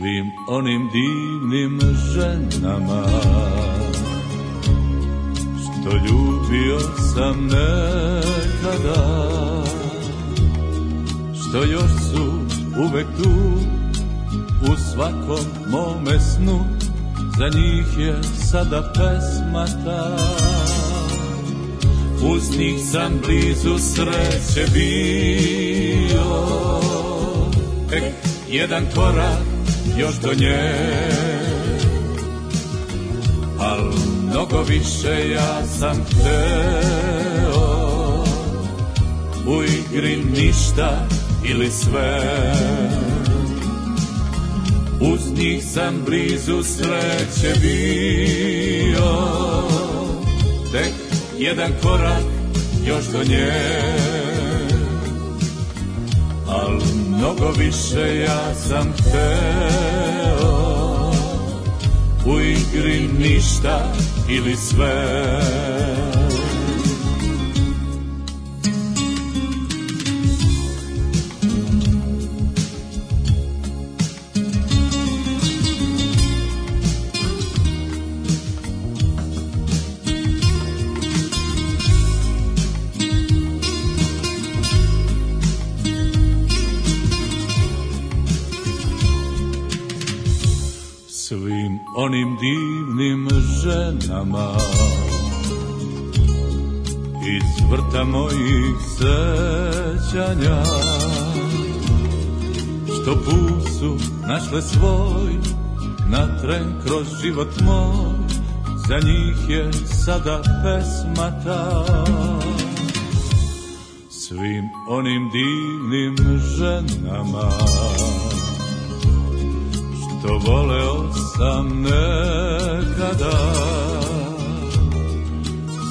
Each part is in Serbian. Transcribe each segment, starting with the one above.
svim onim divnim ženama što ljubio sam nekada što još su uvek tu u svakom mome snu za njih je sada pesma ta uz njih sam blizu sreće bio tek jedan korak još do nje Al mnogo više ja sam hteo U igri ništa ili sve Uz njih sam blizu sreće bio Tek jedan korak još do nje Al mnogo više ja sam hteo U igri ništa ili sve onim divnim ženama iz vrta mojih sećanja što put su našle svoj natren kroz život moj za njih je sada pesma ta svim onim divnim ženama što vole od sam nekada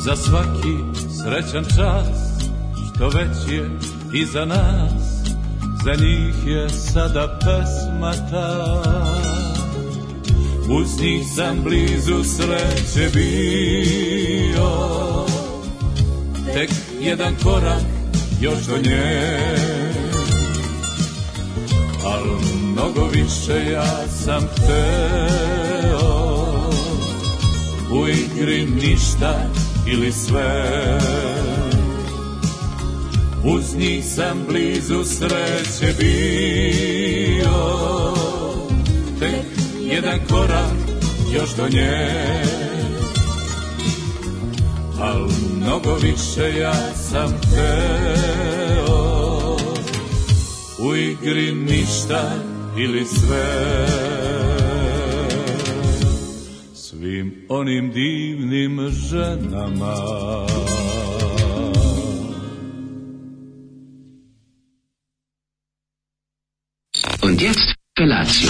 Za svaki srećan čas Što već je i za nas Za njih je sada pesma ta Uz njih sam blizu sreće bio Tek jedan korak još do nje Al mnogo više ja sam hteo U igri ništa ili sve Uz njih sam blizu sreće bio Tek jedan korak još do nje Al mnogo više ja sam hteo u igri ništa ili sve Svim onim divnim ženama Und jetzt Felatio.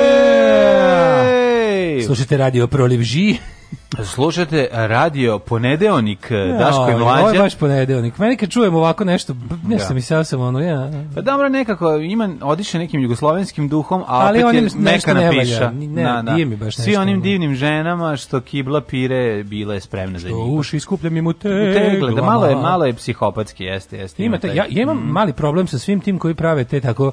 Slušajte radio Proliv Ži. Slušate radio ponedeonik eh, ja, Daško i Mlađa. Ovo je baš ponedeonik. Meni kad čujem ovako nešto, nešto ja. Da. mi se sam ono, ja. Pa dobro, nekako ima odiše nekim jugoslovenskim duhom, a ali opet onim je neka napiša. Ne, na, na. mi baš Svi onim divnim ženama što kibla pire bile spremne što za njih. Uši skupljam im u tegle. Da, malo je, malo je psihopatski, jeste, jeste. Ima, ima taj, ja, ja imam mm. mali problem sa svim tim koji prave te tako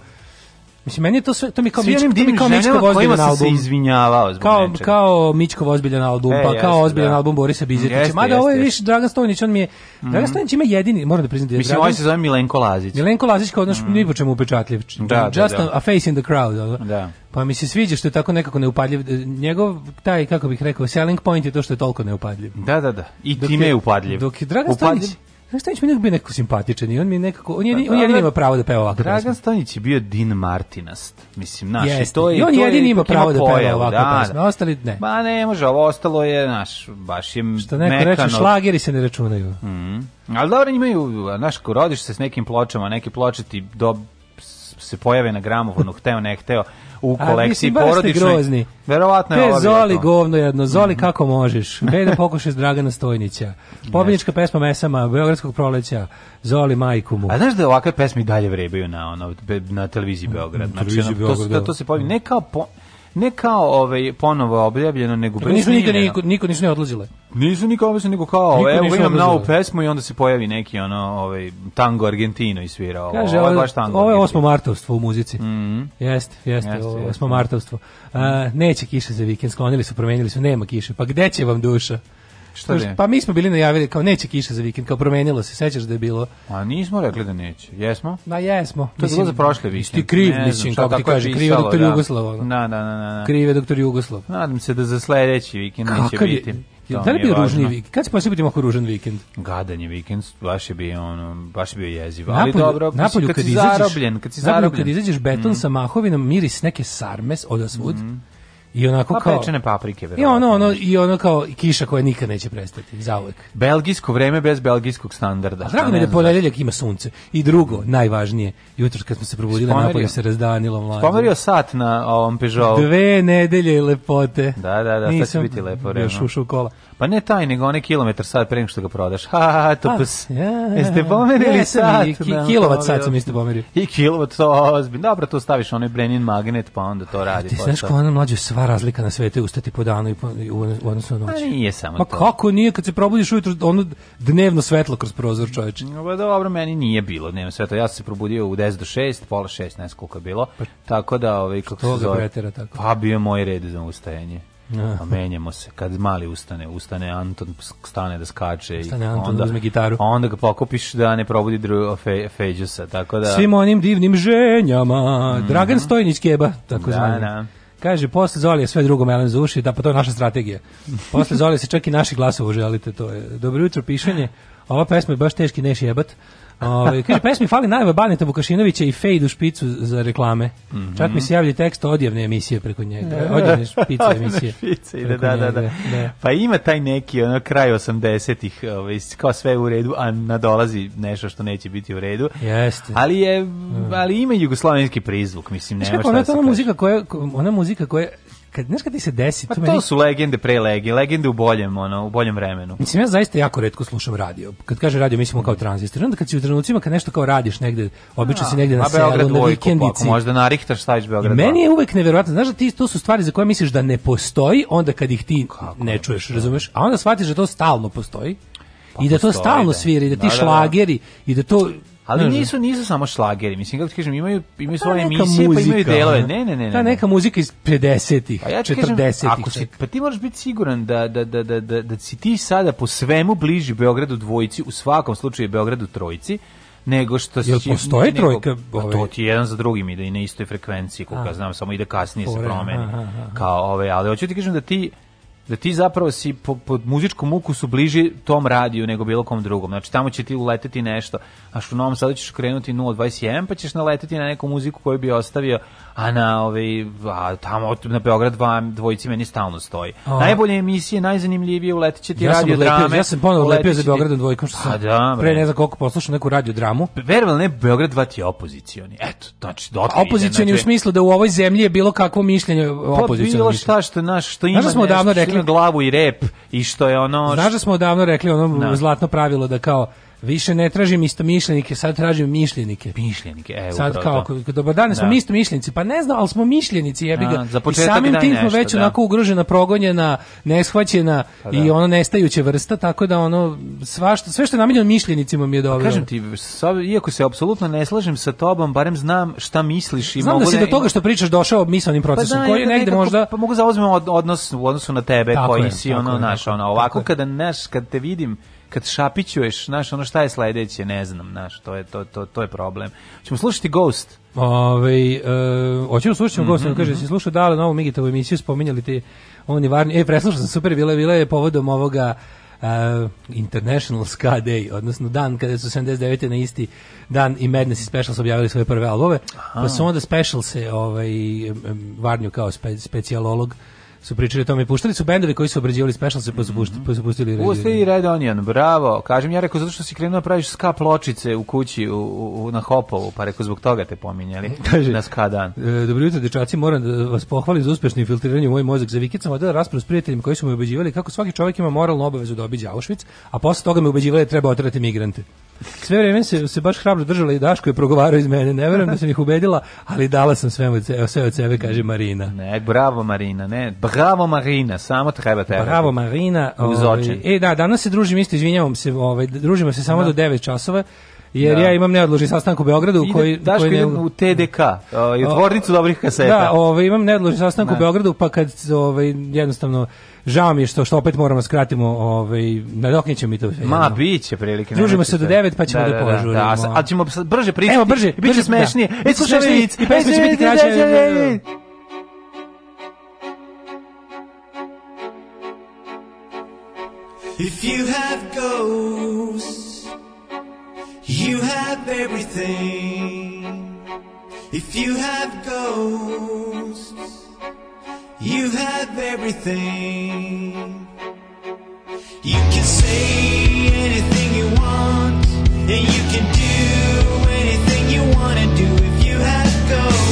Mislim meni je to sve to mi kao Svi Mičko, mi kao Mičko ozbiljan album. Se izvinjavao zbog kao nečega. kao Mičko ozbiljan album, e, pa kao ozbiljan da. album Borisa mm, Bizetića. Mada ovo je više Dragan Stojnić, on mi je mm. Dragan Stojnić ima jedini, moram da priznam da je Mislim, Dragan. Mislim, ovaj se zove Milenko Lazić. Milenko Lazić kao naš mm. ni po čemu upečatljiv. Da, da Just da, a face in the crowd. Da. Pa mi se sviđa što je tako nekako neupadljiv. E, njegov taj kako bih rekao selling point je to što je toliko neupadljiv. Da, da, da. I dok time je upadljiv. Dok je Dragan Stojnić Dragan Stanić mi je bio nekako simpatičan i on mi nekako on pa jedini, on jedini ima pravo da peva ovako. Dragan Stanić je bio Din Martinast, mislim, naš Jeste. to je. I on to jedini je ima pravo da peva ovako da, pesme, da. ostali ne. Ma ne može, ovo ostalo je naš baš je Što neko mekano. reče šlageri se ne računaju. Mhm. Mm Ali dobro imaju, naš ko rodiš se s nekim pločama, neke ploče ti do se pojave na gramofonu, hteo ne hteo u kolekciji A, Verovatno je ovo. Zoli to. govno jedno, Zoli mhm. kako možeš. Beda pokušaj Dragana Stojnića. Pobednička pesma Mesama, Beogradskog proleća, Zoli majku mu. A znaš da ovakve pesme i dalje vrebaju na ono, na televiziji Beograd. Znači, televiziji Beograd, to, to da. se pojavi, ne kao po, ne kao ovaj ponovo objavljeno nego bez nisu nikad niko, niko nisu ne odlazile nisu niko objavljeno nego kao niko evo imam novu pesmu i onda se pojavi neki ono ovaj tango argentino i svira ovo Kaže, ovo je baš tango ovo je 8. martovstvo u muzici mm -hmm. jeste jeste jest, ovo je martovstvo uh, neće kiše za vikend sklonili su promenili su nema kiše pa gde će vam duša Šta je? Pa mi smo bili najavili kao neće kiša za vikend, kao promenilo se, sećaš da je bilo. A nismo rekli da neće. Jesmo? Na jesmo. To je bilo za prošli vikend. Ti kriv, ne mislim, kako ti kaže, kriv je doktor da. Jugoslav. Na, na, na, na. Kriv je doktor Jugoslav. Nadam se da za sledeći vikend neće biti. To da li bio ružni vikend? Kad se poslije biti mako ružan vikend? Gadan je vikend, baš je bio, ono, baš je bio jeziv. Ali napolju, dobro, napolju, kad, kad, si izađeš, zarobljen, kad si zarobljen. Napolju kad izađeš beton mm. sa mahovinom, miris neke sarmes odasvud. Mm I onako pa kao pečene paprike verovatno. I ono ono i ono kao kiša koja nikad neće prestati, zauvek. Belgijsko vreme bez belgijskog standarda. A drago mi je da ponedeljak ima sunce. I drugo, najvažnije, jutros kad smo se probudili napolje se razdanilo mlađe. Pomerio sat na ovom Peugeotu. Dve nedelje lepote. Da, da, da, Nisam će biti lepo vreme. Još ušao kola. Pa ne taj, nego onaj kilometar sad pre nego što ga prodaš. Ha, ha, ha, to pas. Ja, ja, Jeste pomerili sat? I ki, kilovat sat sam isto pomerio. I kilovat, to ozbiljno. Dobro, to staviš onaj Brenin magnet, pa onda to radi. Ti znaš kao ono mlađe, sva razlika na svetu je ustati po danu i, po, i u odnosu na pa noć. A nije samo Ma to. Pa kako nije, kad se probudiš ujutro, ono dnevno svetlo kroz prozor čoveče. Pa dobro, meni nije bilo dnevno svetlo. Ja sam se probudio u 10 do 6, pola 6, ne znam koliko je bilo. Pa, tako da, ovaj, kako se zove. tako. Pa bio moj red za ustajanje a da. pa menjamo se. Kad mali ustane, ustane Anton, stane da skače. Stane i Anton, onda, uzme gitaru. Onda ga pokupiš da ne probudi dru, fe, Feđusa, tako da... Svim onim divnim ženjama, mm -hmm. Dragan Stojnić Keba, tako da, Da. Kaže, posle Zoli sve drugo melem za uši, da pa to je naša strategija. Posle Zoli se čak i naši glasovo želite, to je. Dobro jutro, pišanje. Ova pesma je baš teški neš jebat. Ove, kaže, pesmi fali najva Baneta Vukašinovića i Fade u špicu za reklame. Mm -hmm. Čak mi se javlja tekst odjevne emisije preko njega. Da. Odjevne špice emisije. špice, ide, da, da, da, da, Pa ima taj neki ono, kraj 80-ih, ovaj, kao sve u redu, a nadolazi nešto što neće biti u redu. Jeste. Ali, je, da. ali ima jugoslavenski prizvuk, mislim, nema šta da se kaže. Ona muzika koja, ona muzika koja kad znaš kad ti se desi pa to, to meni... su legende pre legende legende u boljem ono u boljem vremenu mislim ja zaista jako retko slušam radio kad kaže radio mislimo kao mhm. tranzistor onda kad si u trenucima kad nešto kao radiš negde obično si negde na selu na vikendici pa možda na Richter staješ Beograd meni je uvek neverovatno znaš da ti to su stvari za koje misliš da ne postoji onda kad ih ti Kako? ne čuješ razumeš a onda shvatiš da to stalno postoji pa i da to postoji, stalno da. svira i da ti da, šlageri da, da. i da to Ali nisu nisu samo šlageri, mislim kako ti kažem, imaju imaju pa svoje emisije, muzika, pa imaju delove. Ne, ne, ne, ne. Ta neka muzika iz 50-ih, pa ja 40-ih. Ako si, pa ti moraš biti siguran da da da da da da si ti sada po svemu bliži Beogradu dvojici, u svakom slučaju Beogradu trojici nego što Jel si, trojka pa ove? to ti jedan za drugim ide i na istoj frekvenciji koliko znam samo ide kasnije Fore, se promeni aha, aha. kao ove ali hoću ti kažem da ti da ti zapravo si po, pod muzičkom ukusu bliži tom radiju nego bilo kom drugom. Znači tamo će ti uleteti nešto, a što u Novom Sadu ćeš krenuti 021 pa ćeš naleteti na neku muziku koju bi ostavio, a na ovaj a tamo na Beograd 2 dvojici meni stalno stoji. A. Najbolje emisije, najzanimljivije uleteće ti ja radio drame. Lepio, ja sam ponovo lepio za Beograd dvojkom što sam. da, pre ne znam koliko poslušao neku radio dramu. Verovatno ne Beograd 2 ti opozicioni. Eto, znači do opozicioni znači, u smislu da u ovoj zemlji je bilo kakvo mišljenje opozicioni. Pa bilo šta što naš što da ima. Znaš smo odavno rekli glavu i rep i što je ono. Znaš da smo odavno rekli ono da. zlatno pravilo da kao Više ne tražim istomišljenike, sad tražim mišljenike. Mišljenike, evo. Sad kao, to. dobar dan, smo da. isto mišljenici, pa ne znam, ali smo mišljenici, jebi ga. Za I samim tim smo već da. onako ugrožena, progonjena, neshvaćena pa i da. ono nestajuća vrsta, tako da ono, sva što, sve što je namiljeno mišljenicima mi je pa dobro. Pa kažem ti, iako se apsolutno ne slažem sa tobom, barem znam šta misliš i znam da mogu da... Znam da si do toga što pričaš došao misanim pa procesom, pa koji je negde možda... Pa mogu zauzmem odnos u odnosu na tebe, koji si ono, naš, ono, ovako kada, naš, kad te vidim kad šapićuješ, znaš, ono šta je sledeće, ne znam, znaš, to je, to, to, to je problem. Ćemo slušati Ghost. Ove, e, hoćemo slušati mm -hmm, Ghost, mhm, on kaže, mm -hmm. si slušao Dale novu Migitovu emisiju, spominjali ti on je varni, e, preslušao sam, super, bila, bila je povodom ovoga, Uh, International Ska Day, odnosno dan kada su 79. na isti dan i Madness i Specials objavili svoje prve albove, Aha. pa su onda Specials se ovaj, e, e, varnju kao spe, specijalolog su pričali o tome. Puštali su bendovi koji su obrađivali special se pa su, pušti, mhm. pa su Red Pusti i Red Onion, bravo. Kažem, ja rekao, zato što si krenuo da praviš ska pločice u kući u, u, na Hopovu, pa rekao, zbog toga te pominjali Kaže, na ska dan. E, dobro jutro, dečaci, moram da vas pohvalim za uspešno infiltriranje u moj mozak. Za vikend sam odela raspravu s prijateljima koji su me ubeđivali kako svaki čovek ima moralnu obavezu da obiđe Auschwitz, a posle toga me ubeđivali da treba otrati migrante. Sve vreme se, se baš hrabro držala i Daško je progovarao iz mene. Ne verujem da sam ih ubedila, ali dala sam sve od, sebe, sve od sebe, kaže Marina. Ne, bravo Marina, ne. Bravo Marina, samo treba tebe. Bravo Marina. Uz ovaj, E, da, danas se družimo isto, izvinjavam se, ovaj, družimo se samo da. do 9 časova jer da. ja imam neodložni sastanak u Beogradu Ide, koji daš koji ne... u TDK, ovaj tvornicu dobrih kaseta. Da, ovaj imam neodložni sastanak ne. u da. Beogradu pa kad ovaj jednostavno žao mi je što što opet moramo da skratimo, ovaj nadokniće mi to. Ma jedno. biće prilike. Družimo se do 9 pa ćemo da, da, da požurimo. Da, da, a ćemo brže pričati. Evo brže, biće da. smešnije. Da. E slušaj, i pesma će e, biti kraće. E, e, If you have ghosts You have everything. If you have ghosts, you have everything. You can say anything you want, and you can do anything you want to do if you have ghosts.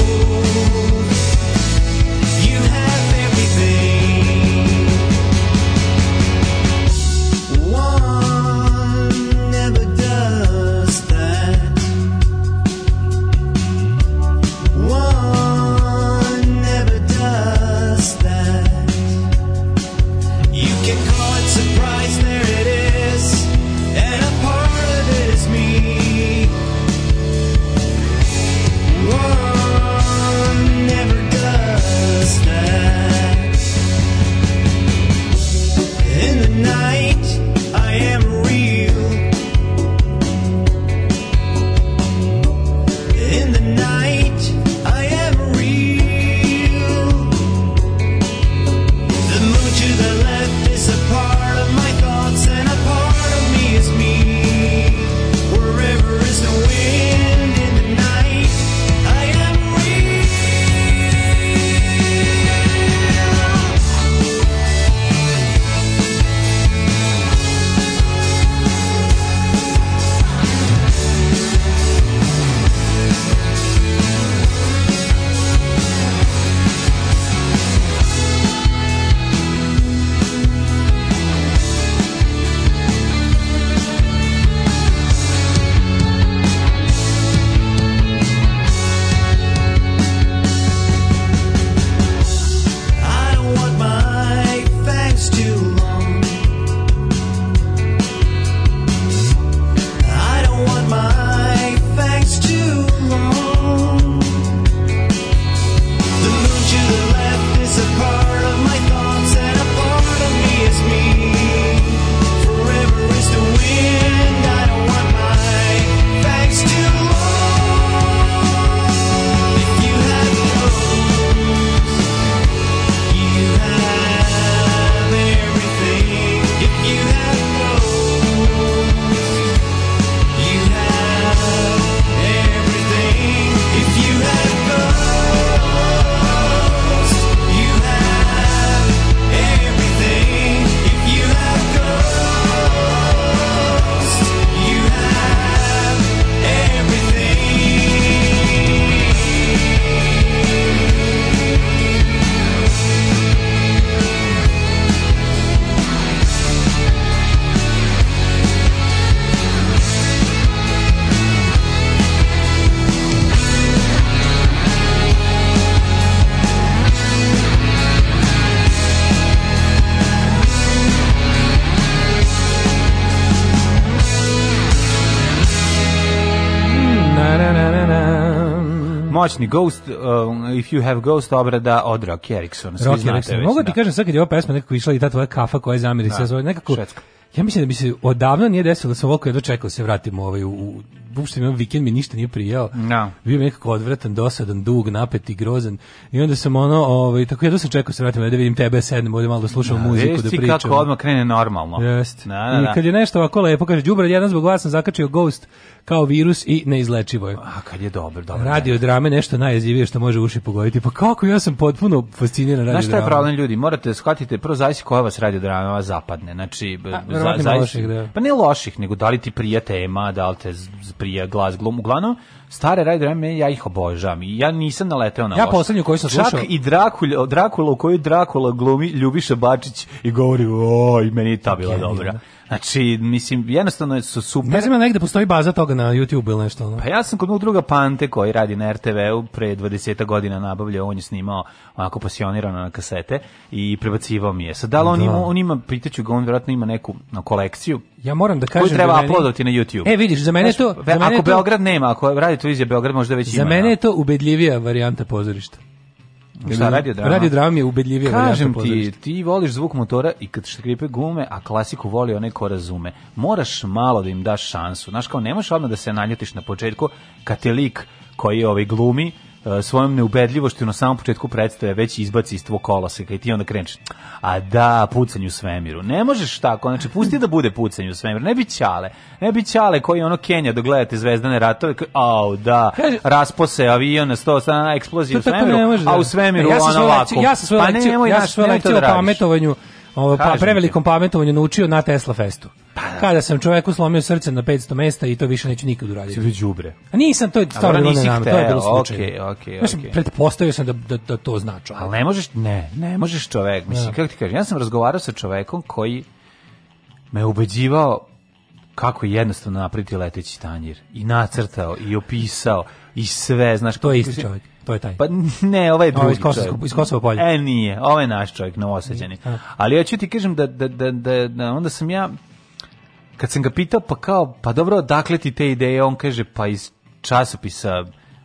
moćni Ghost, uh, If You Have Ghost, obrada od Rocky Ericksona. Rocky Erickson. Mogu ti da. kažem sad kad je ova pesma nekako išla i ta tvoja kafa koja je zamiri da. nekako... Švedska. Ja mislim da bi se odavno nije desilo da sam ovako jedva čekao da se vratimo ovaj u, u uopšte mi vikend mi ništa nije prijao. No. Da. Bio mi nekako odvratan, dosadan, dug, napet i grozan. I onda sam ono, ovaj, tako ja sam čekao da se vratim, da vidim tebe, da sednem, ovdje malo da slušam no, muziku, da pričam. kako odmah krene normalno. Jeste. Na, na, na. I kad je nešto ovako lepo, kaže, Đubra, jedan zbog vas sam zakačio Ghost kao virus i neizlečivo je. A kad je dobro, dobro. Radio drame nešto najjezivije što može uši pogoditi. Pa kako ja sam potpuno fasciniran radio. drama. Znaš šta je problem ljudi? Morate shvatite prvo zavisi koja vas radio drama vas zapadne. Znači A, za, zavis... loših, da. pa ne loših, nego da li ti prija tema, da li te Austrija, glas glum. Uglavnom, stare Radio Rame, ja ih obožavam. I ja nisam naleteo na Ja poslednju koju sam slušao... i Drakula, Drakula u kojoj Drakula glumi Ljubiša Bačić i govori, oj, meni je ta bila okay, dobra. Da. Znači, mislim, jednostavno su super. Ne znam, ja negde postoji baza toga na YouTube ili nešto. No? Pa ja sam kod mog druga Pante koji radi na RTV-u pre 20 godina nabavljao, on je snimao onako pasionirano na kasete i prebacivao mi je. Sad, da li on, da. Ima, on ima, pitaću ga, on vjerojatno ima neku no, kolekciju ja moram da kažem Koju treba da meni... uploadati na YouTube. E vidiš, za mene to za mene ako to... Beograd nema, ako radi televizija Beograd možda već za ima. Za mene da. je to ubedljivija varijanta pozorišta. Šta, radiodrama? Radiodrama je ubedljivije. Kažem ti, ti voliš zvuk motora i kad škripe gume, a klasiku voli onaj ko razume. Moraš malo da im daš šansu. Znaš, kao ne možeš odmah da se naljutiš na početku kad te lik koji je ovaj glumi, E, svojom neubedljivošću na samom početku predstave već izbaci iz tvog koloseka i ti onda kreneš. A da, pucanju svemiru. Ne možeš tako, znači pusti da bude pucanju svemiru. Ne bi ćale. Ne bi ćale koji ono Kenja da gledate zvezdane ratove. Au, da, raspose avion na 100 strana eksplozija u svemiru. Da- a u svemiru e, ja ona lako. Ja sam svoju pa lekciju, pa ja sam svoju lekciju o da pametovanju, o, pa prevelikom pametovanju naučio na Tesla festu. Pa da. Kada sam čoveku slomio srce na 500 mesta i to više neću nikad uraditi. Sve đubre. A nisam to je stvarno bilo nenamjerno, to je bilo slučajno. Okej, okej, okej. Znači, pretpostavio sam da da, da to znači. Al ne možeš, ne, ne možeš čovek, mislim da. kako ti kažem. Ja sam razgovarao sa čovekom koji me ubeđivao kako jednostavno napraviti leteći tanjir i nacrtao i opisao i sve, znaš. To je isti čovjek. To je taj. Pa ne, ovaj je drugi iz Kosova, iz Kosova polja. E, nije, ovaj je naš čovjek, novoseđani. Da. Ali ja ću ti kažem da, da, da, da, onda sam ja, kad sam ga pitao, pa kao, pa dobro, dakle ti te ideje, on kaže, pa iz časopisa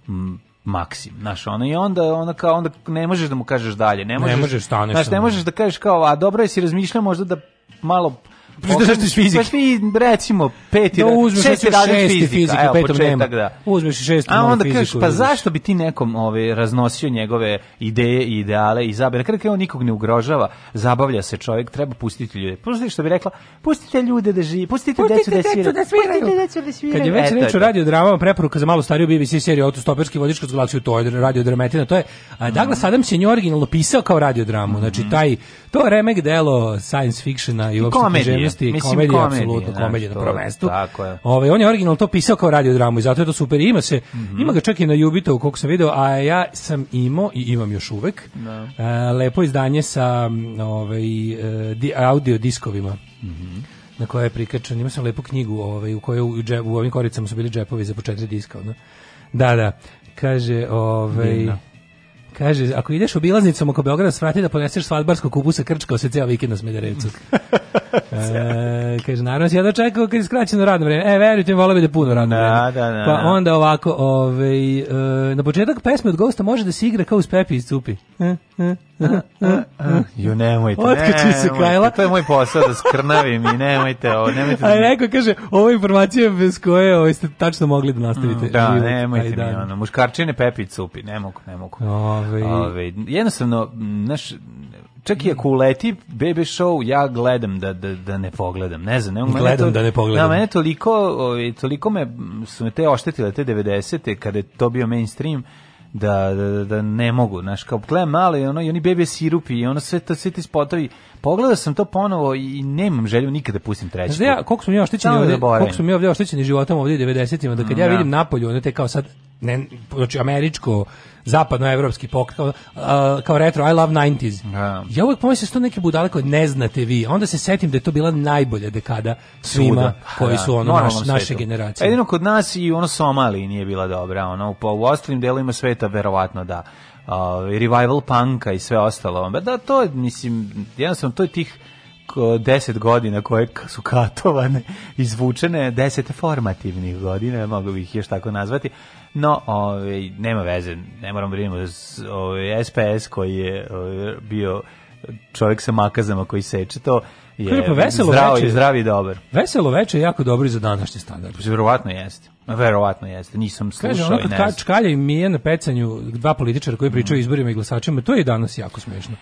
m, Maksim, znaš, ono, i onda, ono kao, onda ne možeš da mu kažeš dalje, ne možeš, ne možeš, znaš, ne možeš da kažeš kao, a dobro, jesi razmišljao možda da malo Pročitaš da iz fizike. Pa vi recimo peti, da šesti razred fizika, fizika evo, petom nema. Da. Uzmeš šesti A onda kažeš pa zašto bi ti nekom ove raznosio njegove ideje i ideale i zabere krke on nikog ne ugrožava, zabavlja se čovjek, treba pustiti ljude. Pustite što bi rekla, pustite ljude da žive, pustite, pustite decu da, da sviraju. Pustite decu da sviraju. Kad je već reč o radio dramama, preporuka za malo stariju BBC seriju Autostoperski vodič kroz galaksiju, to je radio dramatina, to je a Douglas mhm. Adams je nju originalno pisao kao radio dramu. Znači mhm. taj to remek delo science fictiona i uopšte povesti komedija, apsolutno komedija na prvom mestu. Tako je. Ovaj, on je original to pisao kao radio dramu i zato je to super. ima se, mm -hmm. ima ga čak i na Jubitovu koliko sam video, a ja sam imao i imam još uvek Da. a, e, lepo izdanje sa ovaj, e, di, audio diskovima. Mm na koje je prikačen, ima sam lepu knjigu ovaj, u kojoj u, džep, u ovim koricama su bili džepovi za po četiri diska. Ono. Da, da, kaže, ovaj, Divno. Kaže, ako ideš obilaznicom oko Beograda, svrati da poneseš svadbarskog kubusa krčkao se ceo vikend na Smederevcu. e, kaže, naravno si ja da čekao kad je skraćeno radno vreme. E, verujte mi, volao bi da puno radno da, vreme. Da, da, pa da, pa onda ovako, ovaj, e, na početak pesme od Ghosta može da se igra kao uz Pepi iz Cupi. E? Ju nemojte, Otkači se Kajla. To je moj posao da skrnavim i nemojte ovo, nemojte. A da neko kaže, ovo je informacija bez koje ovo ste tačno mogli da nastavite. Mm, da, život. nemojte mi ono, muškarčine pepić supi, ne mogu, ne mogu. Ove. Ovaj. Ove, ovaj, jednostavno, naš, čak i ako uleti BB show, ja gledam da, da, da ne pogledam, ne znam. Ne, gledam to, da ne pogledam. Na da, mene toliko, ovaj, toliko me, su me te oštetile, te 90. kada je to bio mainstream, Da, da, da, da ne mogu, znaš, kao gledam malo i, ono, i oni bebe sirupi i ono sve, to, sve ti spotovi. Pogledao sam to ponovo i nemam želju nikada da pustim treći. Znaš, da ja, koliko smo ja oštićeni, ovdje, koliko smo ja ovdje oštićeni životom ovdje 90-ima, da kad mm, ja, ja vidim napolju, ono te kao sad, ne, znači američko zapadnoevropski pokret kao, uh, kao retro I love 90s. Yeah. Da. Ja uvek pomislim što da neke budale koje ne znate vi. Onda se setim da je to bila najbolja dekada svima Svuda. koji da, su ono naš, naše generacije. Jedino kod nas i ono Somali nije bila dobra, ono pa u ostalim delovima sveta verovatno da. Uh, revival punka i sve ostalo. Da, to je, mislim, jednostavno, to je tih 10 godina koje su katovane, izvučene, 10 formativnih godina, mogu bih još tako nazvati, No, ovaj, nema veze, ne moram brinimo da ovaj, SPS koji je ovaj, bio čovjek sa makazama koji seče to je Kaže, pa zdravo veče, i zdravi i dobar. Veselo veče je jako dobro i za današnji standard. Pa, verovatno jeste. Verovatno jeste. Nisam slušao Kaže, kad i ne znam. Kaže, i Mije na pecanju dva političara koji pričaju o izborima i glasačima, to je danas jako smiješno.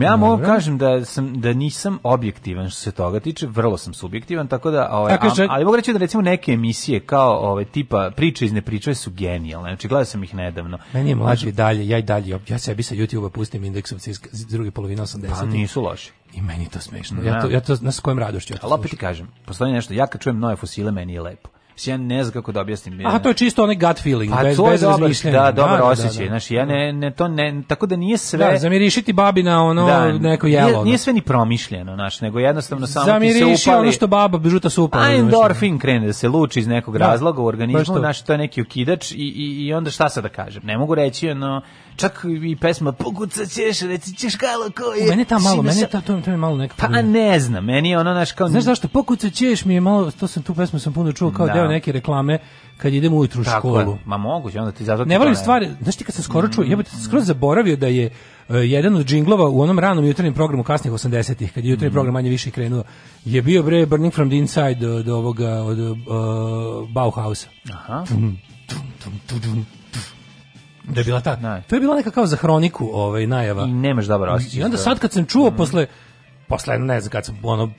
Ja mogu kažem da sam da nisam objektivan što se toga tiče, vrlo sam subjektivan, tako da ovaj ali, ali mogu reći da recimo neke emisije kao ovaj tipa priče iz nepriče su genijalne. Znači gledao sam ih nedavno. Meni je mlađi znači, dalje, ja i dalje, ja sebi sa YouTubea pustim indeksovci iz druge polovine 80. Pa nisu loši. I meni to smešno. Ja da. to ja to na s kojim radošću ja to. Ali opet ti kažem, postoji nešto, ja kad čujem nove fosile meni je lepo ja ne znam kako da objasnim. A to je čisto onaj gut feeling, pa bez, bez dobar, razmišljenja. Da, dobar da, osjećaj. Da, da. Znaš, ja ne, ne, to ne, tako da nije sve... Da, zamirišiti babi na ono da, neko jelo. Nije, nije da. sve ni promišljeno, znaš, nego jednostavno samo Zamiriši ti se upali... ono što baba žuta su upali. A endorfin krene da se luči iz nekog da. razloga u organizmu, znaš, to je neki ukidač i, i, i onda šta sad da kažem? Ne mogu reći, ono, čak i pesma pokuca ćeš, reći ćeš kalo ko U mene ta malo, mene ta, to, to mi je malo neka. Pa ne znam, meni je ono naš kao... Znaš zašto, pokuca ćeš mi je malo, to sam tu pesmu sam puno čuo kao da. deo neke reklame, kad idemo ujutru u školu. Je. Ma moguće, onda ti zato... Ne volim stvari, znaš ti kad sam skoro čuo, mm, ja bih skroz zaboravio da je uh, jedan od džinglova u onom ranom jutarnjem programu kasnih 80-ih, kad je jutarnji mm. program manje više krenuo, je bio bre Burning from the Inside od, od ovoga, od uh, Bauhausa. Aha. Dum, dum, dum, Da je bila ta. Ne. To je bila neka kao za hroniku, ovaj najava. I nemaš dobro osjećaj. I onda sad kad sam čuo mm. posle posle ne znam kad sam ono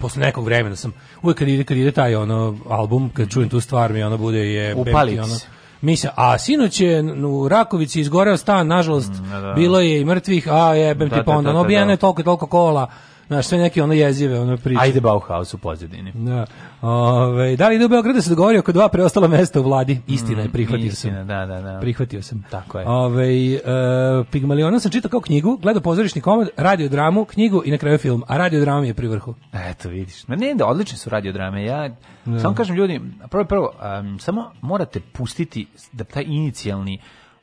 posle nekog vremena sam uvek kad ide kad ide taj ono album kad čujem tu stvar mi ono bude je peti, ono Mislim, a sinoć je u Rakovici izgoreo stan, nažalost, mm, da, da. da. bilo je i mrtvih, a jebem da, ti pa da, onda, da, da, da, obijene toliko toliko kola, Znaš, sve neke ono jezive, ono priče. Ajde Bauhaus u pozadini. Da. Ove, da li ide u Beogradu da se dogovorio oko dva preostala mesta u vladi? Istina je, mm, prihvatio istina, sam. Da, da, da. Prihvatio sam. Tako je. Ove, e, Pigmaliona sam čitao kao knjigu, gledao pozorišni komad, radio dramu, knjigu i na kraju film. A radio drama je pri vrhu. Eto, vidiš. Ma ne, da, odlične su radio drame. Ja da. samo kažem ljudi, prvo, prvo, um, samo morate pustiti da taj inicijalni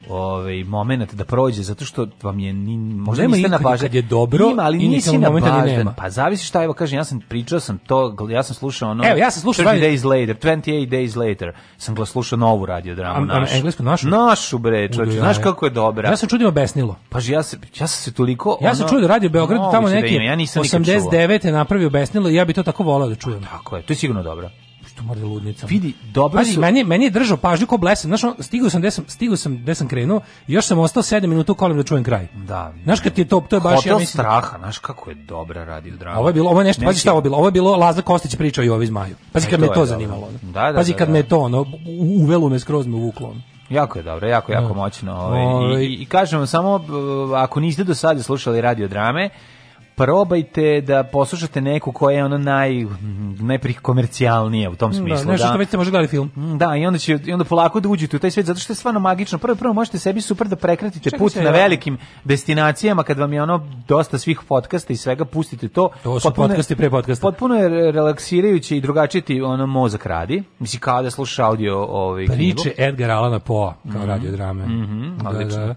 ovaj momenat da prođe zato što vam je ni možda nema niste nabažen je dobro ima, ali nisi nabažen ni nema pa zavisi šta evo kažem ja sam pričao sam to ja sam slušao ono evo ja sam slušao 30 days later 28 days later sam ga slušao novu radio dramu našu englesku našu našu bre čoveče znaš kako je dobra ja sam čudimo besnilo pa ja se ja sam se toliko ja sam čuo da radio Beograd tamo da neki ja 89 napravio besnilo i ja bih to tako voleo da čujem tako je to je sigurno dobro to mora da ludnica. Vidi, dobro su... meni, meni je držao pažnju ko blesan. Znaš, on, stigao sam gde sam, stigao sam gde sam krenuo još sam ostao 7 minuta u kolima da čujem kraj. Da. Znaš kad ti je to, to je baš Hotel ja mislim. straha, znaš kako je dobra radio drama. Ovo je bilo, ovo je nešto, pazi šta ovo bilo, ovo je bilo Lazar Kostić pričao i ovi iz Maju. Pazi e, kad me to zanimalo. Da, da, pazi da, kad da. me to, ono, uvelo me skroz me uvuklo. Jako je dobro, jako, jako da. moćno. Ovaj. I, ovaj- i, I kažem samo, eh, ako niste do sada slušali radio drame, probajte da poslušate neku koja je ona naj najprikomercijalnija u tom da, smislu. Da, nešto što da. već može gledati film. Mm, da, i onda će i onda polako da uđete u taj svet zato što je stvarno magično. Prvo prvo možete sebi super da prekratite Čekaj put se, na ja. velikim destinacijama kad vam je ono dosta svih podkasta i svega pustite to. To su potpuno, pre podkasta Potpuno je relaksirajuće i drugačije ti ono mozak radi. Misli kao da slušaš audio ovaj Priče Edgar Allan Poe kao mm -hmm. radio drame. Mm da. da.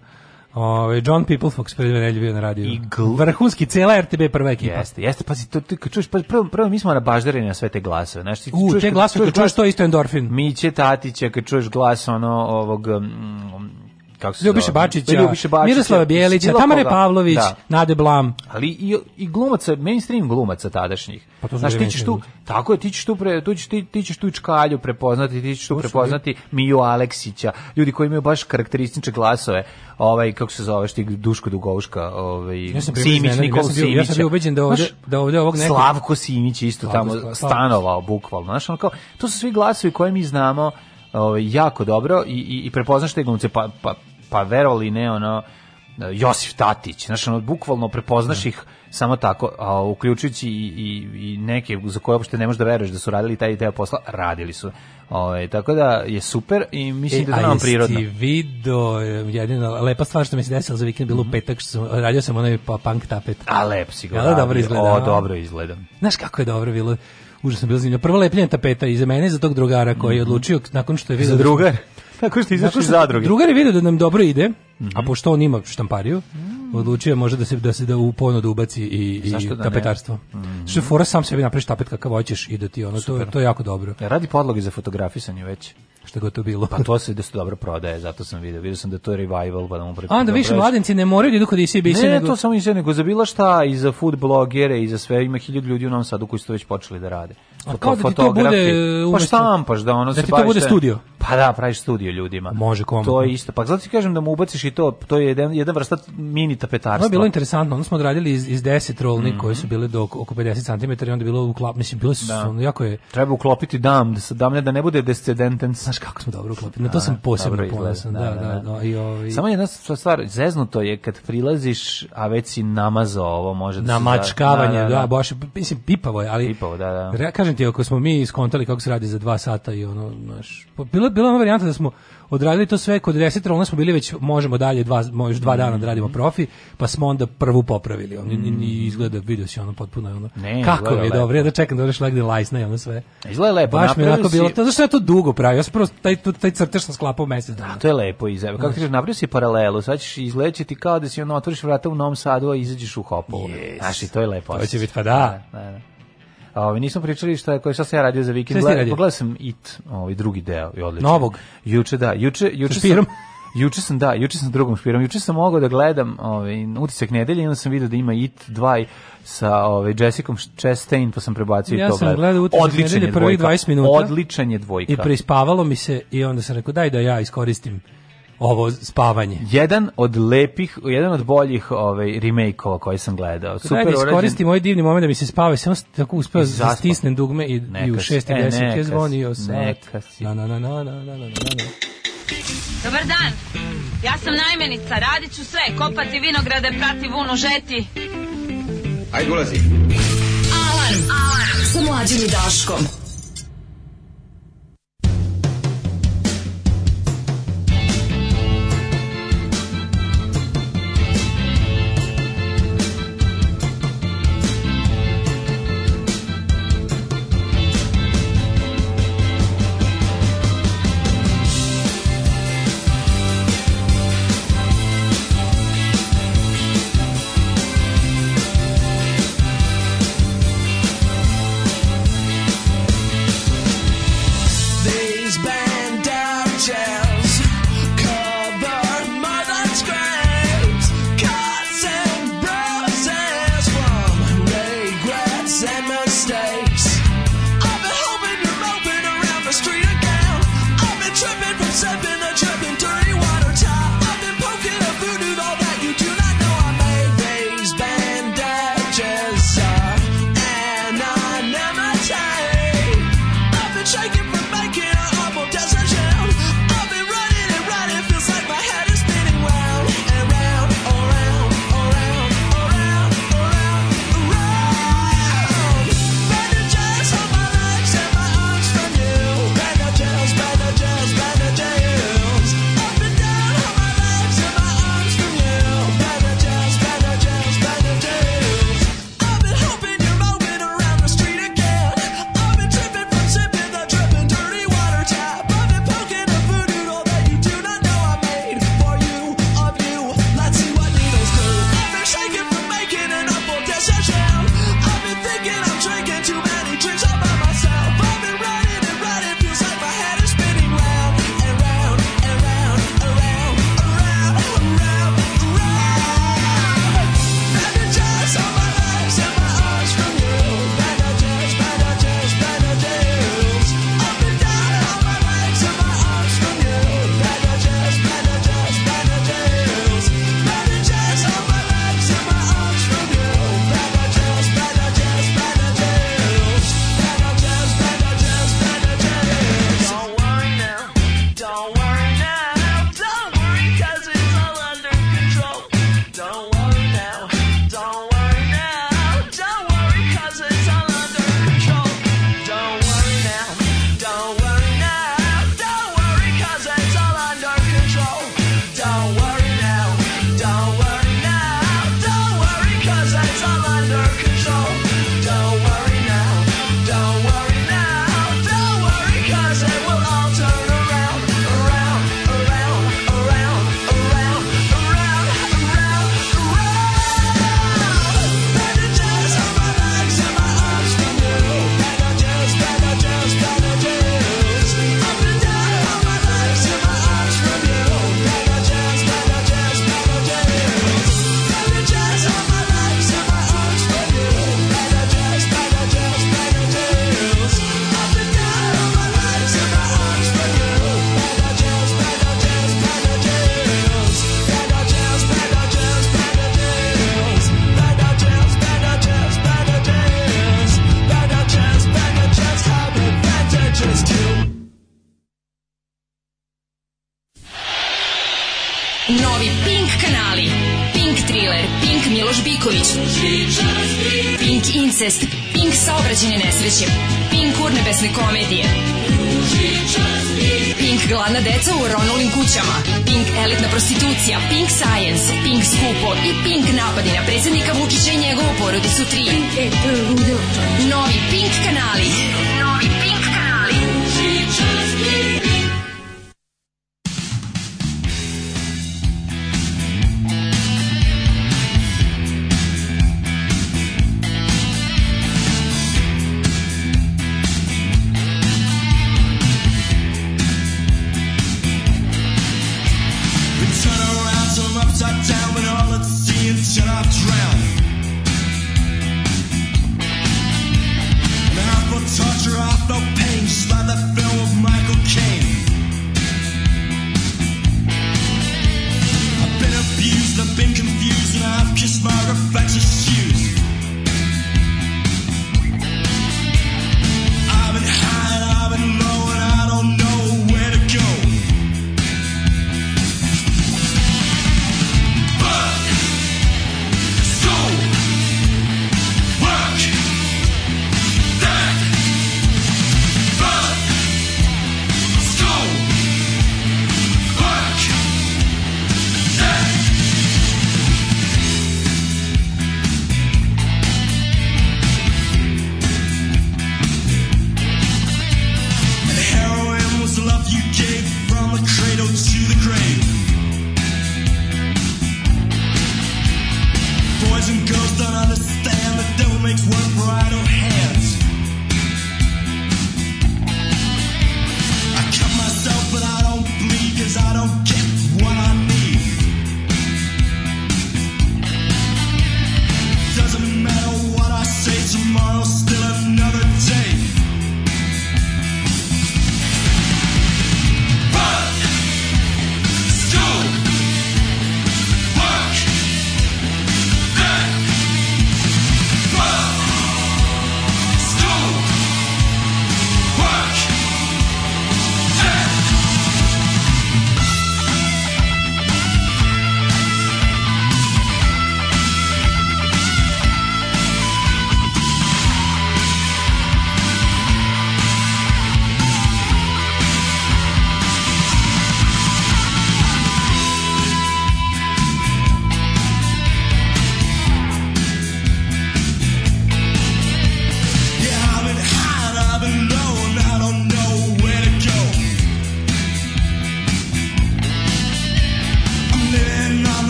Ovaj John People Fox pre nedelje bio na radiju. gl... Vrhunski cela RTB prva ekipa. Jeste, jeste, pazi, to ti čuješ pa prvo prvo mi smo na baždareni na sve te glasove, Znaš, ti U, čuješ te glasove, čuješ, čuješ, to isto endorfin. Miće Tatića, kad čuješ glas ono ovog mm, kako se Ljubiša Bačića, Ljubiša Bačića, Miroslava Bjelića, Tamare Pavlović, da. Nade Blam. Ali i, i glumaca, mainstream glumaca tadašnjih. Pa to Znaš, ti ćeš tu, tako je, ti ćeš tu, pre, tu ćeš, ti, ti ćeš tu Čkalju prepoznati, ti ćeš tu prepoznati Miju Aleksića, ljudi koji imaju baš karakteristične glasove ovaj kako se zoveš ti Duško Dugovška, ovaj ja sam Simić Nikola Simić. Ja sam bio ubeđen da ovde da ovde ovog nekog Slavko Simić isto tamo stanovao bukvalno, znači on kao to su svi glasovi koje mi znamo ovaj, jako dobro i, i, i prepoznaš te glumce, pa, pa, pa verovali ne, ono, Josif Tatić, znaš, ono, bukvalno prepoznaš da. ih samo tako, a uključujući i, i, i neke za koje uopšte ne možeš da veruješ da su radili taj i taj posla, radili su. Ove, ovaj, tako da je super i mislim e, da je nam prirodno. A jesi vidio, jedina lepa stvar što mi se desila za vikend bilo mm -hmm. petak, što sam, radio sam onaj pa punk tapet. A lep sigurno da, dobro izgleda. O, dobro izgleda. Znaš kako je dobro bilo? užasno bilo zanimljivo. Prvo lepljenje tapeta iza mene za tog drugara koji je mhm. odlučio nakon što je vidio... Za da drugar? Tako što izašli za zadruge. Drugar je vidio da nam dobro ide, mm -hmm. a mhm. pošto on ima štampariju, mm odlučio može da se da se da u ponudu ubaci i i da tapetarstvo. Mm -hmm. Što fora sam sebi napraviš tapet kakav hoćeš i da ti ono to to je jako dobro. Ja e, radi podloge za fotografisanje već što god to bilo. Pa to se da se dobro prodaje, zato sam video. Video sam da to je revival, pa da mu preporučujem. A da više mladenci ne moraju da idu kod ICBC nego. Ne, nego... to samo ICBC nego za bilo šta i za food blogere i za sve ima hiljadu ljudi u Novom Sadu koji su to već počeli da rade. A kao da ti to bude e, pa štampaš da ono da se bavi. Da ti to bude studio. Pa da, praviš studio ljudima. Može komu. To je isto. Pa zato ti kažem da mu ubaciš i to, to je jedan, jedan vrsta mini tapetarstva. je bilo interesantno, onda smo odradili iz, iz 10 rolni mm -hmm. koje su bile do oko 50 cm i onda bilo uklop, mislim, bilo su, da. jako je... Treba uklopiti dam, da, se, dam ne, da ne bude descendentens. Znaš kako smo dobro uklopili, na to sam posebno ponosan. Da da, da, da, da, da. I ovi... Samo jedna stvar, zeznuto je kad prilaziš, a već si namazao ovo, može da, da- Namačkavanje, da, da, da. Boš, mislim, pipavo je, ali... Pipavo, da, da. Kažem ti, ako smo mi iskontali kako se radi za dva sata i ono, znaš, bilo bila ona varijanta da smo odradili to sve kod 10 onda smo bili već možemo dalje dva možeš dva dana da radimo mhm. profi, pa smo onda prvu popravili. On mm. i izgleda video se ono potpuno ono. Ne, kako je dobro, ja da čekam da reš legde lajsne i ono sve. Izgleda lepo. Baš mi je si... bilo. To zašto ja to dugo pravio? Ja sam prosto taj taj crtež sam sklapao mesec dana. A, to je lepo i Kako ti kažeš, napravio si paralelu, sad ćeš izleći ti kao da si ono otvoriš vrata u Novom Sadu a izađeš u Hopovu. Yes. Znaš, to je lepo. To će biti pa da. da, da, da. Ovaj nismo pričali šta koje šta se ja radio za vikend. Pogledao sam It, ovaj drugi deo i odlično. Novog. Juče da, juče juče sam, Juče sam da, juče sam drugom špirom. Juče sam mogao da gledam ovaj utisak nedelje i onda sam video da ima It 2 sa ovaj Jessicom Chastain, pa sam prebacio ja i to. Ja sam gledao utisak nedelje prvih 20 minuta. Odličan je dvojka. I prespavalo mi se i onda sam rekao daj da ja iskoristim ovo spavanje. Jedan od lepih, jedan od boljih ovaj remake-ova koje sam gledao. Super Radi, iskoristi moj divni moment da mi se spava, samo tako uspeo da stisnem dugme i, i u 6.10 e, je zvonio sam. Na, na, na, na, na, na, na, na. Dobar dan, ja sam najmenica, radiću sve, kopati vinograde, prati vunu, žeti. Ajde, ulazi. Alarm, alarm, sa mlađim i Daškom.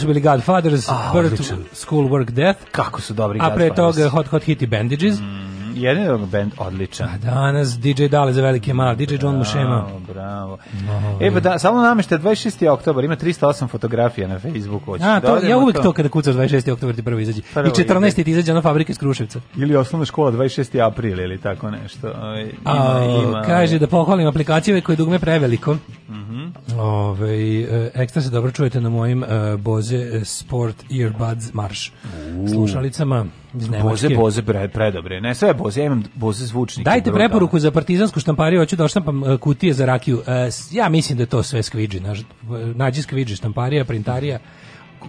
su bili Godfathers, A, Birth, School, Work, Death. Kako su dobri A pre toga Hot Hot i Bandages. Mm jedan band odličan. A pa danas DJ Dale za velike male, DJ John Mušema. Bravo, bravo. E, pa da, samo namešta 26. oktobar, ima 308 fotografija na Facebooku. Hoćeš. A, da to, da ja uvijek to? to kada kucaš 26. oktobar ti prvo izađe. I 14. ti izađe na fabrike iz Kruševca. Ili osnovna škola 26. april ili tako nešto. Ima, A, ima, kaže da pohvalim aplikacije koje dugme preveliko. Mm -hmm. Ove, e, ekstra se dobro čujete na mojim uh, e, Boze Sport Earbuds Marš slušalicama. Boze, boze, pre, predobre. Ne, sve boze, ja imam boze zvučnike. Dajte preporuku za partizansku štampariju, hoću da oštampam e, kutije za rakiju. E, ja mislim da to sve skviđi. E, nađi skviđi, štamparija, printarija.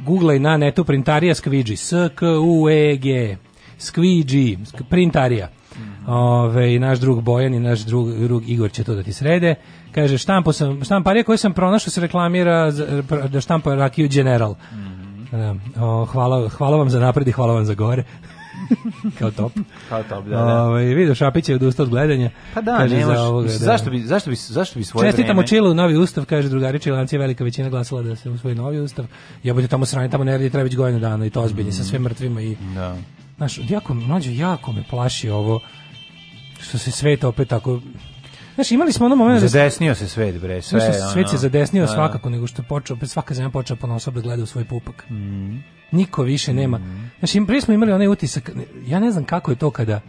Googlaj na netu printarija skviđi. S-K-U-E-G. Skviđi, printarija. Mhm. Ove, i naš drug Bojan i naš drug, drug Igor će to da ti srede. Kaže, štampo sam, štamparija koju sam pronašao se reklamira da štampa rakiju General. Mm -hmm. o, hvala, hvala vam za napred i hvala vam za gore. kao top. kao top, da, da. Ovaj vidio Šapić je odustao od gledanja. Pa da, kaže, nemaš, za ovoga, da. zašto bi zašto bi zašto bi svoje Čestitamo vreme... Čilu novi ustav, kaže drugari Čilanci, velika većina glasala da se usvoji novi ustav. Ja budem tamo sranje, tamo ne radi, treba biti godinu dana i to ozbiljni mm. sa sve mm. mrtvima i da. Znaš, jako, mlađo, jako me plaši ovo što se sveta opet tako Znaš, imali smo ono moment... Da zadesnio se svet, bre, sve. Znaš, svet se zadesnio ono, da, da. svakako, nego što je počeo, svaka zemlja počeo ponosa da gleda u svoj pupak. Mm. Niko više nema. Mm. Znaš, prije smo imali onaj utisak, ja ne znam kako je to kada,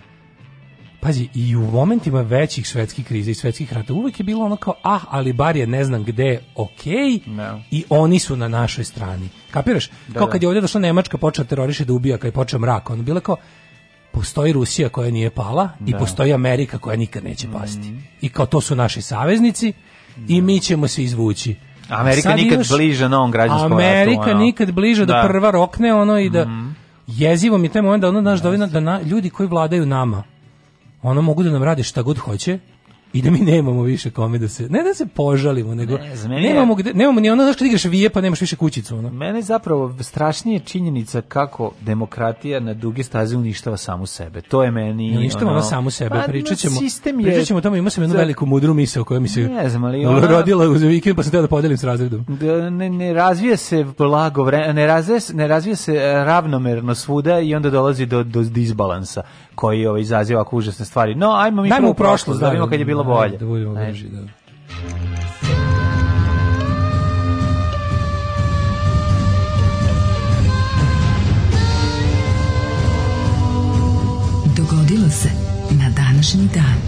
pazi, i u momentima većih svetskih kriza i svetskih rata uvek je bilo ono kao, ah, ali bar je ne znam gde, ok, no. i oni su na našoj strani. Kapiraš? Da, kao kad je ovdje došla Nemačka, počela teroriše da ubija, kad je počeo mrak, ono bilo kao, postoji Rusija koja nije pala da. i postoji Amerika koja nikad neće mm. pasti. Mm. I kao to su naši saveznici da. i mi da. ćemo se izvući. Amerika Sad nikad imaš, bliže novom građanskom Amerika ratu, nikad bliže da. da prva rokne ono i da mm. jezivo mi taj moment da ono naš da, da na, ljudi koji vladaju nama ono mogu da nam rade šta god hoće i da mi nemamo više kome da se ne da se požalimo nego ne, nemamo gde, nemamo ni ono što igraš vije pa nemaš više kućicu ono. Mene je zapravo strašnije činjenica kako demokratija na duge staze uništava samu sebe. To je meni ne, uništava ono, samu sebe. Pa, pričaćemo. Sistem je pričaćemo tamo ima sam jednu veliku mudru misao koja mi se ne znam, ali ona, rodila uz vikend pa se teo da podelim s razredom. Da, ne, ne razvija se blago vre, ne razvija se, ne razvija se e, ravnomerno svuda i onda dolazi do do disbalansa koji ovo ovaj, izaziva ovako užasne stvari. No, ajmo mi Dajmo u prošlost, da vidimo kad je bilo bolje. Da budemo bliži, da. Dogodilo se na današnji dan.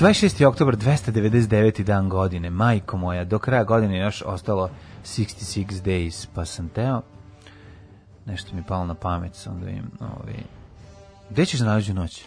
26. oktober, 299. dan godine, majko moja, do kraja godine je još ostalo 66 days, pa sam teo, nešto mi palo na pamet, sam da im, ovi, ovaj, Gde ćeš za najluđu noć?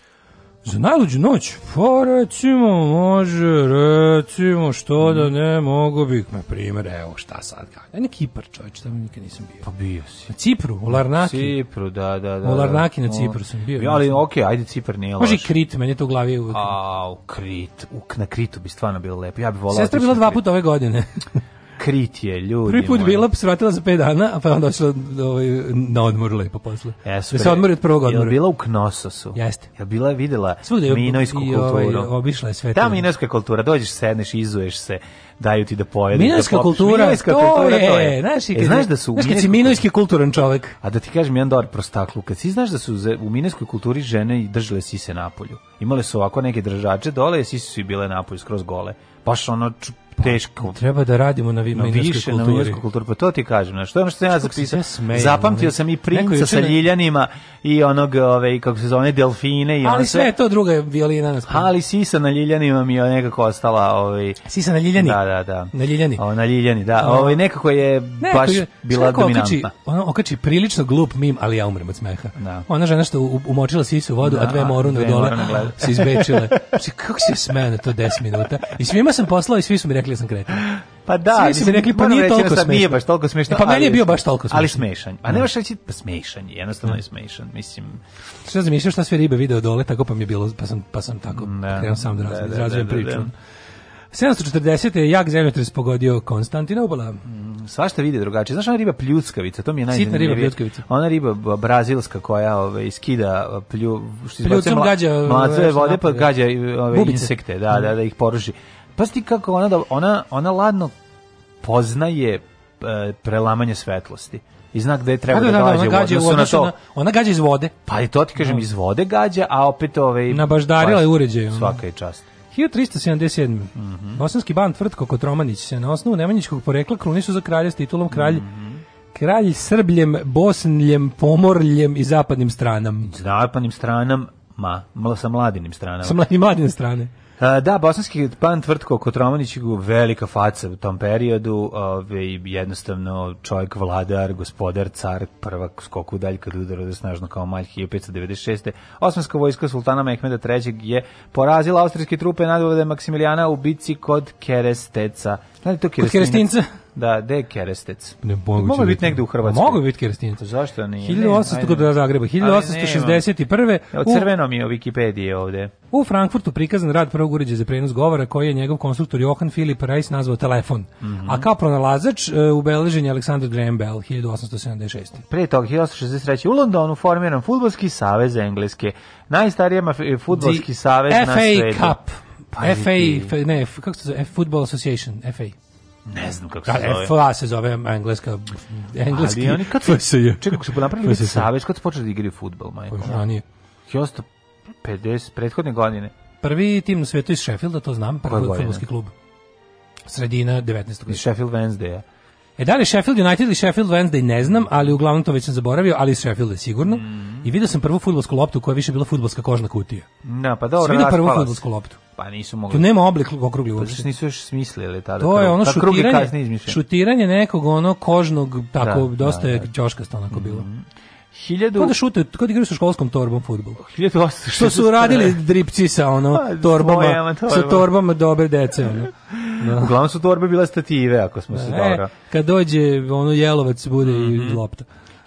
Za najluđu noć? Pa recimo, može, recimo, što mm. da ne, mogu bih, na primjer, evo šta sad, kaj, ne Kipar čovječ, tamo nikad nisam bio. Pa bio si. Na Cipru, u Larnaki. Cipru, da, da, da. U da. Larnaki na Cipru sam bio. Ja, ali okej, okay, ajde Cipar nije loš. Može i Krit, meni je to u glavi uvijek. A, u Krit, u, na Kritu bi stvarno bilo lepo, ja bih volao. Sestra bila dva puta ove godine. krit je, ljudi. Prvi put bila svratila za 5 dana, a pa onda došla ovaj, na odmor lepo posle. Ja, e, super. Da se odmori od prvog odmora. Je bila u Knososu? Jeste. Je bila videla Svude, minojsku i, kulturu? Ovaj, obišla je sve. Ta minojska kultura, dođeš, sedneš, izuješ se, daju ti da pojedeš. Da minojska da kultura, minojska to, kultura je, to je. Znaš, e, znaš da su znaš kad si minojski kulturan čovek. A da ti kažem jedan dobar prostaklu, kad si znaš da su u minojskoj kulturi žene držale sise napolju. Imale su ovako neke držače dole, sise su i bile napolju skroz gole. Baš ono Pa, teško. Treba da radimo na vinarskoj kulturi. Na vinarskoj kulturi, pa to ti kažem. Na što ono što sam ja zapisao, zapamtio sam i princa sa ljiljanima i onog, ove, ovaj, kako se zove, delfine. I ali sve to druga violina. Na ali sisa na ljiljanima mi je nekako ostala. Ovaj, sisa na ljiljani? Da, da, da. Na ljiljani? O, na ljiljani, da. Ovaj, nekako je baš bila dominantna. Ona okači prilično glup mim, ali ja umrem od smeha. Da. Ona žena što umočila sisu u vodu, da, a dve morune dole se izbečile. Znači, kako se smeje na to 10 minuta? I svima sam poslao i svi su mi rekli rekli da sam kretan. Pa da, mi se rekli pa nije toliko da smešno. Nije baš toliko smešno. E, pa meni je bio baš toliko smešno. Ali smešan. A ne baš da. reći pa smešan, jednostavno je smešan, mislim. Što zamišljaš šta sve ribe video dole, tako pa mi je bilo, pa sam, pa sam tako, krenuo sam da razmišljam, da, da, razmišljam priču. 740. je jak zemljotres pogodio Konstantinopola. Mm, svašta vide drugačije. Znaš, ona riba pljuckavica, to mi je najzanimljivije. Sitna riba pljuckavica. Ona riba brazilska koja ove, ovaj, iskida plju... što mla, gađa... Ovaj, Mlacove vode napad, pa gađa ove, ovaj, insekte, da, da, da ih poruži. Pa ti kako ona, da, ona, ona ladno poznaje e, prelamanje svetlosti i znak da je treba da, da, da, da gađa, gađa u odnosu na to. ona gađa iz vode. Pa i to ti kažem, no. Da. iz vode gađa, a opet ovaj... Nabaždarila je uređaj. Svaka je čast. 1377. Mm -hmm. Bosanski ban Tvrtko Kotromanić se na osnovu nemanjičkog porekla krunišu za kralja s titulom kralj mm -hmm. Kralj Srbljem, Bosnljem, Pomorljem i zapadnim stranam. Zapadnim stranam, ma, sa mladinim stranama. Sa mladinim strane da, bosanski pan Tvrtko Kotromanić velika faca u tom periodu, ove, jednostavno čovjek vladar, gospodar, car, prvak skoku dalj kad da snažno kao malj 1596. Osmanska vojska sultana Mehmeda III. je porazila austrijske trupe nadvoda Maksimilijana u bici kod Keresteca Šta je to kerestinca? Da, gde je kerestec? Ne mogu Mogu biti negde u Hrvatskoj. Mogu biti kerestinca. Zašto nije? 1800 kod Zagreba, 1861. Evo crveno mi je u Wikipediji ovde. U Frankfurtu prikazan rad prvog uređaja za prenos govora koji je njegov konstruktor Johan Philip Reis nazvao telefon. Mm -hmm. A kao pronalazač uh, ubeležen je Alexander Graham Bell 1876. Pre toga 1863. u Londonu formiran futbolski savez Engleske. Najstarija e, futbolski savez na svetu. FA Cup. Pa FA, ne, kako se zove, Football Association, FA. Ne znam kako se da, zove. FA se zove engleska engleski. Ali oni kad su se čekaj kako su napravili savez kad su počeli da igraju fudbal, majko. Ranije. 50, prethodne godine. Prvi tim na svetu iz Sheffielda, to znam, prvi fudbalski klub. Sredina 19. veka. Sheffield Wednesday. E da li Sheffield United ili Sheffield Wednesday ne znam, ali uglavnom to već sam zaboravio, ali Sheffield je sigurno. Mm. I vidio sam prvu fudbalsku loptu koja je više bila fudbalska kožna kutija. Na, da, pa dobro, Vidio prvu fudbalsku loptu. Pa nisu mogli. Tu nema oblik okrugli pa ulice. To nisu još smislili tada. To je ono ta šutiranje, šutiranje nekog ono kožnog, tako, da, dosta da, je da. ćoškasto onako mm -hmm. bilo. 1000 Kada šute, kada igraju sa školskom torbom fudbal. 1800 što su radili dripci sa ono A, pa, torbama, svojama, sa torbama dobre dece ono. No. Da. Uglavnom su torbe bile stative, ako smo e, se dobro. Kad dođe ono jelovac bude mm -hmm. i mhm. lopta.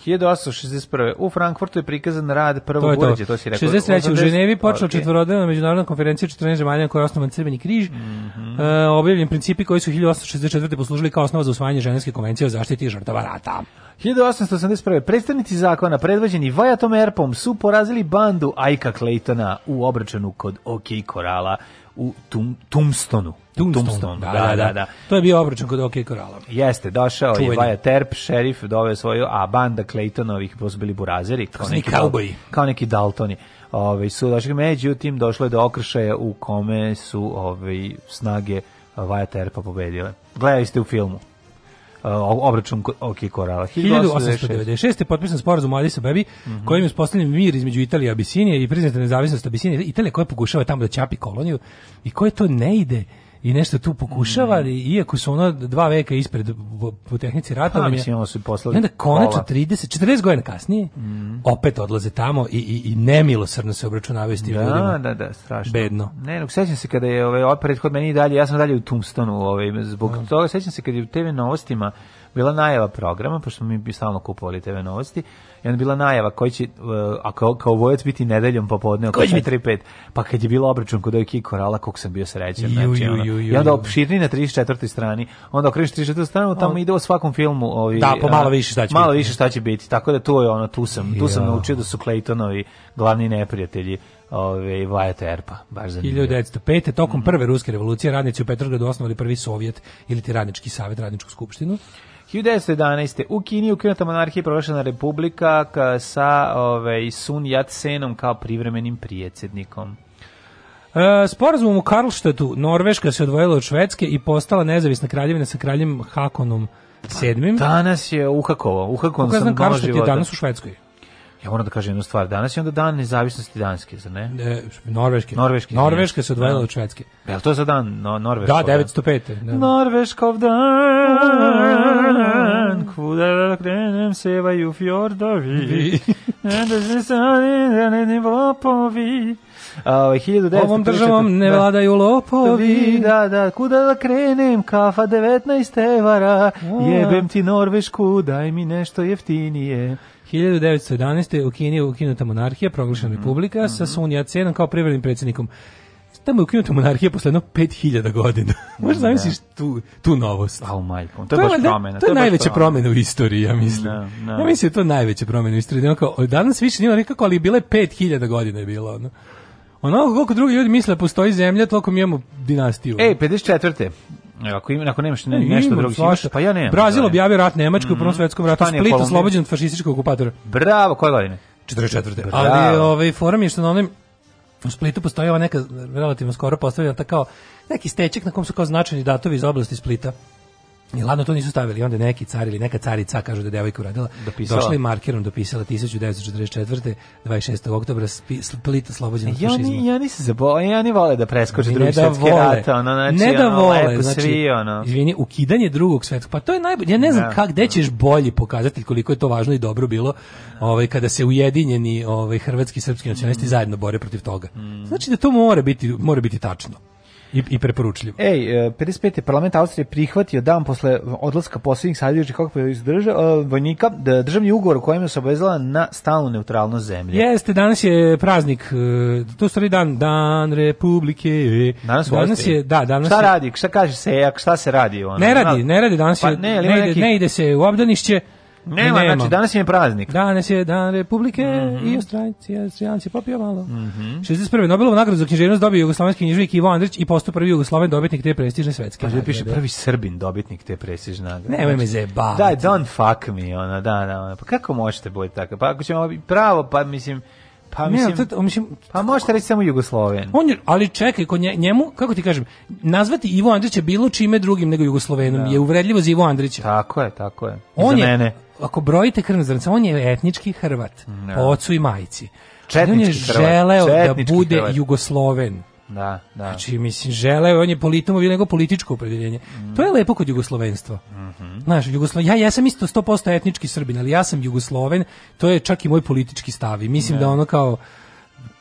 1861. U Frankfurtu je prikazan rad prvog to uređa, to si rekao. 63. u Ženevi počela okay. četvorodnevna međunarodna konferencija 14 zemalja koja je osnovan Crveni križ. Mm -hmm. e, objavljen principi koji su 1864. poslužili kao osnova za usvajanje Ženevske konvencije o zaštiti žrtava rata. 1881. Predstavnici zakona predvođeni Vajatom Erpom su porazili bandu Ajka Claytona u obračunu kod OK Korala u Tum, Tumstonu. Tombstone, Da, da, da, da, To je bio obračun kod OK Korala. Jeste, došao Čuveni. je Vaja Terp, šerif, doveo svoju, a banda Claytonovih, to su bili burazeri, kao neki, kauboji. kao neki Daltoni. Ove, su došli, međutim, došlo je do okršaja u kome su ove, snage Vaja Terpa pobedile. Gledali ste u filmu obračun Oki Korala. 1896. je potpisan sporazum o Addis Abebi, mm -hmm. kojim je uspostavljen mir između Italije i Abisinije i priznata nezavisnost Abisinije. Italija koja pokušava tamo da ćapi koloniju i koje to ne ide i nešto tu pokušavali, mm. iako su ono dva veka ispred po tehnici ratovanja. Pa, mislim, ono su poslali. Onda konačno 30, 40 godina kasnije, mm. opet odlaze tamo i, i, i nemilosrdno se obračunavaju s tim da, ljudima. Da, da, strašno. Bedno. Ne, no, sećam se kada je ovaj, prethodno meni dalje, ja sam dalje u Tumstonu, ovaj, zbog mm. toga sećam se kada je u TV novostima bila najava programa, pošto smo mi stalno kupovali TV novosti, I onda bila najava koji će, uh, a kao, kao vojac biti nedeljom popodne oko 4-5. Pa kad je bilo obračun kod ovih korala, koliko sam bio srećan. Znači, ono, I onda opširni na 34. strani, onda okreneš 34. stranu, tamo ide u svakom filmu. Ovi, da, po malo više šta će malo više šta će biti. Tako da to je ono, tu sam, tu sam naučio da su Claytonovi glavni neprijatelji ove Vajata Erpa, baš zanimljivo. 1905. tokom prve ruske revolucije radnici u Petrogradu osnovali prvi sovjet ili ti radnički savjet, radničku skupštinu. 1911. u Kini ukinuta monarhija i proglašena republika sa ovaj, Sun Yat-senom kao privremenim prijedsednikom. E, sporazumom u Karlštetu Norveška se odvojila od Švedske i postala nezavisna kraljevina sa kraljem Hakonom VII. Pa, danas je uhakovo, uhakon sam Karlštad je danas u Švedskoj. Ja moram da kažem jednu stvar. Danas je onda dan nezavisnosti Danske, zar ne? E, Norveške. Norveške. Norveška se odvojila da. od Švedske. Jel to za dan no, Norveškov? Da, 905. Da. Norveškov dan, kuda da krenem sevaju fjordovi, da se sani da ne lopovi. Ovaj, uh, 1900, Ovom državom ne da. vladaju lopovi. Da, da, kuda da krenem, kafa 19 evara, jebem ti Norvešku, daj mi nešto jeftinije. 1911. u Kini je ukinuta monarhija, proglašena mm -hmm. republika, mm -hmm. sa mhm. Sun Yat-senom kao privrednim predsjednikom tamo je ukinuta monarhija posle 5000 godina. Možeš da. zamisliš tu, tu novost. Au oh, majko, to je, to je baš promena. To je, to je najveća promjena u istoriji, ja mislim. No, da, no. Da. Ja mislim da to najveća promjena u istoriji. Ono danas više nije nekako, ali bile 5000 godina je bilo. Ono. Onako koliko drugi ljudi misle postoji zemlja, toliko mi imamo dinastiju. Ej, 54. Ako ima, ako nemaš ne, nešto drugo, imaš, pa ja nemam. Brazil objavio rat Nemačkoj mm -hmm. u Prvom mhm. svetskom ratu, Španija, Split oslobođen od fašističkog okupatora. Bravo, koje godine? 44. Bravo. Ali ovaj forum je što na onim u Splitu postoji ova neka relativno skoro postavljena ta kao neki stečak na kom su kao značajni datovi iz oblasti Splita. I ladno to nisu stavili, onda neki car ili neka carica, kažu da je devojka uradila, dopisala. došla i markerom dopisala 1944. 26. oktobra Split oslobođen od fašizma. Ja, nisi nisam zaboravio, e, ja ni vole da preskoče drugi da svetski rat, ono, znači, ne da ono, vole, lepo, znači, svi, ono. Izvini, ukidanje drugog svetskog, pa to je najbolje, ja ne znam da, kak, gde ćeš bolji pokazatelj koliko je to važno i dobro bilo, ovaj, kada se ujedinjeni ovaj, hrvatski i srpski nacionalisti mm. zajedno bore protiv toga. Mm. Znači da to mora biti, mora biti tačno. I, i preporučljivo. Ej, 55. E, parlament Austrije prihvatio dan posle odlaska posljednjih savezničkih kako je države e, vojnika da državni ugovor kojim se obavezala na stalnu neutralno zemlje. Jeste, danas je praznik, e, to stari dan, dan Republike. Danas, danas je, da, danas Šta je... radi? Šta kaže se, šta se radi ono? Ne radi, ne radi danas pa, je, ne, ne, ide, neki... ne ide se u obdanišće. Nema, nema, znači danas je praznik. Danas je dan Republike mm -hmm. i Australijanci, Australijanci popio malo. Mm -hmm. 61. Nobelovu nagradu za književnost dobio jugoslovenski književnik Ivo Andrić i postao prvi jugosloven dobitnik te prestižne svetske. Pa piše prvi Srbin dobitnik te prestižne nagrade. Nemoj me zebavati. Znači, da, don't fuck me, ona, da, da, ona. Pa kako možete biti tako? Pa ako ćemo pravo, pa mislim Pa mislim, ne, to, mislim pa možete reći samo Jugosloven. On je, ali čekaj, kod njemu, kako ti kažem, nazvati Ivo Andrića bilo čime drugim nego Jugoslovenom da. je uvredljivo za Ivo Andrića. Tako je, tako je. On za je, mene. ako brojite krvne zrnce, on je etnički Hrvat, da. po ocu i majici. Četnički on je želeo da Četnički da bude Hrvat. Jugosloven. Da, da. Znači, mislim, žele, on je politno bilo nego političko opredeljenje. Mm. To je lepo kod jugoslovenstva. Mm -hmm. Znaš, Jugoslo... ja, ja sam isto 100% etnički srbin, ali ja sam jugosloven, to je čak i moj politički stav i mislim ne. Da. da ono kao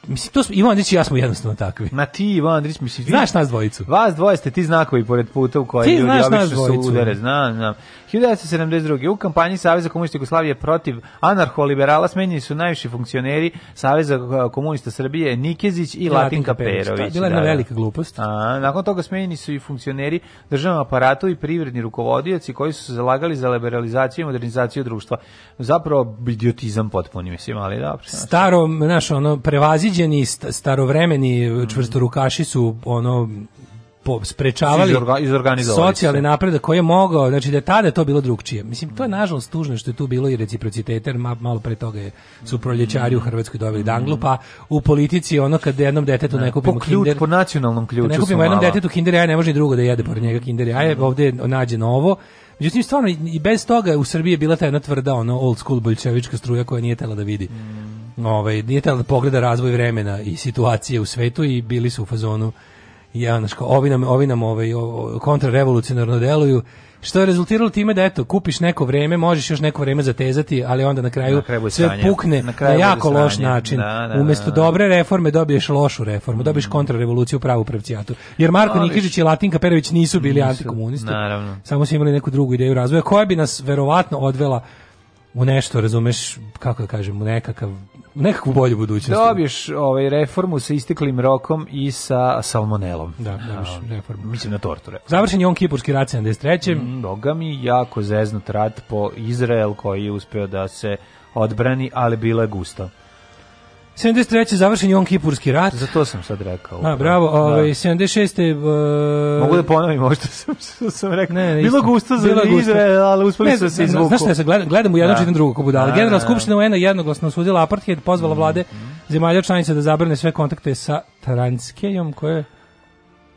Mislim, to smo, Ivo Andrić i ja smo jednostavno takvi. Ma ti, Ivo Andrić, mislim... Znaš nas dvojicu. Vas dvoje ste ti znakovi pored puta u koji ljudi obično su udare. Znam, znam. 1972. U kampanji Saveza komunista Jugoslavije protiv anarcho-liberala smenjeni su najviši funkcioneri Saveza eh, komunista Srbije Nikezić i Latinka Perović. Da, bila da, jedna da. velika glupost. A, nakon toga smenjeni su i funkcioneri državnog aparatu i privredni rukovodioci koji su se zalagali za liberalizaciju i modernizaciju društva. Zapravo idiotizam potpuni, mislim, ali da. Staro, znaš, ono, prevazi usiđeni starovremeni čvrstorukaši su ono po, sprečavali socijalni napredak koji je mogao, znači da je tada to bilo drugčije. Mislim, to je nažalost tužno što je tu bilo i reciprocitete, jer malo pre toga je, su proljećari u Hrvatskoj dobili danglu, pa u politici ono kad jednom detetu da. ne, ne po ključ, kinder... Po nacionalnom ključu Ne kupimo jednom detetu kinder jaje, ne može drugo da jede pored njega kinder jaje, mhm. ovdje je nađe novo Međutim, stvarno, i bez toga u Srbiji je bila ta jedna tvrda, ono, old school boljčevička struja koja nije tela da vidi. Mm ovaj, nije da pogleda razvoj vremena i situacije u svetu i bili su u fazonu ja, znaš, ovi nam, ovi nam ovaj, kontrarevolucionarno deluju, što je rezultiralo time da eto, kupiš neko vreme, možeš još neko vreme zatezati, ali onda na kraju, na kraju sve pukne na, na jako loš način. Da, da, Umesto da, da. dobre reforme dobiješ lošu reformu, dobiješ mm. kontrarevoluciju u pravu pravcijatu. Jer Marko no, Nikižić i Latinka Perović nisu bili nisu, antikomunisti, naravno. samo su imali neku drugu ideju razvoja, koja bi nas verovatno odvela u nešto, razumeš, kako da kažem, u nekakav nekakvu bolju budućnost. Dobiješ ovaj reformu sa isteklim rokom i sa salmonelom. Da, dobiješ da, reformu. Mislim na torture. Završen je on kipurski rat 73. Mnoga mm, mi jako zeznut rat po Izrael koji je uspeo da se odbrani, ali bilo je gusto. 73. završen Jon Kipurski rat. Za to sam sad rekao. A, bravo. Da. Ovaj, 76. Uh, e, Mogu da ponovim možda sam, sam rekao. Ne, ne, Bilo gusto za Bilo Izrael, ali uspeli su se izvuku. Znaš ne, gledam, gledam u jednom čitam da, ko budala. Da, Generalna da, skupština UN-a jednoglasno osudila apartheid, pozvala mhm. vlade zemalja članica da zabrane sve kontakte sa Transkejom, koje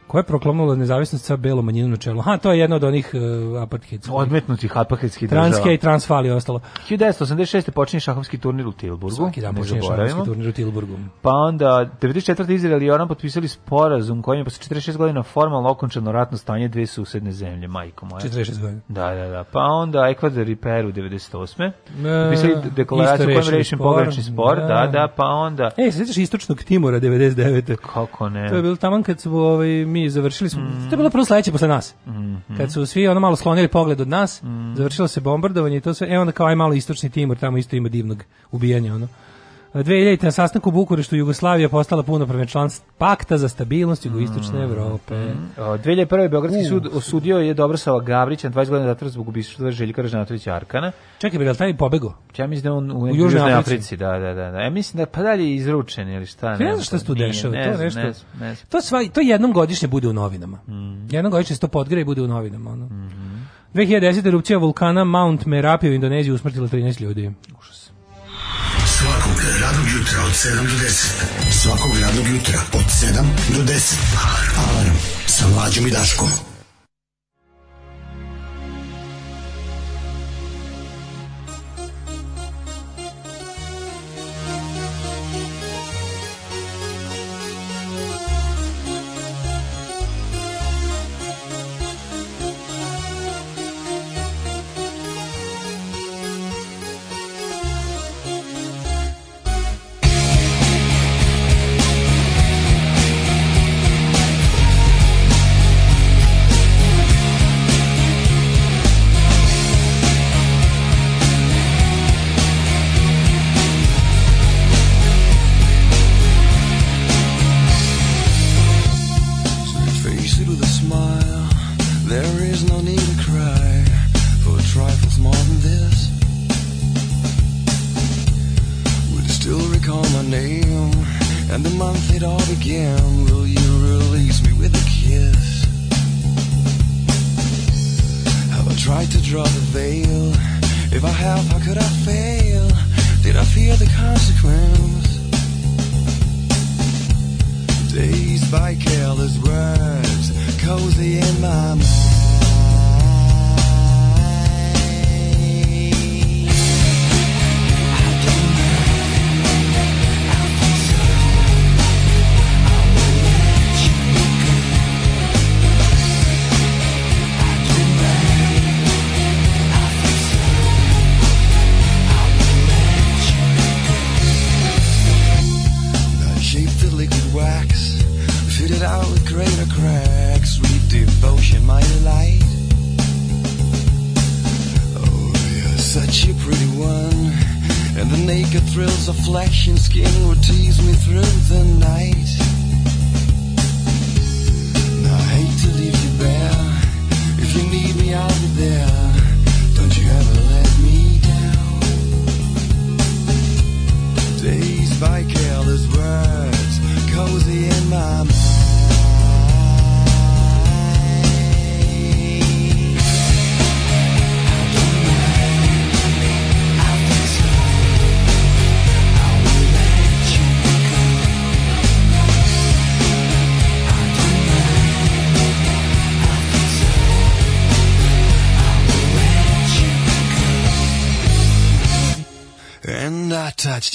koja je proklamula nezavisnost sa belom manjinom na čelu. Ha, to je jedno od onih uh, apartheidskih. Odmetnutih apartheidskih država. Transke i Transfali i ostalo. 1986. počinje šahovski turnir u Tilburgu. Svaki dan počinje šahovski turnir u Tilburgu. Pa onda, 94. Izrael i Oran potpisali sporazum kojim je posle 46 godina formalno okončeno ratno stanje dve susedne zemlje, majko moja. 46 godina. Da, da, da. Pa onda Ekvador i Peru 98. E, potpisali deklaraciju kojom rešim pogrešni spor. Da. da, da, pa onda... E, sjećaš Istočnog Timora 99. Kako ne? To je bilo tamo kad su ovaj, mi završili smo, mm. to je bilo prvo sledeće posle nas. Mm. Kad su svi ono malo sklonili pogled od nas, mm. završilo se bombardovanje i to sve, e onda kao aj malo istočni Timor, tamo isto ima divnog ubijanja, ono. 2000. na sastanku u Bukureštu Jugoslavija postala punopravni član pakta za stabilnost jugoistočne mm-hmm. Evrope. Mm. O, 2001. Beogradski uh. sud osudio je Dobrosava Gavrića na 20 godina zatvora zbog ubistva Željka Ražnatovića Arkana. Čekaj, bi li taj pobego? Ja mislim da on u, u Južnoj, Južnoj Africi. Africi. Da, da, da. da. Ja mislim da pa dalje izručen ili šta. Ne, ne znam šta se tu dešava. to, nešto, ne, ne, to, sva, to jednom godišnje bude u novinama. Mm. Jednom godišnje se to podgre i bude u novinama. Ono. Mm -hmm. 2010. erupcija vulkana Mount Merapi u Indoneziji usmrtila 13 ljudi. Užas od 7 do 10. Svakog radnog jutra od 7 do 10. Alarm sa mlađom i Daškom.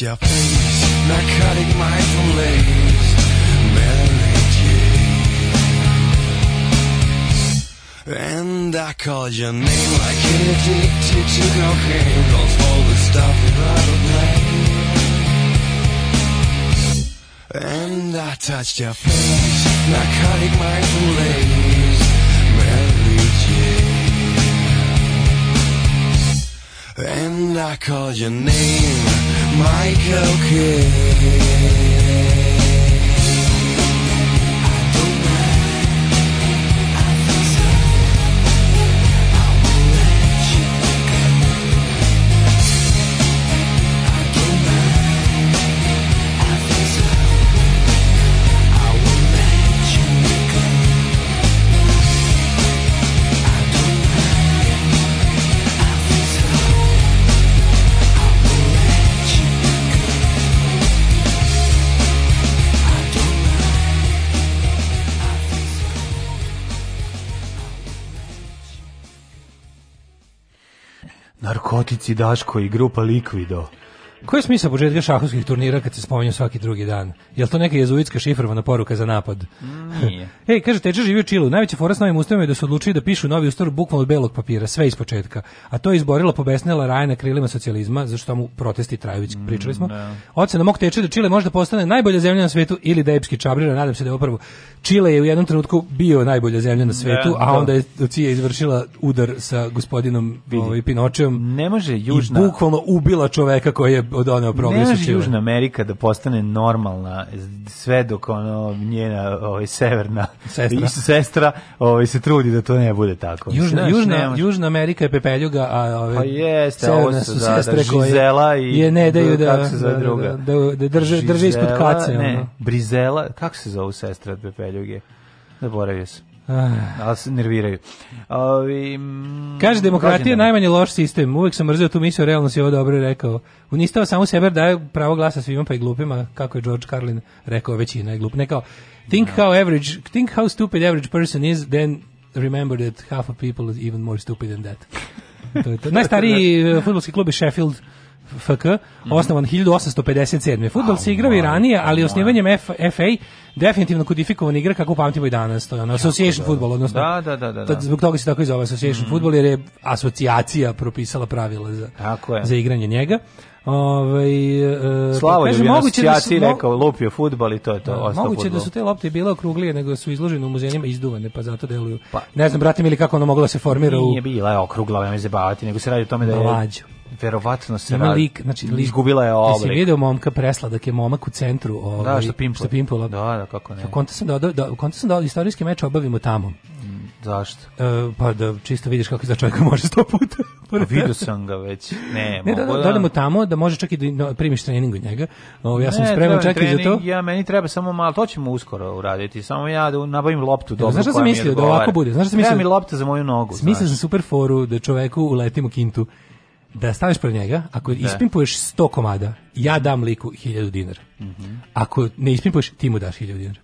your face, narcotic mindful lace, Mary Jane. And I call your name like an addicted to cocaine. Don't the stuff without a blame. And I touched your face, narcotic mindful lace, Mary Jane. And I called your name Michael Kidd. Vučić i Daško i grupa Likvido. Koji je smisao početka šahovskih turnira kad se spominju svaki drugi dan? Je li to neka jezuitska šifrovana poruka za napad? Mm, nije. Ej, kaže, teče živi u Čilu. Najveća fora s novim ustavima je da su odlučili da pišu novi ustav bukvalno od belog papira, sve iz početka. A to je izborila pobesnela raja na krilima socijalizma, zašto mu protesti traju, mm, pričali smo. Da. Ocena mog teče da Čile može da postane najbolja zemlja na svetu ili da epski čabrira, nadam se da je upravo Čile je u jednom trenutku bio najbolja zemlja na svetu, da, a da. onda je CIA izvršila udar sa gospodinom ovaj, Pinočeom. Ne može južna. I bukvalno ubila čoveka koji je od ono progresa Ne Južna Amerika da postane normalna sve dok ono njena ovaj severna sestra, sestra ovaj se trudi da to ne bude tako. Južna Znaš, Južna nema... Južna Amerika je pepeljuga, a ove pa jeste, severna su da, da, sestre da, Žizela i je ne daju da se zove da, druga. Da, da, da drže drže ispod kace ne, ono. Brizela, kako se zove sestra od pepeljuge? Zaboravio sam ali ah. se nerviraju. Ovi, Kaže, demokratija je najmanje loš sistem. Uvijek sam mrzio tu misiju, realno si ovo dobro rekao. Unistava samo sebe daje pravo glasa svima pa i glupima, kako je George Carlin rekao, većina je glup. Ne kao, think, no. Da. how average, think how stupid average person is, then remember that half of people is even more stupid than that. to to. Najstariji eh, futbolski klub je Sheffield, FK, osnovan 1857. Futbol se igrao i ranije, ali osnivanjem FA definitivno kodifikovan igra kako pamtimo i danas. To je ono, association da, futbol, odnosno. Da, da, da, da. da. Zbog toga se tako i zove association mm. futbol, jer je asocijacija propisala pravila za, za igranje njega. Ovaj e, pa Slavo je bio da mo... rekao lupio fudbal i to je to. Da, moguće futbol. da su te lopte bile okruglije nego su izložene u muzejima izduvane, pa zato deluju. Pa, ne znam brate mi ili kako ono moglo da se formira u Nije bila je okrugla, ja mi zabavati, nego se radi o tome da je mlađo verovatno se ima lik, znači lik, izgubila je oblik. Jesi video momka presla da je momak u centru, ovaj, da, što pimpula. Što pimpula. Da, da, kako ne. Konta sam da, da, konta sam da istorijski meč obavimo tamo. Mm, zašto? E, pa da čisto vidiš kako za čovjeka može sto puta. Pa vidio sam ga već. Ne, ne da, mogu da, da, da tamo da može čak i da primiš trening od njega. O, ovaj, ja sam ne, spreman čak i za to. Ja, meni treba samo malo, to ćemo uskoro uraditi. Samo ja da nabavim loptu dobro. Znaš šta sam mislio da ovako bude? Znaš šta sam mislio? Treba mi lopta za moju nogu. Smislio sam super foru da čoveku uletimo kintu da staneš pred njega, ako da. ispimpuješ 100 komada, ja dam liku 1000 dinara. Mm -hmm. Ako ne ispimpuješ, ti mu daš 1000 dinara.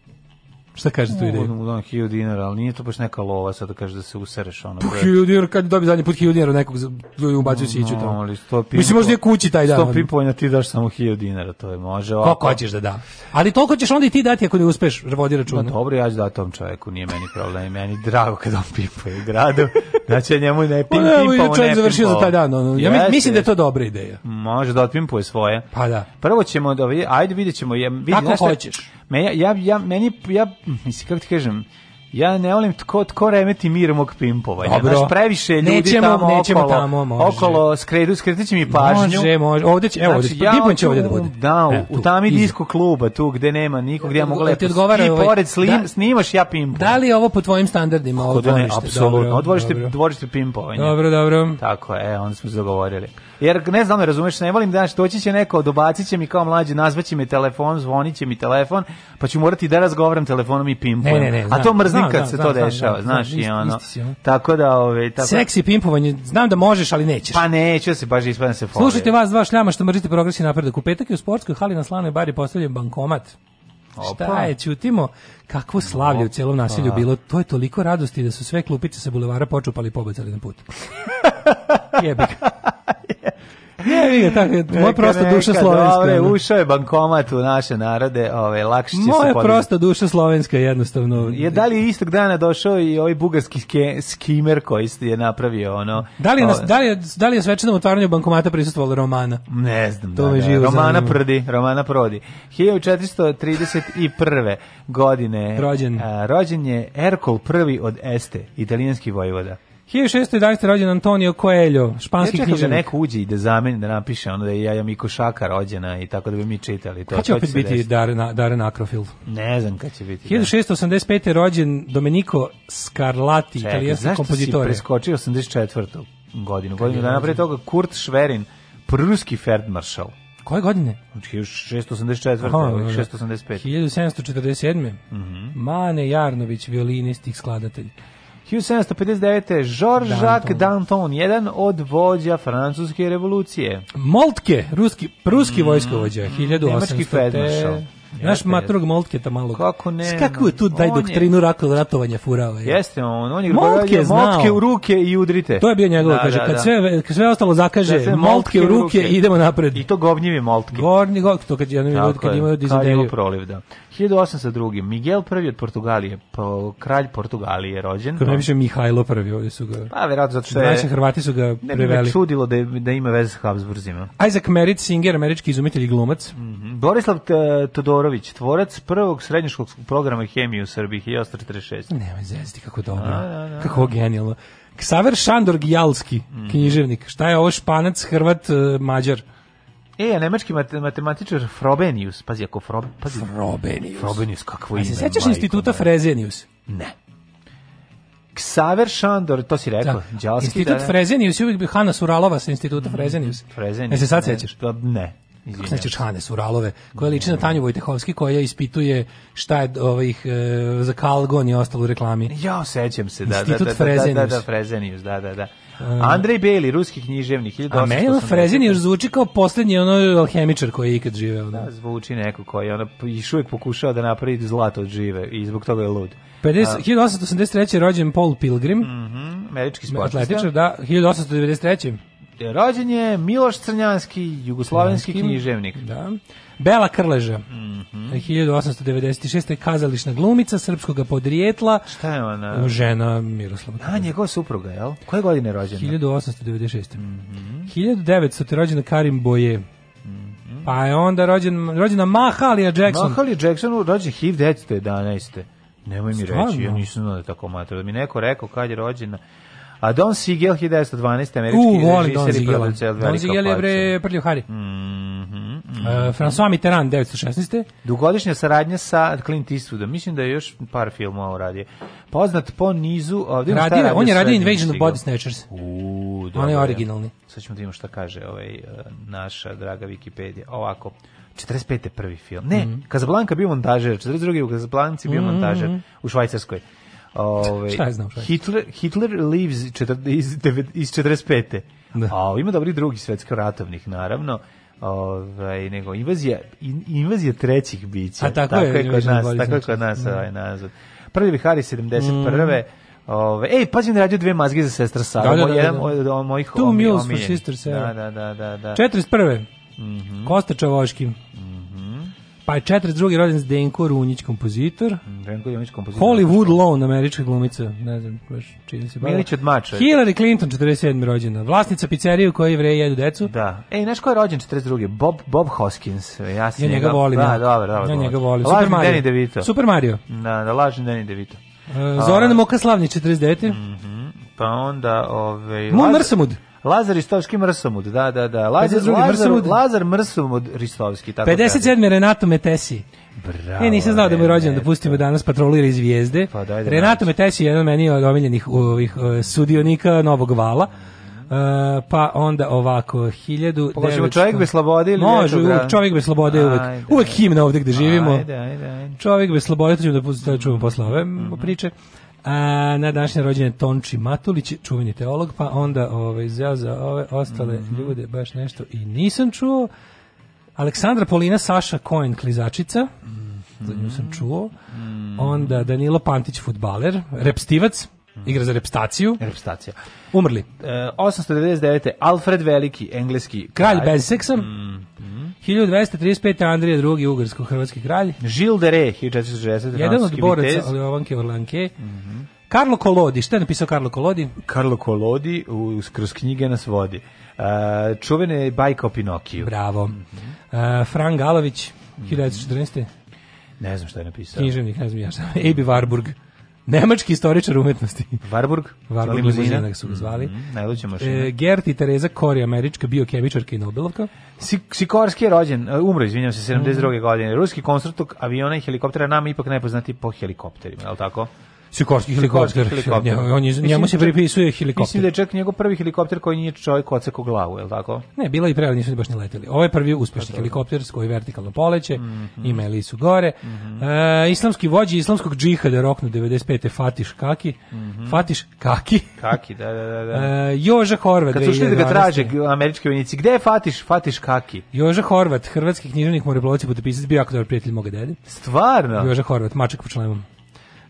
Šta kaže tu ideju? Mogu da 1000 dinara, ali nije to baš neka lova sad da kaže da se usereš ono. 1000 pa dinara kad dobi zadnji put 1000 dinara nekog ljudi ubacio ići tamo. Ali 100 Mislim možda je kući taj dan. 100 pipojna ti daš samo 1000 dinara, to je može. Ovako. Kako hoćeš da da. Ali to hoćeš onda i ti dati ako ne uspeš, vodi računa. No, dobro, ja ću dati tom čoveku, nije meni problem. Meni drago kad on pipuje gradu. Znači ja njemu ne pim, pim, pim, pa ne završio za taj dan. Ono. Ja yes, mislim yes. da je to dobra ideja. Može da otpimpuje svoje. Pa da. Prvo ćemo da ajde videćemo, ja vidi, Kako hoćeš. Me, ja, ja, meni, ja mislim, kako ti kažem, ja ne volim tko, tko remeti mir mog pimpovanja. Dobro. Znaš, previše ljudi nećemo, tamo nećemo okolo, tamo, može. okolo skredu, skretit će mi pažnju. Može, može. Ovde će, evo, znači, ovde, znači, ja će ovdje da bude. Da, e, tu, u tami iza. disko kluba, tu gde nema nikog, gde ja da, mogu lepo. Ti odgovara I ovaj- pored slim, da, snimaš ja pimpo. Da li je ovo po tvojim standardima? Kako da ne, apsolutno. Odvorište, dvorište pimpovanja. Dobro, dobro. Tako je, e, onda smo se dogovorili jer ne znam, ne razumeš, ne volim da što će neko, dobacit će mi kao mlađi, nazvaće mi telefon, zvoniće mi telefon, pa ću morati da razgovaram telefonom i pimpujem. Ne, ne, ne, znam, A to mrzim znam, kad znam, se to dešava, znaš, i ono. Isti, isti, tako da, ove, tako... Seksi pimpovanje, znam da možeš, ali nećeš. Pa neću se, baš ispadam se folije. Slušajte vas dva šljama što mrzite progresi napredak. U petak je u sportskoj hali na Slanoj bari postavljen bankomat. Opa. Šta je, ćutimo kakvo slavlje u celom nasilju bilo. To je toliko radosti da su sve klupice sa bulevara počupali i pobacali na put. Jebi Ne, vi tako, moja prosta duša slovenska. Ove, ušao je bankomat u naše narode, ove, lakše će moja se Moja prosta duša slovenska jednostavno. Je da li istog dana došao i ovaj bugarski ske, skimer koji je napravio ono. Da li je, ovaj, da li je, da li je svečano otvaranje bankomata prisustvovala Romana? Ne znam. To da, da, Romana zanima. Prdi, Romana Prodi. 1431. godine rođen. A, rođen je Erkol prvi od Este, italijanski vojvoda. 1611. rođen Antonio Coelho, španski književnik. Ja čekam da neko uđe i da zameni, da napiše ono da je Jaja Miko Šaka rođena i tako da bi mi čitali. To, kad će opet će biti Daren, Daren Akrofil? Ne znam kad će biti. 1685. Da. rođen Domenico Scarlatti, italijanski kompozitor. Zašto si preskočio 84. godinu? Godinu dana pre toga Kurt Schwerin, pruski feldmaršal. Koje godine? 1684. Znači, Aha, 685. 1747. Mm -hmm. Mane Jarnović, violinist i skladatelj. 1759. Jean-Jacques Danton, jedan od vođa francuske revolucije. Moltke, ruski, pruski mm. vojskovođa, 1800. Mm, nemački fedmaršal. Naš matrog Moltketa malo. Kako ne? Kako je tu taj doktrinu rakov ratovanja furao je. Jeste on, on je Moltke, Moltke u ruke i udrite. To je bio njegov, da, kaže, da, kad da. sve kad sve ostalo zakaže, da, Moltke u ruke, i idemo napred. I to govnjivi Moltke. Gorni gok, to kad jedan kad imaju je proliv, da. 1802. Miguel I od Portugalije, po, kralj Portugalije rođen. Kako najviše Mihajlo I ovdje su ga... Pa, vjerojatno, zato što je... Hrvati su ga ne preveli. Ne bi čudilo da, da ima veze sa Habsburzima. Isaac Merritt Singer, američki izumitelj i glumac. Mm -hmm. Borislav Todorović, tvorac prvog srednjoškolskog programa hemije u Srbiji, 1846. Nemoj zezati, kako dobro. A, da, da, da. Kako genijalno. Ksaver Šandor Gijalski, mhm. književnik. Šta je ovo španac, hrvat, e, mađar? E, a nemački matematičar Frobenius, pazi, ako Fro, pazi, Frobenius. Frobenius, kakvo ime. A se sećaš instituta Frezenius? Ne. Ksaver Šandor, to si rekao, da. đalski Institut da, da. Frezenius, uvijek bi Hanna Suralova sa instituta mm, Frezenius. Frezenius. Ne se sad ne, sećaš? Pa, ne. Kako se nećeš Hane Suralove, koja liči na Tanju Vojtehovski, koja ispituje šta je ovih, e, za Kalgon i ostalo u reklami. Ja, sećam se, da, da, Institut da, da, da, da, da, Frezenius, da, da, da. Andrej Beli, ruski književnik, 1880. A meni Frezin još zvuči kao poslednji onaj alhemičar koji je ikad živeo. Da, da, zvuči neko koji je ono, još uvijek pokušao da napravi zlato od žive i zbog toga je lud. 1883. rođen Paul Pilgrim. Mm američki sportista. Atletičar, da, 1893. Rođen je Miloš Crnjanski, jugoslovenski književnik. Da. Bela Krleža, mm -hmm. 1896. kazališna glumica srpskog podrijetla. Šta je ona? Žena Miroslava. A, njegova supruga, jel? Koje godine je rođena? 1896. Mm -hmm. 1900. rođena Karim Boje. Mhm. Pa je onda rođen, rođena Mahalia Jackson. Mahalia Jackson rođen 1911. Nemoj mi Stvarno? reći, ja nisam znao da je tako mater. Da mi neko rekao kad je rođena, A Don Siegel 1912 američki uh, volim Don Siegel. Don Siegel je bre prljio Hari. Mm e, -hmm, mm -hmm. Uh, François Mitterrand 1916. Dugogodišnja saradnja sa Clint Eastwoodom. Mislim da je još par filmova uradio. Poznat po nizu, ovde radio, radio, on je radio Invasion of Body Snatchers. U, dobro. On je originalni. Sad ćemo da vidimo šta kaže ovaj e, naša draga Wikipedia. Ovako. 45. prvi film. Ne, mm -hmm. Kazablanka bio montažer, 42. u Kazablanci bio mm -hmm. montažer mhm. u Švajcarskoj. Ove, šta znam, šta Hitler, Hitler lives iz, iz 45. Da. A ima dobrih drugih svetsko ratovnih, naravno. Ovaj nego invazija in, invazija trećih bića. A tako, tako je, je kod nas, boli, tako znači. je kod nas da. ovaj nazad. Prvi Bihari 71. Mm. Ove, ej, pazi mi radio dve mazge za sestra Sara. Da, da, da, jedan da, da. od mojih Two Mules for Sister Sarah. Da, da, da, da, da. 41. Mm -hmm. Kosta Čavoški. Mm Pa je 42. rođen Zdenko Runjić, kompozitor. Zdenko mm, Runjić, kompozitor. Hollywood Lone, američka glumica. Ne znam baš čini se. Milić od Mača. Hillary Clinton, 47. rođena. Vlasnica pizzerije u kojoj jevreji jedu decu. Da. Ej, znaš ko je rođen 42. Bob, Bob Hoskins. Ja, ja njega njega volim. Da, dobro, dobro. Ja njega volim. Super Mario. Danny DeVito. Super Mario. Da, da lažem Danny DeVito. E, Zoran Mokaslavni, 49. Mm -hmm. Pa onda... Ove, ovaj, Mun Mrsamud. Lazar Ristovski Mrsomud, da, da, da. Lazar, Lazar, Lazar Mrsomud Ristovski, tako 57. Da. Kaže. Renato Metesi. Bravo. E, nisam znao da mu je rođen, da pustimo danas patrolira iz zvijezde. Pa, daj, da Renato Metesi je jedan meni od omiljenih ovih, e, sudionika Novog Vala. Uh, pa onda ovako 1000 Položimo pa čovjek bez slobode ili Može, čovjek bez slobode uvek. Ajde, uvek himna ovdje gde živimo. Ajde, ajde, ajde. Čovjek bez slobode, to ćemo da pustimo, čujemo posle ove mm -hmm. priče. A, na današnje rođene Tonči Matulić, čuveni teolog, pa onda ovaj, za, za ove ostale mm -hmm. ljude baš nešto i nisam čuo. Aleksandra Polina Saša Koen Klizačica, mm -hmm. za nju sam mhm. čuo. Mm. Onda Danilo Pantić, futbaler, repstivac, mhm. igra za repstaciju. Repstacija. Umrli. E, 899. Alfred Veliki, engleski kralj. Kralj bez seksa. Mm. 1235. Andrija II. Ugarsko-Hrvatski kralj. Žil de Re, 1460. Jedan od boraca Oliovanke Orlanke. Mm -hmm. Karlo Kolodi, šta je napisao Karlo Kolodi? Karlo Kolodi uz, kroz knjige nas vodi. Uh, čuvene bajka o Pinokiju. Bravo. Mm -hmm. E, uh, Fran Galović, 1914. Mm -hmm. Ne znam šta je napisao. Književnik, ne znam ja šta. Ebi Warburg. Nemački istoričar umetnosti. Warburg, Warburg limuzina. su ga zvali. Mm, najluđa E, Gert i Tereza Kori, američka biokemičarka i Nobelovka. Sikorski je rođen, e, umro, izvinjam se, 72. Mm. godine. Ruski konstruktor aviona i helikoptera, nama ipak najpoznati po helikopterima, je li tako? Sikorski helikopter. helikopter. On je, njemu se pripisuje helikopter. Mislim da je čak njegov prvi helikopter koji nije čovjek oceko glavu, je li tako? Ne, bila i preva, nisu baš ne leteli. Ovo je prvi uspešni Zato. helikopter s koji vertikalno poleće, mm -hmm. ima Elisu gore. Mm -hmm. uh, islamski vođi islamskog džihada roknu 95. Fatiš Kaki. Mm -hmm. Fatiš Kaki. Kaki, da, da, da. da. Uh, Joža Horvat. Kad su šli da ga traže američki vojnici, gde je Fatiš? Fatiš Kaki. Joža Horvat, hrvatski književnik, moreplovac i putopisac, da bio jako dobar prijatelj moga dede. Stvarno? Joža Horvat, mačak po člemu.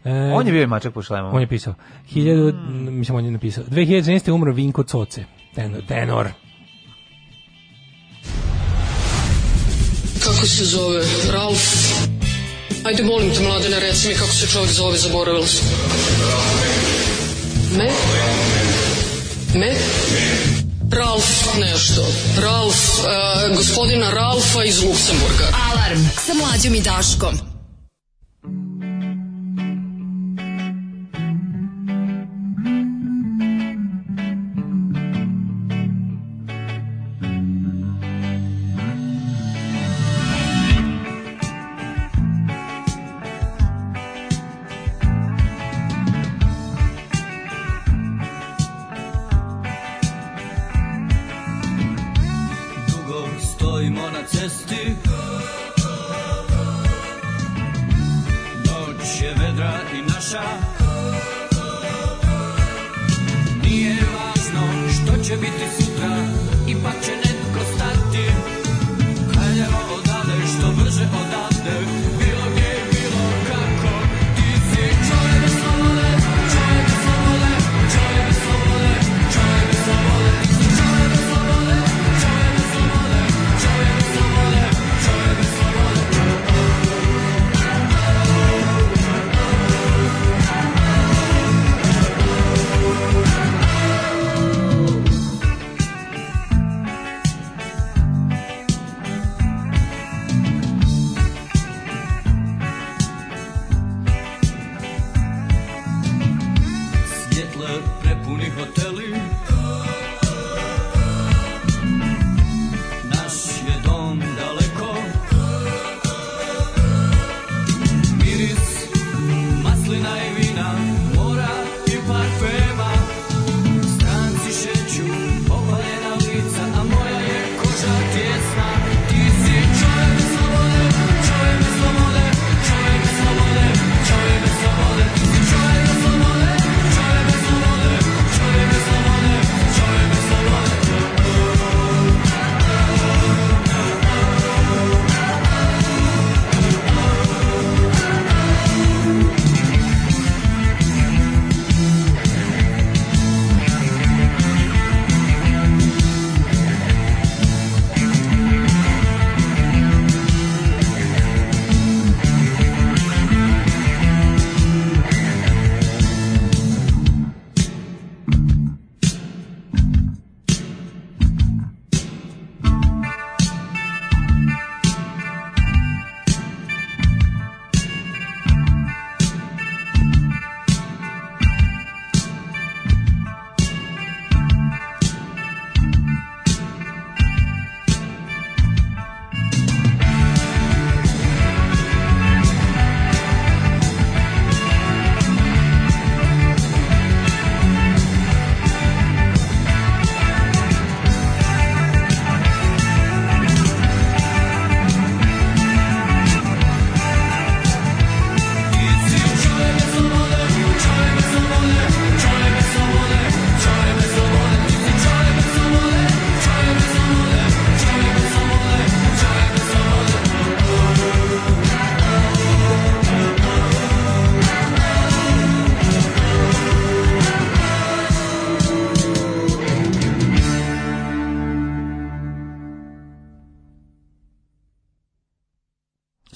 E, on je bio i mačak po šlemom. On je pisao. 1000, mm. mislim, on je napisao. 2011. umro Vinko Coce. Tenor. tenor. Kako se zove? Ralf? Ajde, molim te, mladene, reci mi kako se čovjek zove, zaboravila sam. Me? Me? Ralf nešto. Ralf, uh, e, gospodina Ralfa iz Luksemburga. Alarm sa mlađom i Daškom.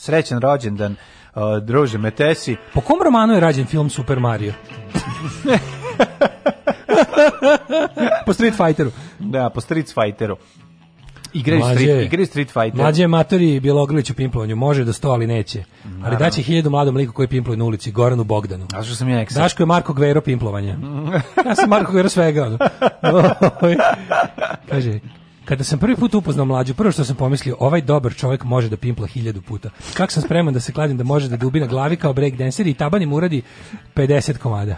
srećan rođendan, uh, druže Metesi. Po kom romanu je rađen film Super Mario? po Street Fighteru. Da, po Street Fighteru. Igraju street, igre street Fighter. Mlađe matori Bjelogrlić u pimplovanju, može da sto, ali neće. Naravno. Ali daće hiljadu mladom liku koji pimpluje na ulici, Goranu Bogdanu. A što sam ja eksa? Daško je Marko Gvero pimplovanje. ja sam Marko Gvero svega. Ono. Ovaj, kaže, Kada sam prvi put upoznao mlađu, prvo što sam pomislio, ovaj dobar čovjek može da pimpla hiljadu puta. Kako sam spreman da se kladim da može da dubi na glavi kao breakdancer i tabanim uradi 50 komada.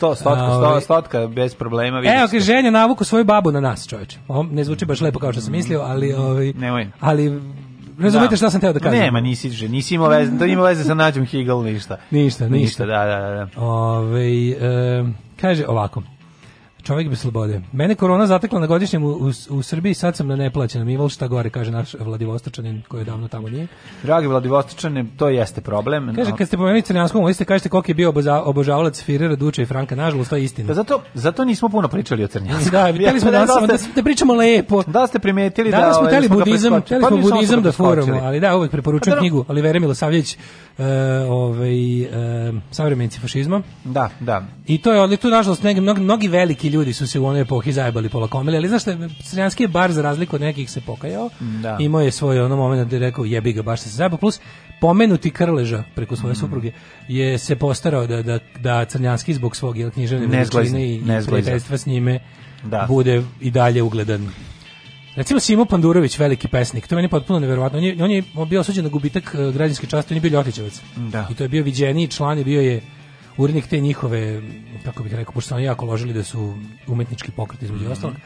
100, 100, 100, stotka, bez problema. Evo, kaže, ženja navuku svoju babu na nas, čovječe. Ne zvuči baš lepo kao što sam mislio, ali... Ovaj, Nemoj. Ali Razumete da. šta sam teo da kažem? Nema, nisi, že, nisi imao veze, to ima veze sa nađom Higel, ništa. Ništa, ništa. ništa da, da, da. Ove, ovaj, e, kaže ovako, Čovjek bez slobode. Mene korona zatekla na godišnjem u, u, u Srbiji, sad sam na neplaćenom. Ival šta gore, kaže naš Vladivostočanin koji je davno tamo nije. Dragi Vladivostočane, to jeste problem. Kaže, no. kad ste pomenuli crnjanskom, vi ste kažete koliko je bio obožavalac Firera, Duče i Franka. Nažalost, to je istina. Da, zato, zato nismo puno pričali o crnjanskom. Da, htjeli smo ja, danas, da, ste, da, da pričamo lepo. Da ste primetili da... da smo ovaj htjeli budizam, htjeli pa smo budizam da foramo, ali da, uvijek preporučujem pa, da- knjigu Olivera Milosavljević, uh, ovaj, uh, e, savremenici fašizma. Da, da. I to je odlično, nažalost, mnogi veliki ljudi ljudi su se u onoj epohi zajebali pola ali znaš šta, Crnjanski je bar za razliku od nekih se pokajao, da. imao je svoj ono moment gde je rekao jebi ga, baš se zajebao, plus pomenuti Krleža preko svoje mm. supruge je se postarao da, da, da Crnjanski zbog svog književne veličine i, i prijateljstva s njime da. bude i dalje ugledan Recimo Simo Pandurović, veliki pesnik, to je meni potpuno neverovatno. On je, on je bio osuđen na gubitak eh, građanske časti, on je bio Ljotićevac. Da. I to je bio viđeniji član i bio je urednik te njihove, kako bih rekao, pošto sam jako ložili da su umetnički pokret između mm -hmm. ostalog,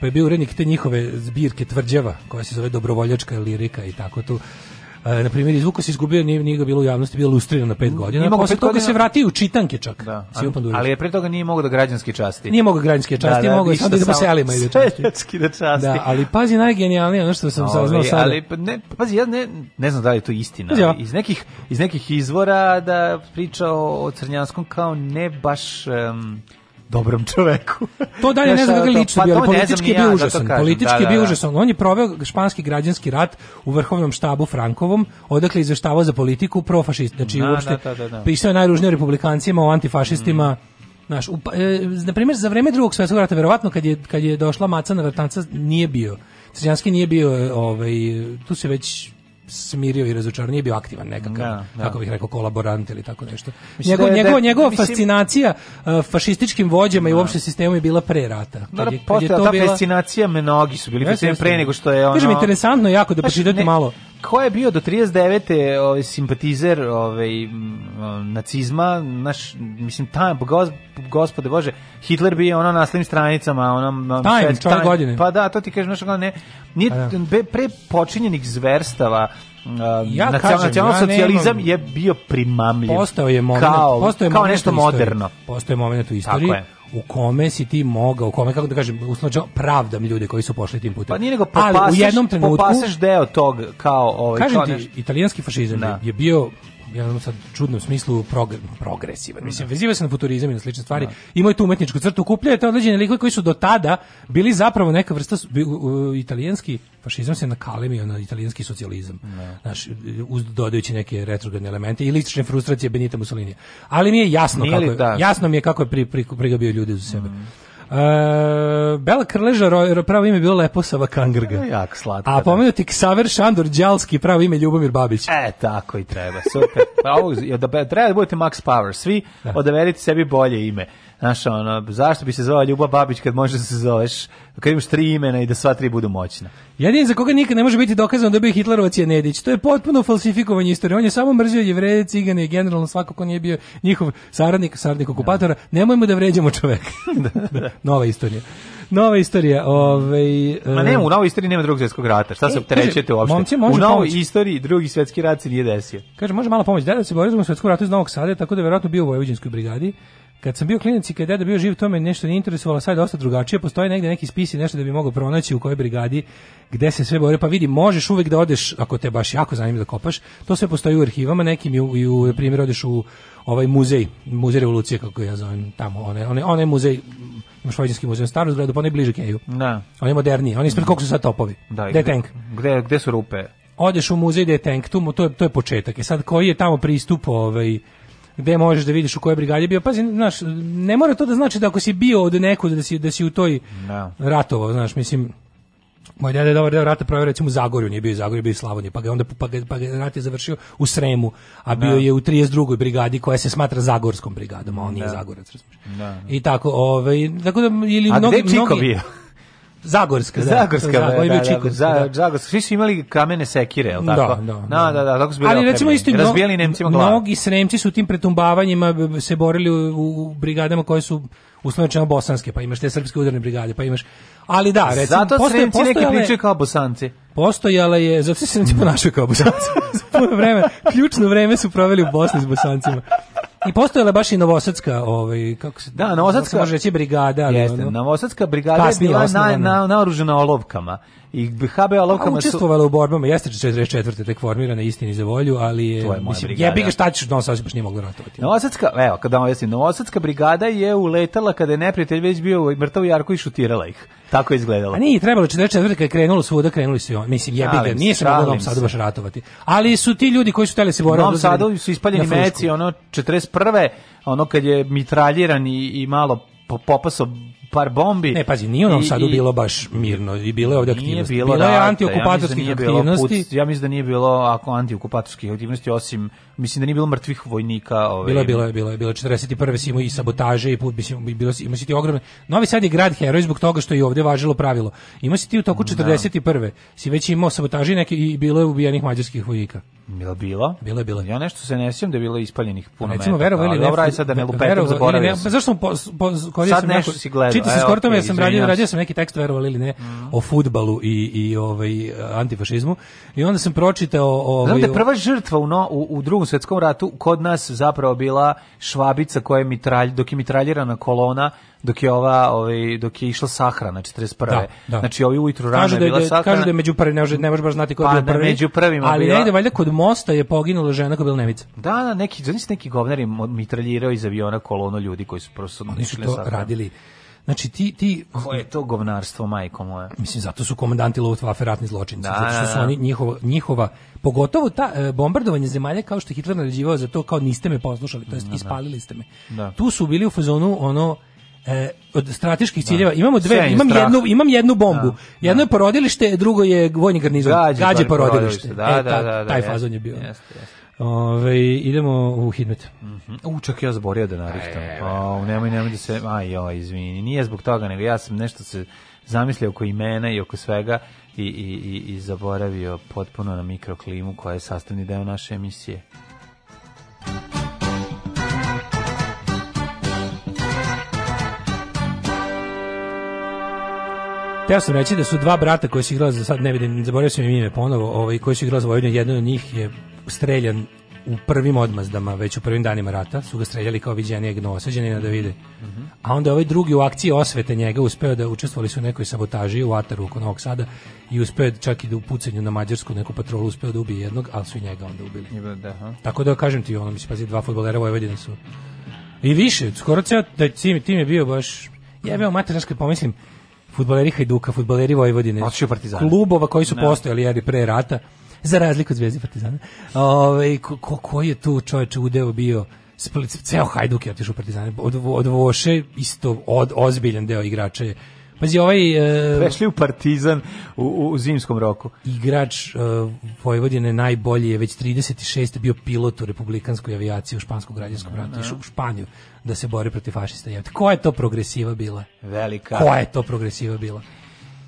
pa je bio urednik te njihove zbirke tvrđeva, koja se zove dobrovoljačka lirika i tako tu E, na primjer, izvuko se izgubio, nije, nije bilo u javnosti, bilo lustriran na 5 godina. Nije posle toga se vratio u čitanke čak. Da. ali je pre toga nije mogao da građanski časti. Nije mogao da građanske da, časti, da, da, mogao da po selima ide časti. da časti. Da, ali pazi najgenijalnije ono što sam Ovi, ovaj, saznao sada. Ali pa ne, pazi, ja ne, ne znam da li je to istina. Ja. Iz nekih, iz nekih izvora da pričao o, o Crnjanskom kao ne baš... Um, dobrom čoveku. To dalje ne znam kako lično pa bio, politički da da, je bio užasan. Da, politički je bio užasan. On je proveo španski građanski rat u vrhovnom štabu Frankovom, odakle izveštavao za politiku profašist, znači da, uopšte da, da, da, pisao je najružnije republikancima, o antifašistima, mm. Naš, u, pa, e, na primjer, za vreme drugog svjetskog rata, verovatno kad je, kad je došla maca na vrtanca, nije bio. Srđanski nije bio, e, ovaj, tu se već smirio i razočaran, nije bio aktivan nekakav, da, da. kako bih rekao, kolaborant ili tako nešto. Mislim njegov, da njegov, da, njegova mislim, fascinacija uh, fašističkim vođama da. i uopšte sistemom je bila pre rata. Da, je, je to ta bila... fascinacija mnogi su bili ja, pre nego što je ono... Kažem, interesantno jako da pročitate malo ko je bio do 39. ovaj simpatizer ovaj nacizma, naš mislim taj gospode bože, Hitler bio ono na slim stranicama, onom Time, šed, time godine. Pa da, to ti kažeš našo ne. Ni pa da. pre počinjenih zverstava Uh, ja nacionalno socijalizam ja je bio primamljiv. Postao je moment, kao, postao je kao nešto moderno. Postao je moment u istoriji. Tako je u kome si ti mogao, u kome, kako da kažem, uslovno pravdam ljude koji su pošli tim putem. Pa nije nego popaseš, Ali u jednom trenutku, popaseš deo tog kao... Ovaj, kažem kao ti, italijanski fašizam da. je bio jednom sad čudnom smislu progr progresivan. Mhm. Mislim, veziva se na futurizam i na slične stvari. Da. Imaju tu umetničku crtu, kupljaju te određene likove koji su do tada bili zapravo neka vrsta uh, italijanski fašizam se nakalemio na italijanski socijalizam. Da. Znaš, uz dodajući neke retrogradne elemente i lične frustracije Benita Mussolini. Ali mi je jasno Nije kako je, da? jasno mi je kako je pri, pri, prigabio ljude za sebe. Mm. Eh, Bela Krleža, pravo ime je bilo Leposava Kangrga. No, jako slatka. A da. pomenuti Ksaver Šandor Đalski, pravo ime Ljubomir Babić. E, tako i treba. Super. Pa ovo, da treba da budete Max Power. Svi da. odaverite sebi bolje ime. Znaš, ono, zašto bi se zvala Ljuba Babić kad možeš da se zoveš, kad imaš tri imena i da sva tri budu moćna? Jedin za koga nikad ne može biti dokazano da je bio Hitlerovac je Nedić. To je potpuno falsifikovanje istorije. On je samo mrzio jevreje, cigane i generalno svako ko nije bio njihov saradnik, saradnik okupatora. Da. Nemojmo da vređamo čoveka. da, da. Nova istorija. Nova istorija, ovaj Ma e, ne, u novoj istoriji nema drugog svetskog rata. Šta se e, opterećete uopšte? Momci, u novoj pomoć... istoriji drugi svetski rat se nije desio. Kaže, može malo pomoći. Deda se borio u svetski rat iz Novog Sada, tako da je verovatno bio u vojvođinskoj brigadi. Kad sam bio klinac i kad deda bio živ, to me nešto nije interesovalo, sad je dosta drugačije. Postoje negde neki spisi, nešto da bi mogao pronaći u kojoj brigadi, gde se sve borio. Pa vidi, možeš uvek da odeš, ako te baš jako zanima da kopaš, to sve postoji u arhivama, nekim i u, i u primjer, odeš u ovaj muzej, muzej revolucije, kako ja zovem tamo, onaj, onaj, onaj muzej imaš vojinski muzej u starom zgradu, pa onaj bliže Keju. Da. On je moderniji, on je ispred mm. koliko su sad topovi. Da, gde, tank? Gde, gde su rupe? Odeš u muzej gde je tank, tu, to, je, to je početak. E sad, koji je tamo pristup ovaj, gde možeš da vidiš u kojoj brigadi je bio. Pazi, znaš, ne mora to da znači da ako si bio od nekog, da si, da si u toj no. Da. ratovo, znaš, mislim, moj deda je dobar deo rata proveo recimo u Zagorju, nije bio iz Zagorja, bio iz Slavonije, pa ga onda pa ga, pa ga rat je završio u Sremu, a bio da. je u 32. brigadi koja se smatra Zagorskom brigadom, a on da. nije Zagorac, razumiješ. Da, da. I tako, ovaj, tako da ili a mnogi, gde mnogi bio? Zagorska, da. Zagorska, da, da, da, Čikos, da, Zagorska. Svi su imali kamene sekire, el da, tako? Da, da, da, da, da tako su bili Ali recimo isto razbijali Nemcima glavu. Mnogi Sremci su tim pretumbavanjima se borili u, u brigadama koje su uslovno bosanske, pa imaš te srpske udarne brigade, pa imaš. Ali da, recimo, zato postoje, postoje neki pričaju kao bosanci. Postojala je, zato se Sremci mm. ponašaju kao bosanci. Puno vremena, ključno vreme su proveli u Bosni s bosancima. I postojala baš i Novosadska, ovaj kako se Da, Novosadska može reći brigada, ali Jeste, ono, Novosadska brigada je bila na, na, naoružana olovkama i HB olovkama su... Učestvovala u borbama, jeste 44. tek formirana istini za volju, ali je, je mislim, jebi ga šta ćeš, Novosadska baš nije mogla ratovati. Novosadska, evo, kada vam jasnim, Novosadska brigada je uletala kada je neprijatelj već bio mrtav Jarko i šutirala ih. Tako je izgledalo. A nije, trebalo 44. kada je krenulo svuda, krenuli su i on. Mislim, jebi ga, nije se moglo Novom Sadu baš ratovati. Ali su ti ljudi koji su tele se borili... Novom da Sadu su ispaljeni meci, ono, 41. ono kad je mitraljiran i, i malo popaso par bombi. Ne, pazi, nije u Novom Sadu bilo baš mirno i bile je ovdje aktivnosti. Bilo, bilo je da, antiokupatorskih ja da aktivnosti. Put, ja mislim da nije bilo ako antiokupatorskih aktivnosti, osim, mislim da nije bilo mrtvih vojnika. Ove, ovaj. bilo je, bilo je, bilo je, bilo je 41. si i sabotaže i put, mislim, bilo si, imao si ti ogromne. Novi Sad je grad heroj zbog toga što je ovdje važilo pravilo. Ima si ti u toku 41. Da. si već imao sabotaže neke i bilo je ubijenih mađarskih vojnika. Bilo bilo. Bilo je bilo. Ja nešto se ne sjećam da je bilo ispaljenih puno. Recimo verovali ili ne, sad da ne lupetamo zaboravio. Ne, zašto sam po, po, sad sam nešto neko, si gledao priča sa skortama, ja sam radio, radio sam neki tekst, verovali ili ne, mm. o futbalu i, i ovaj, antifašizmu. I onda sam pročitao... Ovaj, Znam da prva žrtva u, no, u, u, drugom svetskom ratu kod nas zapravo bila švabica koja je mitralj, dok je mitraljirana kolona dok je ova ovaj dok je išla sahrana 41. Da, da. Znači ovi ujutru rano kažu da je, da je bila sahrana. Kažu da je među prvi, ne može ne može baš znati ko je pa, bio prvi. među prvima ali bila. Ali valjda kod mosta je poginula žena koja bila nevica. Da, da, neki znači neki govnari mitraljirao iz aviona kolonu ljudi koji su prosto nisu to radili Znači ti ti koje to govnarstvo majko moja. Mislim zato su komandanti Luftwaffe ratni zločinci, da, zato što da, su da. oni njihova njihova pogotovo ta e, bombardovanje zemalja kao što Hitler naređivao za to kao niste me poslušali, to jest da, da, ispalili ste me. Da. Tu su bili u fazonu ono e, od strateških ciljeva imamo dve, Sjenje, imam strah. jednu, imam jednu bombu. Da, jedno je porodilište, drugo je vojni garnizon. Gađe, Gađe porodilište. porodilište. Da, e, ta, taj fazon je bio. Jeste, jeste. Ove, idemo u Hidmet. Mm -hmm. U, čak ja zaborio da nariftam. O, e, e, e. nemoj, nemoj da se... Aj, jo, izvini. Nije zbog toga, nego ja sam nešto se zamislio oko imena i oko svega i, i, i, i zaboravio potpuno na mikroklimu koja je sastavni deo naše emisije. Teo sam reći da su dva brata koji su igrali za sad ne vidim, zaboravio sam im ime ponovo, ovaj koji su igrali za Vojvodinu, jedan od njih je streljan u prvim odmazdama, već u prvim danima rata, su ga streljali kao viđenijeg novoseđenina da vide. Mm A onda ovaj drugi u akciji osvete njega uspeo da učestvovali su u nekoj sabotaži u Ataru oko Novog Sada i uspeo čak i da u pucanju na mađarsku neku patrolu uspeo da ubije jednog, ali su i njega onda ubili. Da, Tako da kažem ti ono, mislim, pazi, dva futbolera Vojvodine su. I više, skoro ceo taj tim, tim je bio baš... Ja bih mater, kad pomislim, fudbaleri Hajduka, fudbaleri Vojvodine, klubova koji su ne. postojali jeri pre rata, za razliku od Zvezde Partizana. Ovaj ko, ko, je tu čovječe udeo bio? Split, ceo Hajduk je otišao u Od, od Voše isto od, ozbiljan deo igrača je Pazi, ovaj... Uh, Prešli u Partizan u, u zimskom roku. Igrač uh, Vojvodine najbolji je već 36. bio pilot u republikanskoj avijaciji u španskom građanskom ratu. Išao u Španiju da se bori protiv fašista. Ko je to progresiva bila? Velika. Ko je to progresiva bila?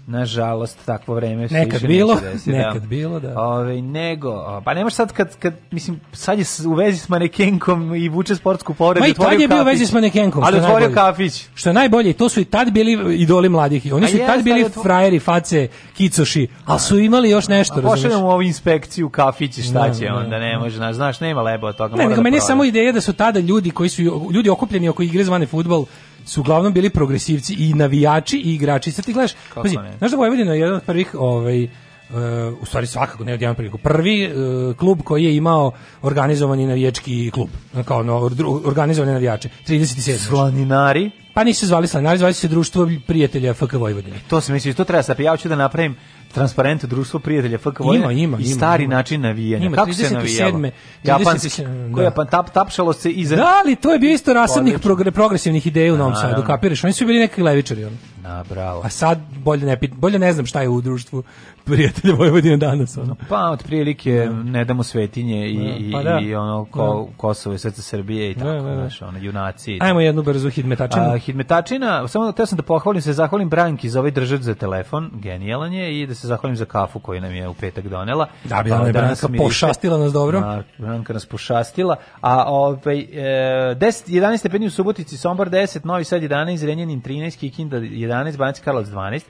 Nažalost, takvo vreme se nekad bilo, neće da. Nekad da. bilo, da. Ove, ovaj, nego, pa nemaš sad kad, kad, mislim, sad je u vezi s manekenkom i vuče sportsku povredu. Ma i tad je bio u vezi s manekenkom. Ali otvorio kafić. Što je najbolje, to su i tad bili idoli mladih. i Oni su i tad bili otvo... frajeri, face, kicoši, ali su imali još nešto, razumiješ? Pošaljamo ovu inspekciju kafići, šta ne, će ne, onda, ne može, znaš, znaš, nema leba od toga. Ne, nego da meni je samo ideja da su tada ljudi koji su ljudi okupljeni oko igre zvane futbol, su uglavnom bili progresivci i navijači i igrači. Sad ti gledaš, pazi, znaš da Vojvodina je jedan od prvih ovaj, Uh, u stvari svakako ne od jedan priliku. Prvi uh, klub koji je imao organizovani navijački klub, kao no, or, organizovane navijače, 37. Slaninari? Pa nisu se zvali Slaninari, zvali se društvo prijatelja FK Vojvodine. To se misli, to treba sa da ja hoću da napravim transparentno društvo prijatelja FK Vojvodina ima, ima, i stari ima, način navijanja. Ima, Kako 37, se navijalo? 37, Japanski, 37, koja pa tap, tapšalo se iza... Da, ali to je bio isto rasadnik progresivnih ideja u Novom Sadu, kapiraš? Oni su bili neki levičari. Ono. Na, bravo. A sad bolje ne, bolje ne znam šta je u društvu prijatelja Vojvodine danas. Ono. Pa, otprilike ja. Da. ne damo svetinje i, ja, da, pa da. i ono ko, ja. Da. Kosovo i srce Srbije i tako, ja, znaš, ono, junaci. Ajmo jednu brzu hidmetačinu. A, hidmetačina, samo da sam da pohvalim se, zahvalim Branki za ovaj držač za telefon, genijalan je i da se se zahvalim za kafu koju nam je u petak donela. Da, bi ona je Branka pošastila nas dobro. Na, Branka nas pošastila. A ovaj, e, 10, 11 stepeni u Subotici, Sombor 10, Novi Sad 11, Renjanin 13, Kikinda 11, Banacki Karlovac 12,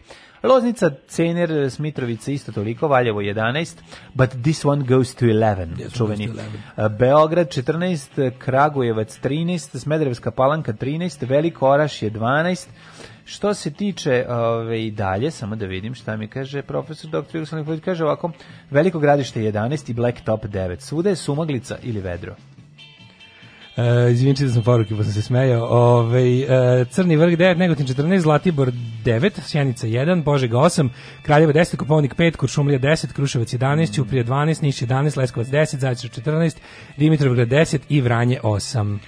Loznica, Cener, Smitrovica isto toliko, Valjevo 11, but this one goes to 11, yes, čuveni. E, Beograd 14, Kragujevac 13, Smederevska palanka 13, Veliko Oraš je 12, Što se tiče ove, i dalje, samo da vidim šta mi kaže profesor doktor Jugoslav kaže ovako, veliko gradište 11 i black top 9. Svuda je sumaglica ili vedro. Uh, izvinite da sam poruke, pa sam se smejao. Ove, uh, Crni vrh 9, Negotin 14, Zlatibor 9, Sjenica 1, Božega 8, Kraljeva 10, Kopovnik 5, Kuršumlija 10, Kruševac 11, mm. Ćuprije 12, Niš 11, Leskovac 10, Zajčar 14, Dimitrovgrad 10 i Vranje 8.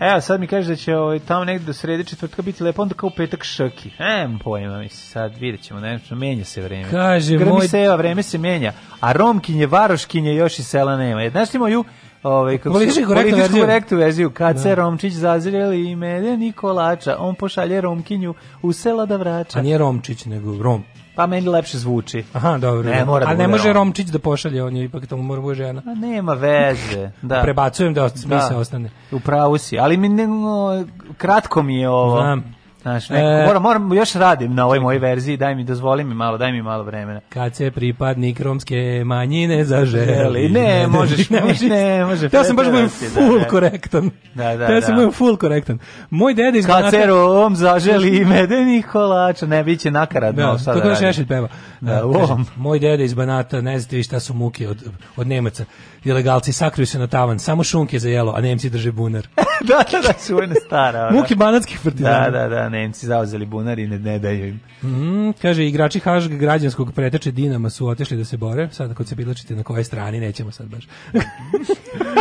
Evo, sad mi kaže da će ovaj, tamo negde do srede četvrtka biti lepo, onda kao petak šaki. E, pojma, mislim, sad vidjet ćemo, nešto, menja se vreme. Kaže, Grmi moj... se, evo, vreme se menja. A Romkinje, Varoškinje još i sela nema. E, znaš ti moju ovaj kako politički korektnu verziju. korektnu verziju kad se da. Romčić zazreli i mede Nikolača on pošalje Romkinju u sela da vraća a nije Romčić nego Rom Pa meni lepše zvuči. Aha, dobro. Ne, da. mora da A ne može rom. Romčić da pošalje, on je ipak tamo mora da bude žena. A nema veze, da. Prebacujem da smisao da. ostane. U pravu si, ali mi ne, kratko mi je ovo. Znam. Znaš, nekako, e- moram, moram, još radim na ovoj mojoj verziji, daj mi, dozvoli mi malo, daj mi malo vremena. Kad se pripadnik romske manjine zaželi. Ne, ne možeš, ne, možeš, ne, možeš. Ja sam baš budem da, da. full da, korektan. Da, da, ja sam da. budem full korektan. Moj deda iz Banata... Kad se Rom zaželi medeni kolač, ne, bit će nakaradno. Da, sada to kaže Šešelj peva. Da, um. moj deda iz Banata, ne znate vi šta su muke od, od Nemaca. Ilegalci sakriju se na tavan, samo šunke za jelo, a Nemci drže bunar. da, da, da, čuvena stara. Muki banatskih partizana. Da, da, da, Nemci zauzeli bunar i ne, ne daju im. Mm, kaže, igrači Hašg građanskog preteče Dinama su otišli da se bore, sad ako se pilačite na kojoj strani, nećemo sad baš.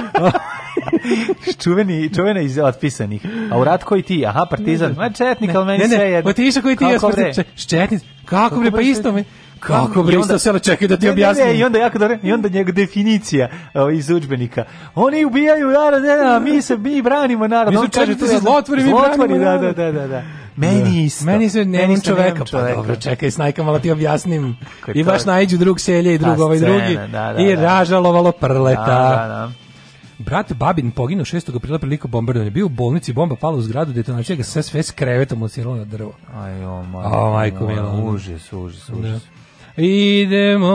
čuveni, čuvena iz otpisanih. A u rat koji ti? Aha, partizan. Ma četnik, ali meni ne, ne, sve je... Ne, ne, otiša koji ti? Kako pa Četnik. Kako, kako bre, pa isto mi. Kako bre, isto selo, čekaj da ti objasnim. Ne, I onda jako dobro, i onda njega definicija iz udžbenika. Oni ubijaju narod, a mi se mi branimo narod. Mi su četnici zlotvori, mi branimo. Zlotvori, da da, da, da, da, da. da. Meni da. isto. Meni se nemam čoveka. Pa dobro, čekaj, snajka malo ti objasnim. I baš najđu drug selje i drug ovaj drugi. Da, da, I ražalovalo prleta. Brat Babin poginuo 6. aprila priliku bombardovanja. Bio u bolnici, bomba pala u zgradu, detonacija ga sve sve s krevetom osirala na drvo. Aj, o, majko, o, majko mila. Užas, Idemo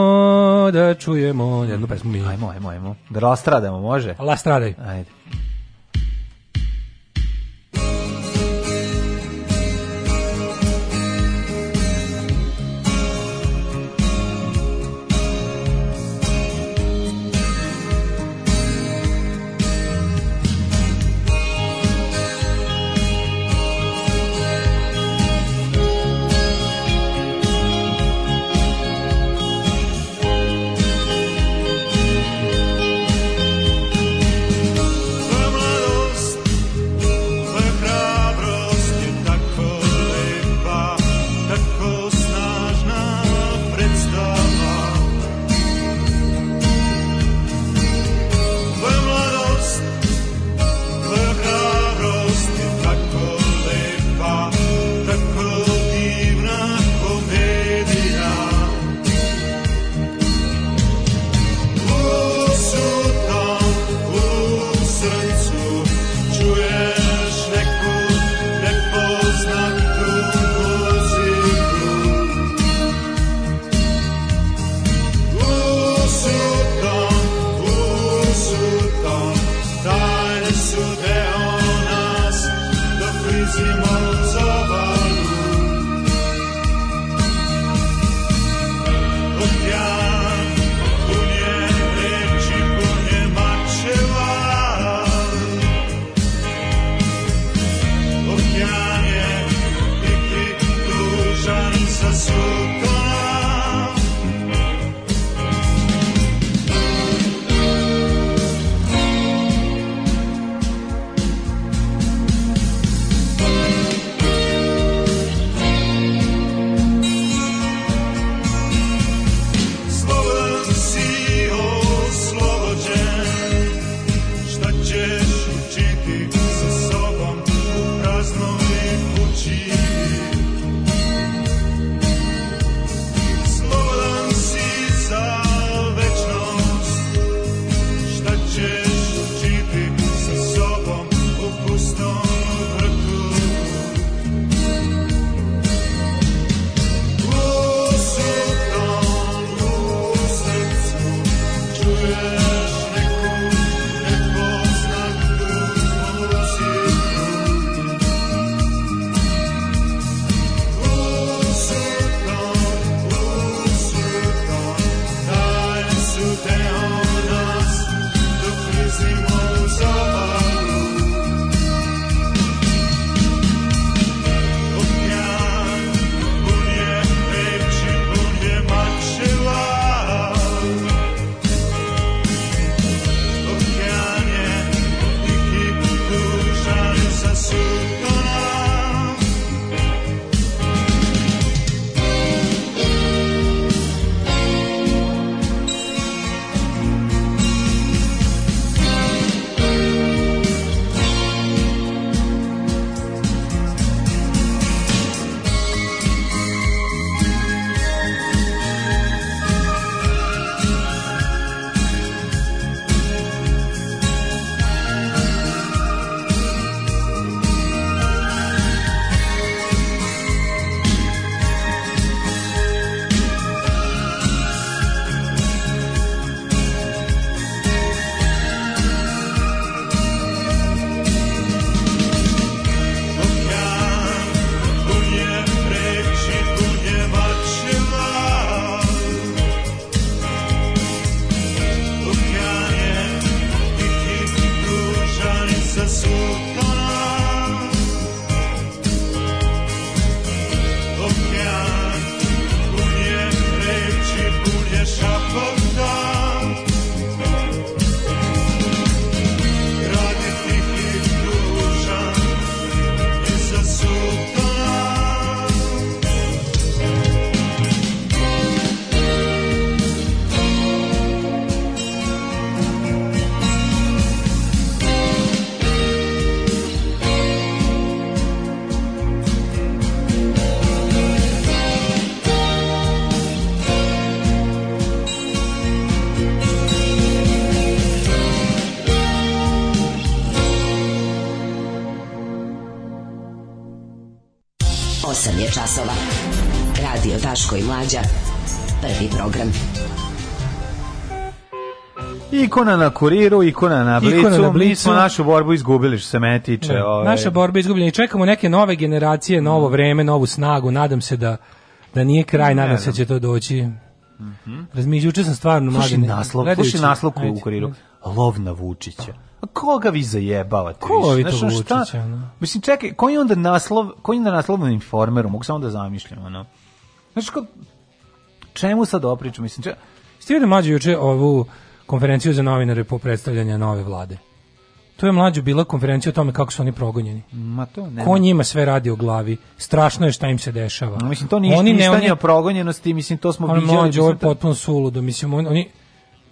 da čujemo jednu pesmu mi. Ajmo, ajmo, ajmo. Da rastradamo, može? Lastradaj. Ajde. mlađa. Prvi program. Ikona na kuriru, ikona na blicu, ikona na blicu. mi smo našu borbu izgubili što se mene tiče. Ne, da, ovaj. Naša borba izgubljena i čekamo neke nove generacije, novo mm. vreme, novu snagu, nadam se da, da nije kraj, nadam ne, se da će to doći. Mhm. -hmm. Razmišljaju, sam stvarno mladen. Slušaj naslov, slušaj naslov u kuriru. Lov na Vučića. A koga vi zajebavate? Koga vi to Vučića? Mislim, čekaj, koji onda naslov, koji onda naslov na informeru? Mogu samo da zamišljam, ono. Znaš kao, čemu sad opričam? Mislim, če... Ste vidio mlađe juče ovu konferenciju za novinare po predstavljanju nove vlade? To je mlađu bila konferencija o tome kako su oni progonjeni. Ma to ne. Ko njima sve radi o glavi? Strašno je šta im se dešava. No, mislim to ništa, oni ništa ne, oni, o progonjenosti, mislim to smo viđali. Mlađu, ovo je potpuno suludo, mislim oni, oni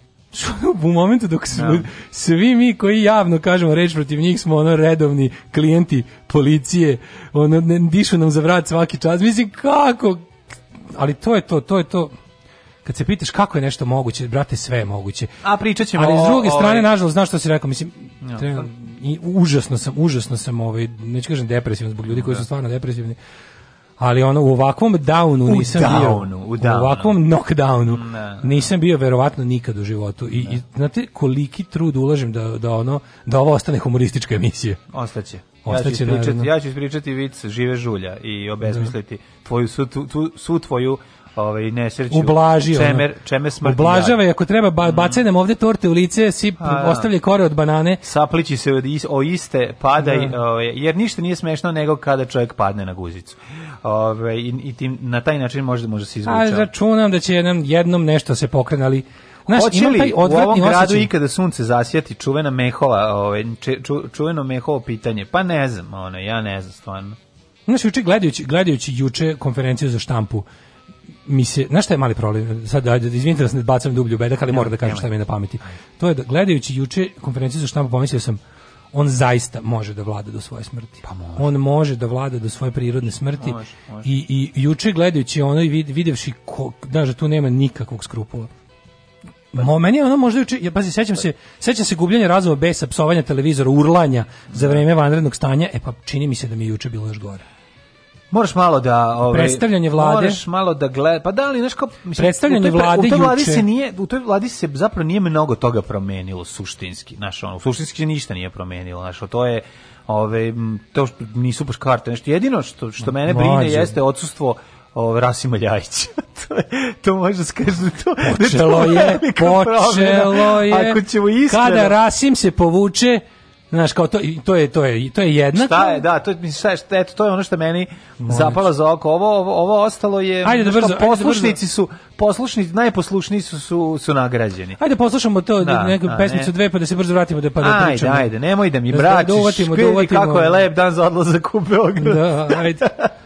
u momentu dok su, no. svi mi koji javno kažemo reč protiv njih smo ono redovni klijenti policije, ono ne, dišu nam za vrat svaki čas. Mislim kako ali to je to, to je to kad se pitaš kako je nešto moguće, brate, sve je moguće. A pričaćemo. Ali s druge ovaj- strane, nažalost, znaš što si rekao, mislim, ja. treba, i užasno sam, užasno sam, ovaj, neću kažem depresivno zbog ljudi koji su da. stvarno depresivni, ali ono u ovakvom downu u nisam downu, bio, u, downu. u ovakvom knockdownu ne, nisam bio verovatno nikad u životu i, i znate koliki trud ulažem da, da ono da ovo ostane humoristička emisija ostaće Ostaće ja ću ispričati, ja ću ispričati vic Žive žulja i obesmisliti da. tvoju su, tu, su tvoju ovaj nesreću. Ublaži čemer, ono. smrti. Ublažava i ako treba ba, mhm. bacaj nam ovde torte u lice, si A, da. ostavlja kore od banane. Sapliči se od is, o iste, padaj, da. ovaj, jer ništa nije smešno nego kada čovjek padne na guzicu. Ovaj i, i tim, na taj način može, može se izvući. A računam da će jednom, jednom nešto se pokrenali Znaš, Hoće li taj u ovom gradu osjećaj? ikada sunce zasjati čuvena mehova, ovaj, ču, čuveno mehovo pitanje? Pa ne znam, ono, ja ne znam stvarno. Znaš, juče gledajući, gledajući juče konferenciju za štampu, mi se, znaš šta je mali problem? Sad, ajde, izvinite da se ne bacam dublju bedak, ali moram da kažem šta mi je na pameti. To je da, gledajući juče konferenciju za štampu, pomislio sam, on zaista može da vlada do svoje smrti. Pa može. On može da vlada do svoje prirodne smrti. Može, može. I, I juče gledajući ono i videvši, ko, da, tu nema nikakvog skrupula. Mo, meni je ono možda juče, ja, pazi, sećam se, sećam se gubljenja razuma besa, psovanja televizora, urlanja za da. vreme vanrednog stanja, e pa čini mi se da mi je juče bilo još gore. Moraš malo da ovaj predstavljanje vlade. Moraš malo da gleda. Pa da li znaš kako mislim predstavljanje toj, vlade u toj vladi juče. se nije u toj vladi se zapravo nije mnogo toga promenilo suštinski. Naš ono suštinski ništa nije promenilo. Naš to je ovaj to što nisu baš karte nešto jedino što što mene brine jeste odsustvo ovaj Rasima Ljajića. to, je, to može da skazati to. Počelo to je, počelo je. Ako ćemo iskreno. Kada Rasim se povuče, Znaš, kao to, to, je, to, je, to je jednako. Šta je, da, to, šta je, eto, to je ono što meni Molim. zapala za oko. Ovo, ovo, ovo ostalo je... Ajde da, da brzo, poslušnici ajde su, poslušnici, najposlušniji su, su, su nagrađeni. Ajde da poslušamo to, da, neku pesmicu ne. dve, pa da se brzo vratimo da pa da ajde, pričamo. Ajde, ajde, nemoj da mi bračiš, da, da uvatimo, da uvatimo. kako je lep dan za odlazak u Beograd. Da, ajde.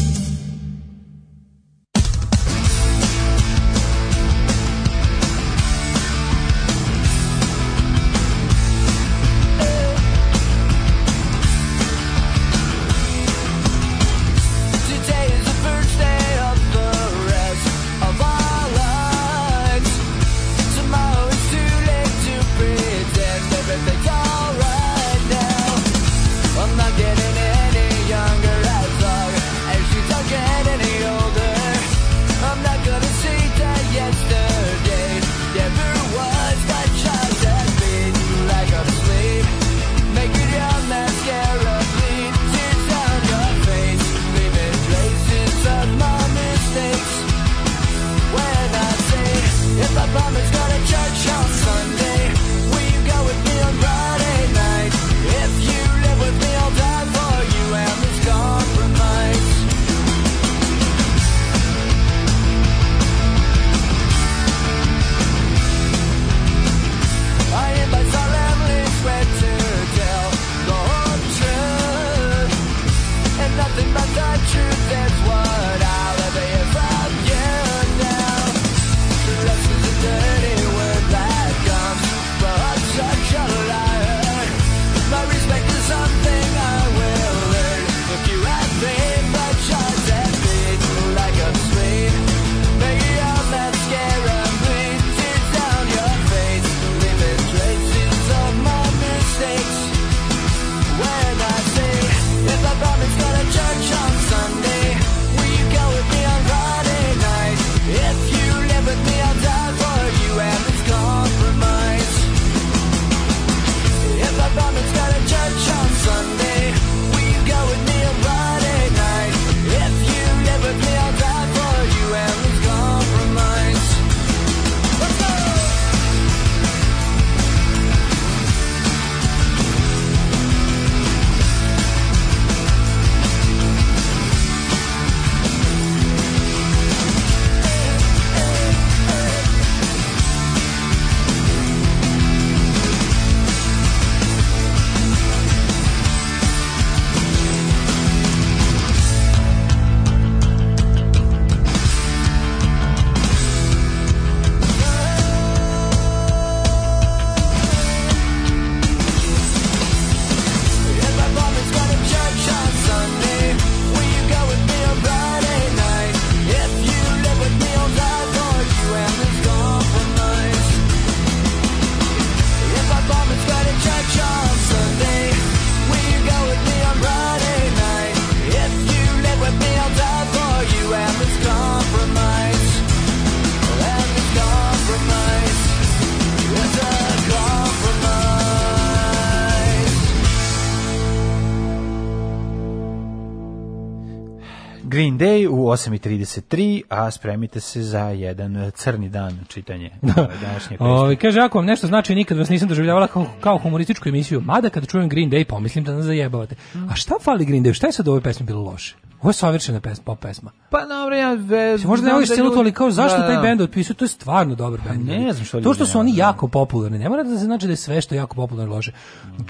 8.33, a spremite se za jedan e, crni dan čitanje e, današnje pesme. kaže, ako vam nešto znači, nikad vas nisam doživljavala kao, kao humorističku emisiju, mada kad čujem Green Day, pomislim da nas zajebavate. A šta fali Green Day? Šta je sad u ovoj pesmi bilo loše? Ovo je savršena pesma, pop pesma. Pa dobro, ja ve, možda ne voliš celu toliko kao zašto da, taj da. bend otpisuje, to je stvarno dobar pa bend. Ne znam što. To što su oni jako popularni, ne mora da znači da je sve što je jako popularno loše.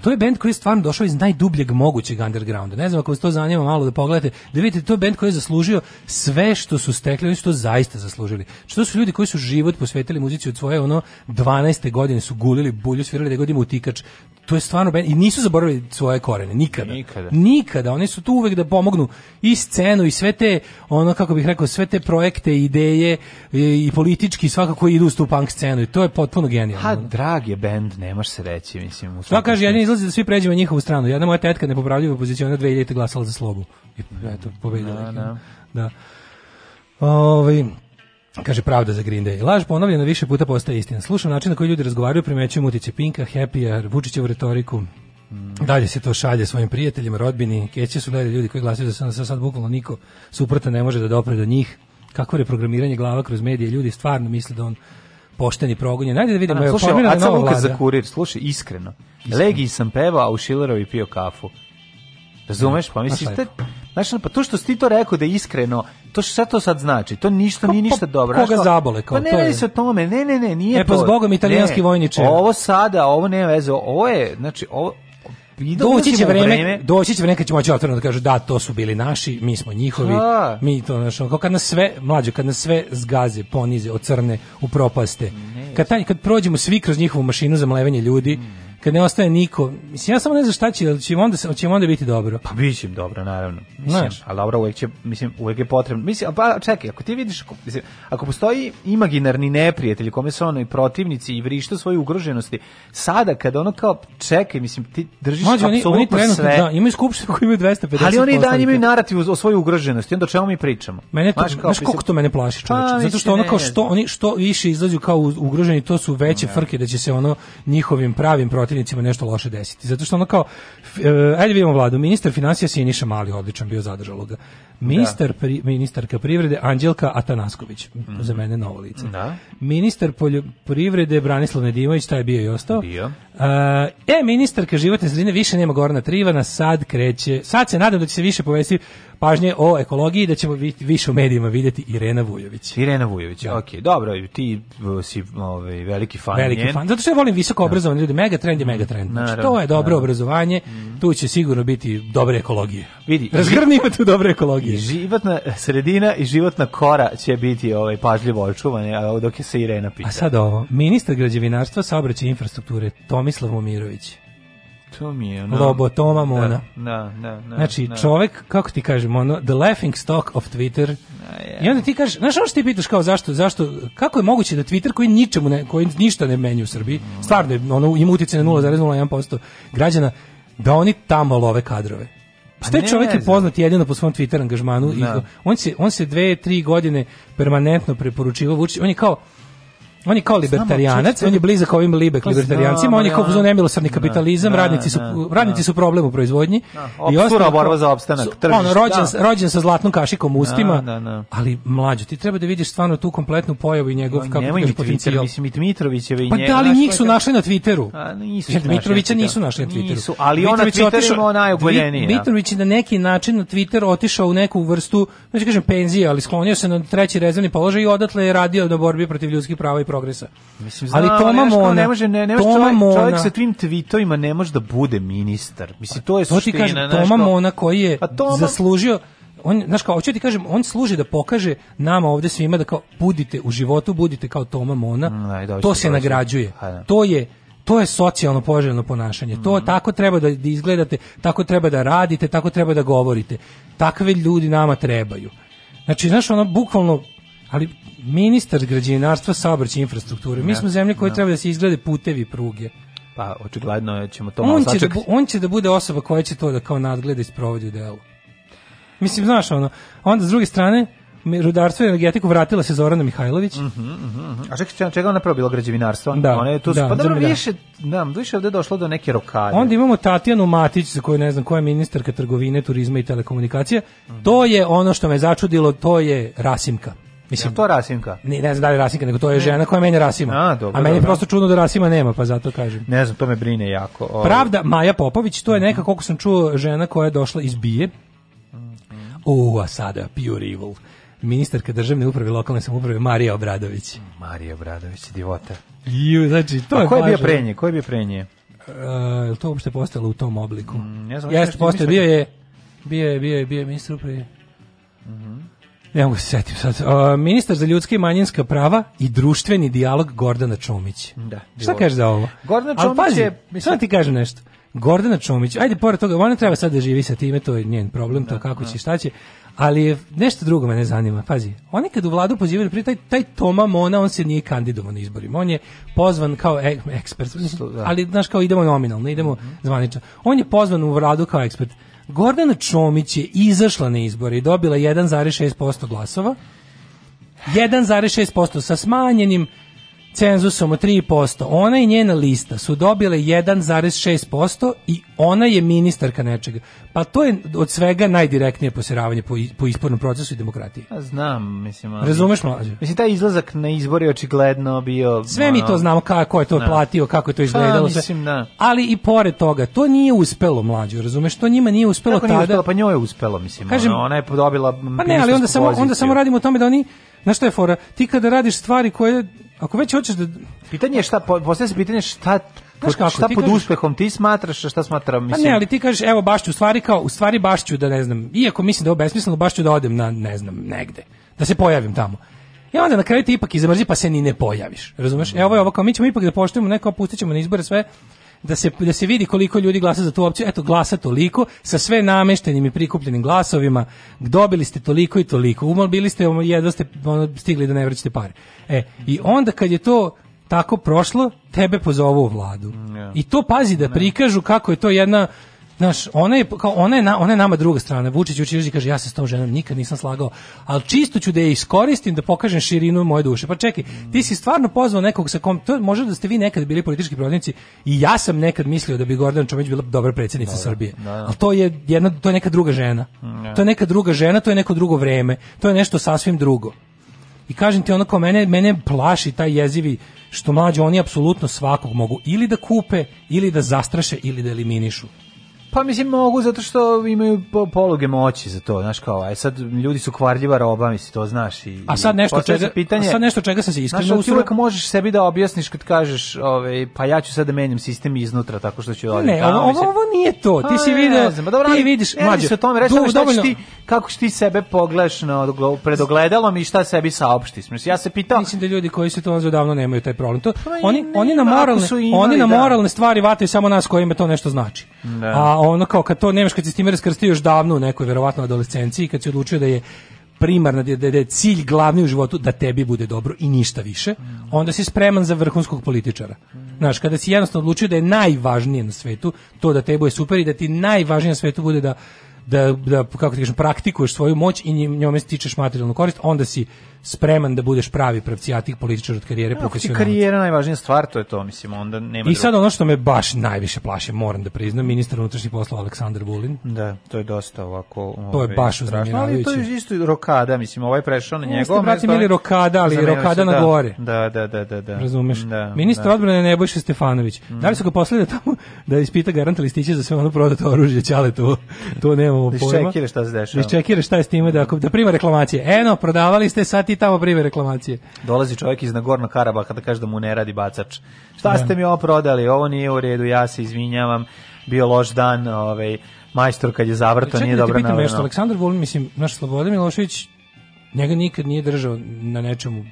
To je bend koji je stvarno došao iz najdubljeg mogućeg undergrounda. Ne znam ako vas to zanima malo da pogledate, da vidite to je bend koji je zaslužio sve što su stekli, oni su to zaista zaslužili. Što su ljudi koji su život posvetili muzici od svoje ono 12. godine su gulili bulju, svirali da godinu utikač. To je stvarno bend i nisu zaboravili svoje korene nikada. Nikada. Nikada, oni su tu uvek da pomognu i scenu i sve te ono kako bih rekao sve te projekte, ideje i, e, i politički svakako idu u punk scenu i to je potpuno genijalno. Ha, drag je bend, nemaš se reći, mislim. Šta kaže, jedan izlazi da svi pređemo na njihovu stranu. Jedna moja tetka nepopravljiva pozicijona 2000 glasala za slobu. I eto, pobedila. Da. da. da. Ovi, ovaj, Kaže pravda za Green Day. Laž ponovljena više puta postaje istina. Slušam način na koji ljudi razgovaraju, primećujem utice Pinka, Happy-a, Vučićevu retoriku. Dalje se to šalje svojim prijateljima, rodbini. Keće su gledali ljudi koji glasaju za SNS, sad bukvalno niko suprota ne može da dopre do njih. Kako reprogramiranje glava kroz medije, ljudi stvarno misle da on pošteni progonje. Najde da vidimo, je formirana nova vlada. za kurir, slušaj, iskreno. iskreno. Legiji sam pevao, a u Šilerovi pio kafu. Razumeš? Pa misliš, te, znaš, pa to što si ti to rekao da je iskreno, to što to sad znači? To ništa pa, nije pa ništa dobro. Koga što? zabole kao pa ne radi se o tome, ne, ne, ne, nije e, pa to. E pa zbogom italijanski vojniče. Ovo sada, ovo nema veze, ovo je, znači, ovo, Da doći će vreme, vreme, doći će vreme kad ćemo moći otvoreno da kažu da to su bili naši, mi smo njihovi. A. Da. Mi to našo kao kad nas sve mlađe, kad nas sve zgaze, ponize, ocrne, upropaste. Ne, kad taj, kad prođemo svi kroz njihovu mašinu za mlevenje ljudi, mm kad ne ostane niko. Mislim ja samo ne znam šta će, ali će onda će onda biti dobro. Pa biće im dobro naravno. Mislim, Znaš. a Laura uvek će mislim uvek je potrebno. Mislim pa čekaj, ako ti vidiš ako, mislim, ako postoji imaginarni neprijatelj kome su ono i protivnici i vrišta svoje ugroženosti, sada kada ono kao čekaj, mislim ti držiš Mađu, oni, oni trenutno, sve. Da, imaju skupštinu koji imaju 250. Ali oni dan imaju narativ o svojoj ugroženosti, onda čemu mi pričamo? Mene to, znaš koliko to mene plaši, čoveče. Pa, Zato što ono kao što oni što više izlazu kao ugroženi, to su veće frke da će se ono njihovim pravim protivnicima nešto loše desiti. Zato što ono kao, e, ajde vidimo vladu, ministar financija Siniša Mali, odličan bio zadržalo ga. Ministar, da. pri, ministarka privrede Anđelka Atanasković, mm. za mene novo lice. Da. Ministar poljoprivrede Branislav Nedimović, taj je bio i ostao. Bio. E, ministarka životne sredine više nema Gorana Trivana, sad kreće, sad se nadam da će se više povesti pažnje o ekologiji, da ćemo više u medijima vidjeti Irena Vujović. Irena Vujović, da. ok, dobro, ti e, si ovaj, veliki fan veliki njen. fan, zato što ja volim visoko obrazovane ljude, mega trend je megatrend. Znači, to je dobro obrazovanje, mhm. tu će sigurno biti dobre ekologije. Vidi, Razgrni ima tu dobre ekologije. I životna sredina i životna kora će biti ovaj, pažljivo očuvane, dok je se Irena pita. A sad ovo, ministar građevinarstva, saobraćaja infrastrukture, Tomislav Momirović To mi je ono... Lobotoma Mona. Da, da, da, da, znači, da. čovek, kako ti kažem, ono, the laughing stock of Twitter. I onda ti kažeš, znaš ono što ti pitaš kao zašto, zašto, kako je moguće da Twitter koji ničemu ne, koji ništa ne menju u Srbiji, stvarno ono, ima utjecaj na 0,01% građana, da oni tamo love kadrove. Pa taj čovjek je poznat jedino po svom Twitter angažmanu. I da. on, se, on se dve, tri godine permanentno preporučivao Vučić. On je kao, on je kao libertarijanac, Znamo, on je blizak ovim libek pa libertarijancima, on je kao za nemilosrdni da, kapitalizam, da, radnici su da, radnici su problem u proizvodnji i ostalo borba za opstanak. On rođen rođen sa zlatnom kašikom u ustima, ali mlađi ti treba da vidiš stvarno tu kompletnu pojavu i njegov kako potencijal. Mislim i Dmitrovićeve i njega. Pa da li njih su našli na Twitteru? A nisu. Jer Dmitrovića nisu našli na Twitteru. Nisu, ali on na Twitteru najugoljeniji. Dmitrović je na neki način na Twitter otišao u neku vrstu, znači kažem penzije, ali sklonio se na treći rezervni položaj i odatle je radio na borbi protiv ljudskih prava i progresa. Mislim, znam, ali Toma Mona, ne može, ne, ne Toma čovjek, Mona, čovjek sa tim tvitovima ne može da bude ministar. Mislim, to je to suština. To kažem, Toma što... Mona koji je Toma... zaslužio on znaš kao hoću ti kažem on služi da pokaže nama ovdje svima da kao budite u životu budite kao Toma Mona mm, to se dođe. nagrađuje Ajde. to je to je socijalno poželjno ponašanje. Mm. To tako treba da, da izgledate, tako treba da radite, tako treba da govorite. Takve ljudi nama trebaju. Znači, znaš, ono, bukvalno, ali ministar građevinarstva, saobraćaja infrastrukture. Mi da, smo zemlja koja da. treba da se izgrade putevi, pruge. Pa očigledno ćemo to on će da, on će da bude osoba koja će to da kao nadgleda i sprovodi u delu. Mislim, znaš, ono, onda s druge strane, rudarstvo i energetiku vratila se Zorana Mihajlović. Uh mhm, -huh, mhm, mhm. A čekaj, čega ona prvo bila građevinarstvo? Da, ona je tu, da, pa dobro, da. više, da, više ovde došlo do neke rokade. Onda imamo Tatjanu Matić, za koju ne znam koja je ministarka trgovine, turizma i telekomunikacije. Uh -huh. To je ono što me začudilo, to je Rasimka. Mislim to Rasimka. Ne, ne znam da li Rasimka, nego to je žena koja menja Rasima. A, dobro, A meni je prosto čudno da Rasima nema, pa zato kažem. Ne znam, to me brine jako. Ovo. Ovaj. Pravda Maja Popović, to je mhm. neka koliko sam čuo žena koja je došla iz Bije. Mhm. U, a sada pure evil. Ministarka državne uprave lokalne samouprave Marija Obradović. Marija Obradović, divota. Ju, znači, to a je ko je bio pre nje? Ko je bio pre prenje? Uh, eh, to uopšte postalo u tom obliku? Mm, ne znam. Jeste da postao, bio je bio je bio je bio je ministar uprave. Mhm. Mm Ne mogu se setim sad. O, ministar za ljudske i manjinska prava i društveni dijalog Gordana Čomić. Da. Šta kažeš za ovo? Gordana Čomić pazi, je... Mislim... ti kažem nešto. Gordana Čomić, ajde pored toga, ona treba sad da živi sa time, to je njen problem, to da, kako da. će, šta će, ali nešto drugo me ne zanima, pazi, oni kad u vladu pozivaju, prije taj, taj Toma Mona, on se nije kandidovan na izborima, on je pozvan kao ek, ekspert, da. ali znaš kao idemo nominalno, idemo mhm. zvanično, on je pozvan u vladu kao ekspert, Gordana Čomić je izašla na izbore i dobila 1,6% glasova. 1,6% sa smanjenim cenzusom od 3%. Ona i njena lista su dobile 1,6% i ona je ministarka nečega. Pa to je od svega najdirektnije posiravanje po, po ispornom procesu i demokratiji. znam, mislim. Ali, Razumeš mlađe? Mislim, taj izlazak na izbor je očigledno bio... Sve ono, mi to znamo kako je to na. Da. platio, kako je to pa, izgledalo. Pa, mislim, na. Da. Ali i pored toga, to nije uspelo mlađe, razumeš? To njima nije uspelo Tako tada. Nije uspelo, pa njoj je uspelo, mislim. Kažem, ona je dobila... Pa ne, ali onda samo, onda samo radimo o tome da oni... Znaš što je fora? Ti kada radiš stvari koje Ako već hoćeš da... Pitanje je šta, posle se pitanje šta Znaš kako, šta pod kažeš, uspehom ti smatraš, šta smatram mislim. Pa ne, ali ti kažeš, evo baš ću, u stvari kao, u stvari baš ću da ne znam, iako mislim da je ovo besmisleno, baš ću da odem na ne znam, negde, da se pojavim tamo. I onda na kraju ti ipak izamrzi pa se ni ne pojaviš. Razumeš? Mm. Evo je ovo kao mi ćemo ipak da poštujemo neko, pustit ćemo na izbore sve, da se, da se vidi koliko ljudi glasa za tu opciju. Eto, glasa toliko, sa sve nameštenim i prikupljenim glasovima, dobili ste toliko i toliko. Umal bili ste, jedva ste ono, stigli da ne vraćate pare. E, i onda kad je to tako prošlo, tebe pozovu u vladu. Yeah. Mm, I to pazi da prikažu kako je to jedna Znaš, ona je, kao, ona, je na, ona je nama druga strana. Vučić uči i kaže, ja se s tom ženom nikad nisam slagao, ali čisto ću da je iskoristim da pokažem širinu moje duše. Pa čekaj, ti si stvarno pozvao nekog sa kom, to može da ste vi nekad bili politički protivnici i ja sam nekad mislio da bi Gordana Čomić bila dobra predsjednica Dobre, da, da, Srbije. Da, da. Ali to je, jedna, to je neka druga žena. Da. To je neka druga žena, to je neko drugo vreme. To je nešto sasvim drugo. I kažem ti onako, mene, mene plaši taj jezivi što mlađi oni apsolutno svakog mogu ili da kupe, ili da zastraše, ili da eliminišu. Pa mislim mogu zato što imaju poluge moći za to, znaš kao, aj sad ljudi su kvarljiva roba, mislim to znaš i A sad nešto čega pitanje, a sad nešto čega sam se iskreno znaš, usro... uvek možeš sebi da objasniš kad kažeš, ovaj pa ja ću sad da menjam sistem iznutra tako što ću ovaj Ne, tamo, ovo, ovo nije to. Ti pa si video, ne, pa dobro, ti vidiš, ne, mađe. Se tome rešavaš du, dovoljno... ti kako ti sebe pogledaš na pred ogledalom šta sebi saopštiš. Mislim ja se pitao, mislim da ljudi koji su to davno nemaju taj problem. To, pa oni ne, oni na moralne, oni na da. moralne stvari vate samo nas kojima to nešto znači. Da. A ono kao kad to Nemaš kad se s time raskrstio još davno u nekoj verovatno adolescenciji kad si odlučio da je primarna da, da, da, je cilj glavni u životu da tebi bude dobro i ništa više, onda si spreman za vrhunskog političara. Znaš, kada si jednostavno odlučio da je najvažnije na svetu to da tebi je super i da ti najvažnije na svetu bude da da, da kako ti kažem, praktikuješ svoju moć i njome tičeš materijalnu korist, onda si spreman da budeš pravi pravcijatik političar od karijere no, profesionalca. Karijera najvažnija stvar, to je to, mislim, onda nema I sad ono što me baš najviše plaši, moram da priznam, ministar unutrašnjih poslova Aleksandar Vulin. Da, to je dosta ovako... To je ovaj, baš uznemiravajuće. Ali to je isto rokada, mislim, ovaj prešao na njegovo mesto. Brate, mili rokada, ali rokada na da, gore. Da, da, da, da, da. Razumeš? Da, ministar da. odbrane Nebojša Stefanović. Mm. Da li su ga poslali da tamo da ispita garant listiće za sve ono prodato oružje, ćale to. To nemamo da pojma. Da šta se dešava. Da šta je s time da da prima reklamacije. Eno, prodavali ste sati ti tamo prime reklamacije. Dolazi čovjek iz Nagorno Karabaha kada kaže da mu ne radi bacač. Šta da. ste mi ovo prodali? Ovo nije u redu, ja se izvinjavam. Bio loš dan, ovaj majstor kad je zavrto nije da dobro navrano. Čekaj, nešto, Aleksandar Vulin, mislim, naš Slobodan Milošević, njega nikad nije držao na nečemu.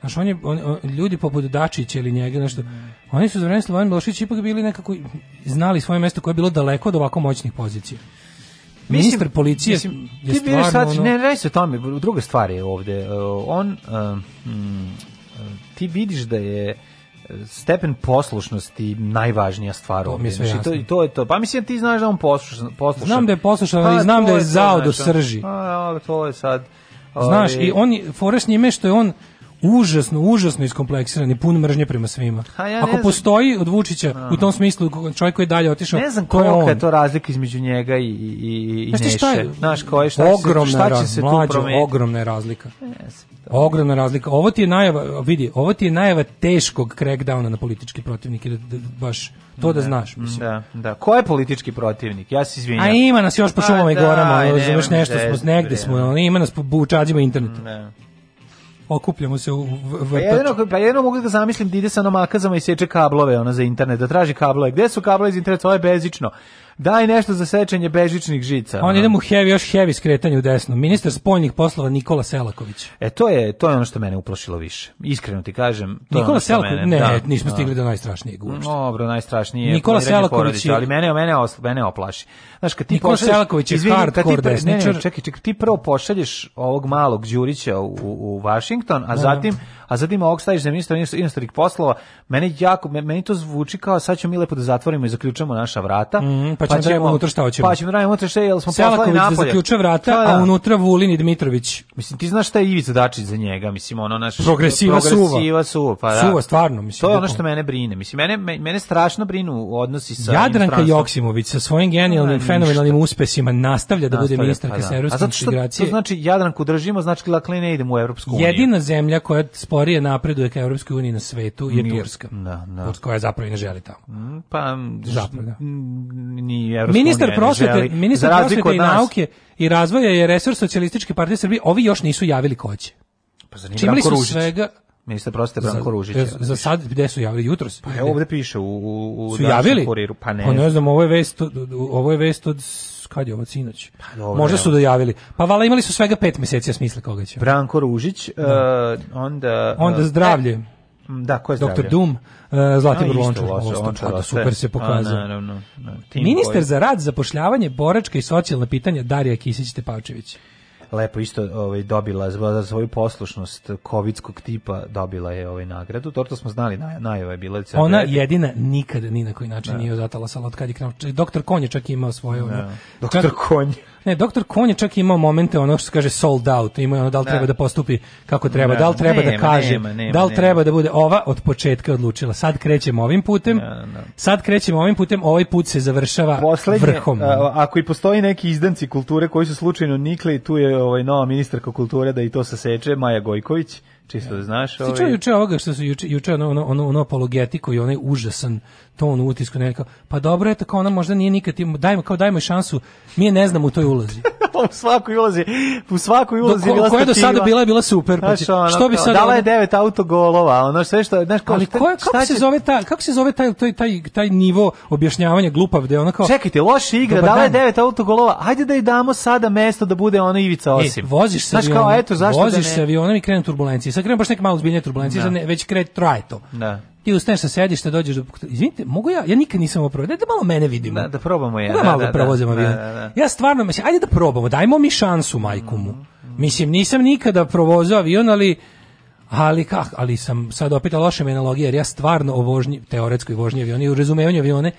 Znaš, on je, on, on, ljudi poput Dačića ili njega, nešto, oni su za vreme Slobodan Milošević ipak bili nekako, znali svoje mesto koje je bilo daleko od ovako moćnih pozicija. Ministar mislim, policije mislim, je ti stvarno... Sad, ono... Ne, ne se tome, druga stvar je ovde. Uh, on, uh, mm, ti vidiš da je stepen poslušnosti najvažnija stvar to, Mislim, znači, to, to je to. Pa mislim, ti znaš da on poslušan. poslušan. Znam da je poslušan, ali pa, znam da je, je zao do srži. A, pa, to je sad... Znaš, i on, fora s njime što je on užasno, užasno iskompleksiran i pun mržnje prema svima. Ha, ja Ako postoji od Vučića u tom smislu čovjek koji je dalje otišao, ne znam ko je je to razlika između njega i, i, i Neše. Šta je, Znaš, je, šta, ogromna šta će se mlađo, tu promeniti? Ogromna je razlika. Ogromna razlika. Ovo ti je najava, vidi, ovo ti je najava teškog crackdowna na politički protivnik, protivnike, baš to da znaš, mislim. Da, da. Ko je politički protivnik? Ja se izvinjam. A ima nas još po pa šumama i gorama, razumeš nešto, smo negde smo, ima nas po bučađima interneta. Ne okupljamo se u vrtu. Pa jedno pa jedino mogu da zamislim da ide sa nomakazama i seče kablove ona za internet, da traži kablove. Gde su kablove iz interneta? To je bezično. Daj nešto za sečenje bežičnih žica. On ide mu heavy, još heavy skretanje u desno. Ministar spoljnih poslova Nikola Selaković. E to je to je ono što mene uplašilo više. Iskreno ti kažem, to Nikola Selaković, ne, da, nismo da. stigli do najstrašnijeg uopšte. Dobro, najstrašnije je Nikola Selaković, ali mene mene os, mene oplaši. Znaš, kad ti Nikola pošalješ, Selaković je hardcore ti, desničar. čekaj, čekaj, ti prvo pošalješ ovog malog Đurića u, u Washington, a ne. Da. zatim a zatim ovog staviš za ministra inostranih poslova. Meni jako meni to zvuči kao sad ćemo mi lepo da zatvorimo i zaključamo naša vrata. Mm, pa pa ćemo, pa ćemo unutra šta hoćemo. Pa ćemo da radimo unutra šta, jel smo poslali napolje. da zaključe vrata, da. a unutra Vulin i Dmitrović. Mislim, ti znaš šta je Ivica Dačić za njega, mislim, ono naš... Progresiva, progresiva suva. suva. pa da. Suva, stvarno, mislim. To je da ono što mene brine. Mislim, mene, mene strašno brinu u odnosi sa... Jadranka Joksimović sa svojim genijalnim, fenomenalnim uspesima nastavlja da bude ministarka pa da. sa evropskim integracije. To znači, Jadranku držimo, znači, lakle ne idemo u Evropsku uniju. Jedina zemlja koja sporije napreduje ka Evropskoj uniji na svetu je Turska. Da, da. koja zapravo i ne želi tamo. Mm, pa, zapravo, da ministar prosvete, ministar prosvete i nauke i razvoja je resor socijalističke partije Srbije, ovi još nisu javili ko će. Pa za Čim li su Ružić. svega Ministar prosvete Branko Ružić. Za, za sad gde su javili jutros? Pa evo ovde piše u u u su javili? kuriru, pa ne. Pa ne znam, ovo je vest ovo je vest od kad je ovo sinoć? Pa, dobro, Možda su dojavili. Pa vala imali su svega pet meseci, ja da smisla koga će. Branko Ružić, da. uh, onda... Onda e, zdravlje. E, Da, ko je zdravlja? Dr. Doom, e, Zlatibor no, Lončar, da super se pokazao. naravno. Ministar koji... za rad, zapošljavanje, boračka i socijalna pitanja Darija Kisić-Tepavčević lepo isto ovaj dobila za svoju poslušnost kovidskog tipa dobila je ovaj nagradu. To, smo znali naj, najava je bila da Ona jedina nikada ni na koji način da. nije zatala salat kad je krenuo. Doktor Konje čak je imao svoje da. ono. Doktor Konje. Ne, doktor Konje čak imao momente ono što se kaže sold out, ima ono da li da. treba da postupi kako da, treba, da, da, li treba da nema, da kaže, nema, nema, da li treba da bude ova od početka odlučila. Sad krećemo ovim putem. Sad krećemo ovim putem, ovaj put se završava Poslednje, vrhom. A, ako i postoji neki izdanci kulture koji su slučajno nikli, tu je ovaj nova ministarka kulture da i to saseče, Maja Gojković čisto da znaš. Ovaj... Ti juče ovoga što su juče, juče ono, ono, ono, ono apologetiku i onaj užasan ton utisku neka. Pa dobro, je tako ona možda nije nikad dajmo kao dajmo šansu. Mi je ne znamo u toj ulozi. u svakoj ulazi. u svakoj ulozi do, ko, bila koja do sada bila bila super. Pa znaš, ono, što bi sad dala je devet autogolova, ona sve što, znaš, kao, ali šta, koja, kako će... se zove ta kako se zove taj taj taj taj nivo objašnjavanja glupav gde ona kao Čekajte, loša igra, dala je devet autogolova. Ajde da i damo sada mesto da bude ona Ivica Osim. E, voziš se, znaš, kao, eto, zašto da voziš da ne... se avionom i krene turbulencije. Sad krene baš neke malo zbiljne turbulencije, da. već kreće traje to. Da ti ustaješ sa sedišta, dođeš do... Izvinite, mogu ja? Ja nikad nisam ovo probao. Da, da malo mene vidimo. Da, da probamo ja. Da, malo da, provozimo da, da. Da, da, da, Ja stvarno, mislim, ajde da probamo, dajmo mi šansu majku mu. Mm -hmm. Mislim, nisam nikada provozao avion, ali... Ali kak, ali sam sad opet loša analogija, jer ja stvarno o vožnji, teoretskoj vožnji aviona i u razumevanju avione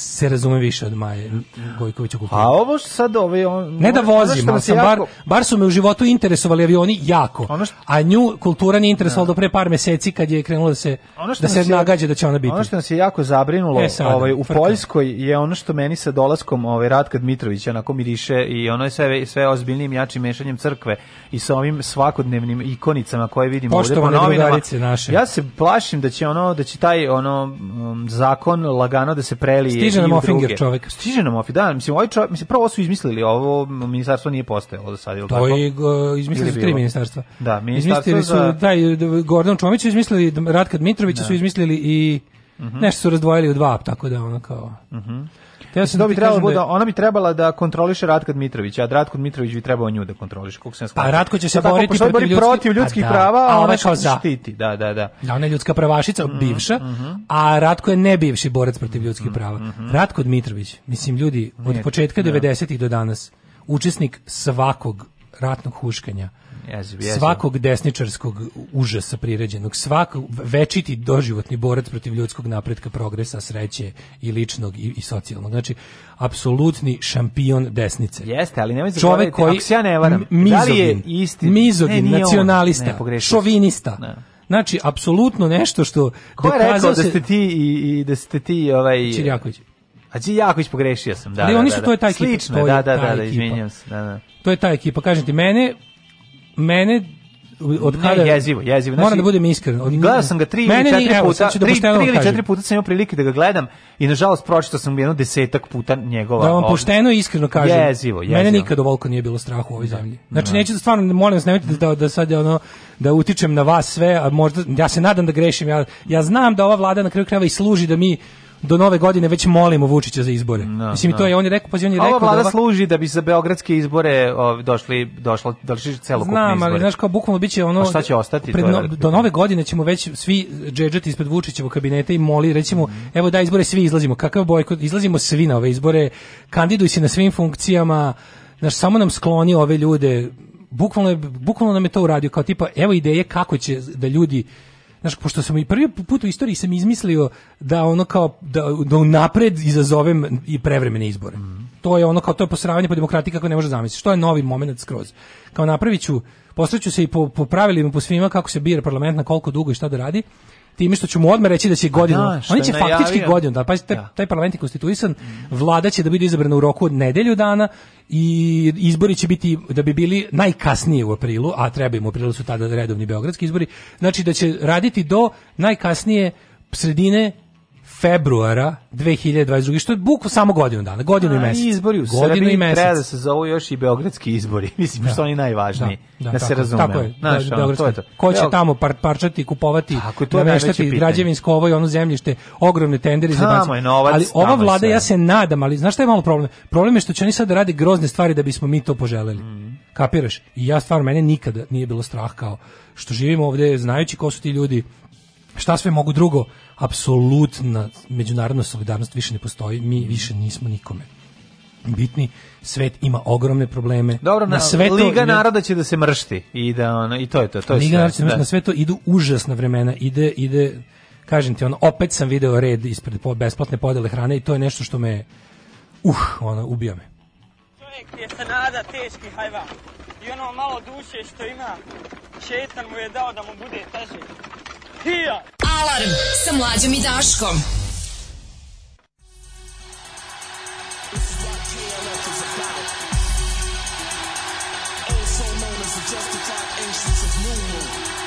se razume više od Maje Gojkovića Kukulja. A ovo što sad ovaj on Ne da vozim, ali sam jako... bar bar su me u životu interesovali avioni jako. Ono što... A nju kultura nije interesovala do pre par meseci kad je krenulo da se ono da se je... nagađa da će ona biti. Ono što nas je jako zabrinulo, e, sada, ovaj u frka. Poljskoj je ono što meni sa dolaskom ovaj Ratka Dmitrovića onako miriše i ono je sve sve ozbiljnim jačim mešanjem crkve i sa ovim svakodnevnim ikonicama koje vidimo ovde po novinama. Naše. Ja se plašim da će ono da će taj ono um, zakon lagano da se prelije stiže nam Offinger čovjek. Stiže nam Offinger, da, mislim, ovaj čovjek, mislim, prvo su izmislili, ovo ministarstvo nije postojalo do sad, ili to tako? To je, go, e, izmislili su tri ministarstva. Da, ministarstvo izmislili su, da, Gordon Čomić su izmislili, Ratka Dmitrovića su da. izmislili i uh mhm. -huh. nešto su razdvojili u dva, tako da ono kao... Uh mhm. -huh. Teo sam da bi trebalo da je... ona bi trebala da kontroliše Ratko Dmitrović, a Ratko Dmitrović bi trebao nju da kontroliše. Kako se Pa Ratko će se pa boriti protiv, protiv ljudskih, protiv ljudskih da. prava, a, ona će štititi. Da, da, da. Da, ona je ljudska pravašica, mm, mm-hmm, bivša, mm -hmm. a Ratko je ne bivši borac protiv ljudskih mm, prava. -hmm. Ratko Dmitrović, mislim ljudi, od Nije, početka 90-ih da. do danas, učesnik svakog ratnog huškanja jeziv, jeziv. svakog desničarskog užasa priređenog, svak večiti doživotni borac protiv ljudskog napretka, progresa, sreće i ličnog i, i socijalnog. Znači, apsolutni šampion desnice. Jeste, ali nemoj Čovjek koji ako se ja ne varam, mizogin, da li je isti? mizogin, ne, nacionalista, ne, šovinista. Ne. Da. Znači, apsolutno nešto što... Ko je rekao da ste ti i, i da ste ti ovaj... Čirjaković. A ti Jaković pogrešio sam, da. Ali da, oni da, su da, da. to je taj Slično, ekipa, to je da, da, da, da, izvinjavam se, da, da. To je ta ekipa, kažem ti, mene mene od ne, kada jezivo, jezivo. Znači, moram da budem iskren. Od... Gledao sam ga 3 ili 4 puta, 3 da ili 4 puta sam imao prilike da ga gledam i nažalost pročitao sam jedno desetak puta njegova. Da vam pošteno i iskreno kažem. Jezivo, jezivo. Mene nikad ovoliko nije bilo strahu u ovoj da. zemlji. Znači da. neću da stvarno molim vas nemojte da da sad ono da utičem na vas sve, a možda ja se nadam da grešim. Ja ja znam da ova vlada na kraju krajeva i služi da mi do nove godine već molimo Vučića za izbore. No, da, Mislim, no. Da. to je, on je rekao, pa on je rekao... Ova da vlada da ova... služi da bi za beogradske izbore o, došli, došlo, došli celokupni Znam, izbore. ali znaš kao bukvalno biće ono... A šta će ostati? Pred, no, do nove godine ćemo već svi džedžeti ispred Vučićevog kabineta i moli, recimo, mm. evo da izbore svi izlazimo. Kakav bojkot? Izlazimo svi na ove izbore, kandiduj se na svim funkcijama, znaš, samo nam skloni ove ljude, bukvalno, je, bukvalno nam je to uradio, kao tipa, evo ideje kako će da ljudi znaš, pošto sam i prvi put u istoriji sam izmislio da ono kao, da, da napred izazovem i prevremene izbore. Mm. To je ono kao, to je posravanje po demokratiji kako ne može zamisliti. Što je novi moment skroz? Kao napraviću, ću, postaću se i po, po pravilima, po svima kako se bira parlament, na koliko dugo i šta da radi, time što ću odmah reći da će godinu, da, oni će najavio. faktički godinu, da, pa taj, da. taj parlament je konstituisan, vlada će da bude izabrana u roku od nedelju dana i izbori će biti, da bi bili najkasnije u aprilu, a treba im u aprilu su tada redovni beogradski izbori, znači da će raditi do najkasnije sredine februara 2022. Što je bukvo samo godinu dana, godinu A, i mesec. izbori u godinu Srbiji i mesec. treba da se zovu još i beogradski izbori. Mislim, da. što oni najvažniji. Da, da, da se razume. Tako je, Znaš, da, ono, to je to. Ko će Beog... tamo par, parčati, kupovati, tako, to nameštati građevinsko ovo i ono zemljište, ogromne tendere. za banci. Je novac, ali ova vlada, sve. ja se nadam, ali znaš šta je malo problem? Problem je što će oni sad da rade grozne stvari da bismo mi to poželeli. Mm. Kapiraš? I ja stvarno, mene nikada nije bilo strah kao što živimo ovde, znajući ko su ti ljudi, šta sve mogu drugo apsolutna međunarodna solidarnost više ne postoji, mi više nismo nikome bitni. Svet ima ogromne probleme. Dobro, na, na sveto, Liga naroda će da se mršti i da ono, i to je to, to je Liga naroda će da. da. na svetu idu užasna vremena, ide ide kažem ti ono, opet sam video red ispred po, besplatne podele hrane i to je nešto što me uh, ono ubija me. Čovjek je se nada teški hajva, I ono malo duše što ima, šetan mu je dao da mu bude teže. Hija! Alarm sa mlađom i Daškom. Justified ancients of new moon.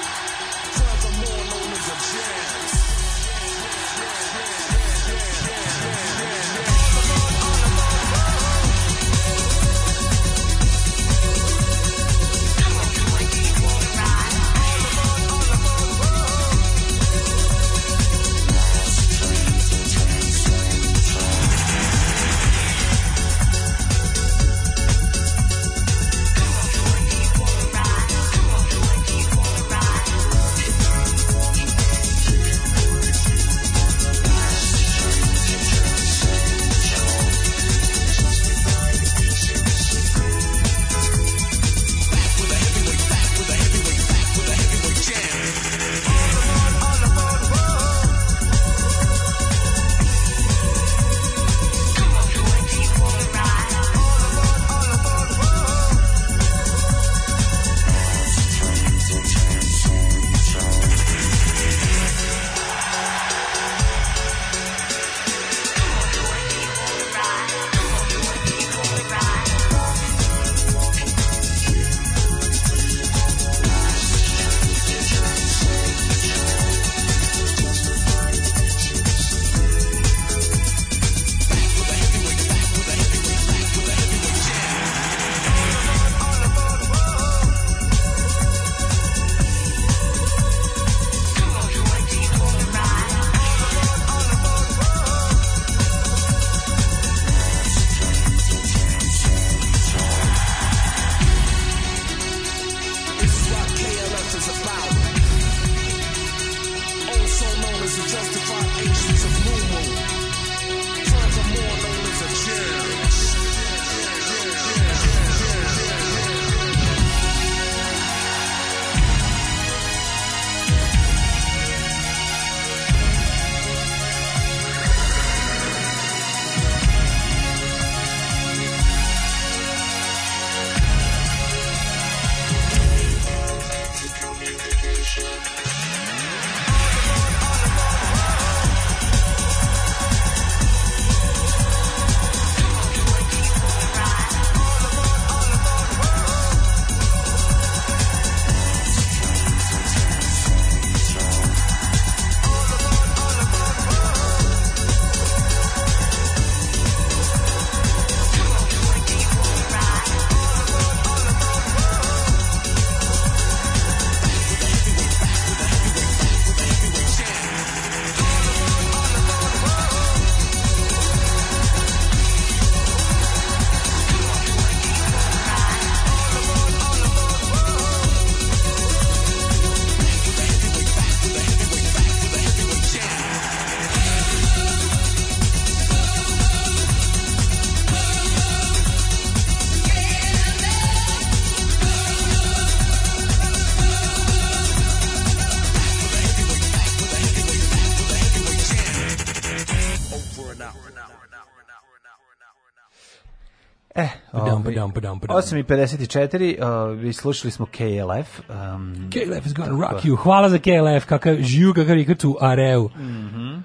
8.54, pa pa uh, vi slušali smo KLF. Um, KLF is gonna tako. rock you. Hvala za KLF, kakav žiju, kakav rikacu areu. Mhm. Mm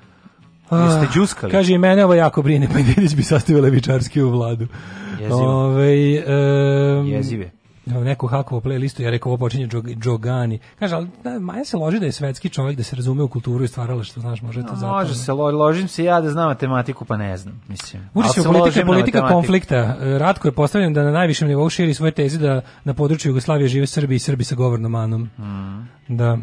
Jeste džuskali? Kaže, i mene ovo jako brine, pa Nedić bi sastavio levičarski u vladu. Ovaj, Jezive. Ove, um, Jezive neku hakovu playlistu, ja rekao, ovo počinje Džogani. Kaže, ali da, Maja se loži da je svetski čovjek, da se razume u kulturu i stvarala što, znaš, može to no, zato. Može se, ložim se ja da znam matematiku, pa ne znam, mislim. Uči se u politika, politika konflikta. Ratko je postavljen da na najvišem nivou širi svoje teze da na području Jugoslavije žive Srbi i Srbi sa govornom manom. Mm. Da.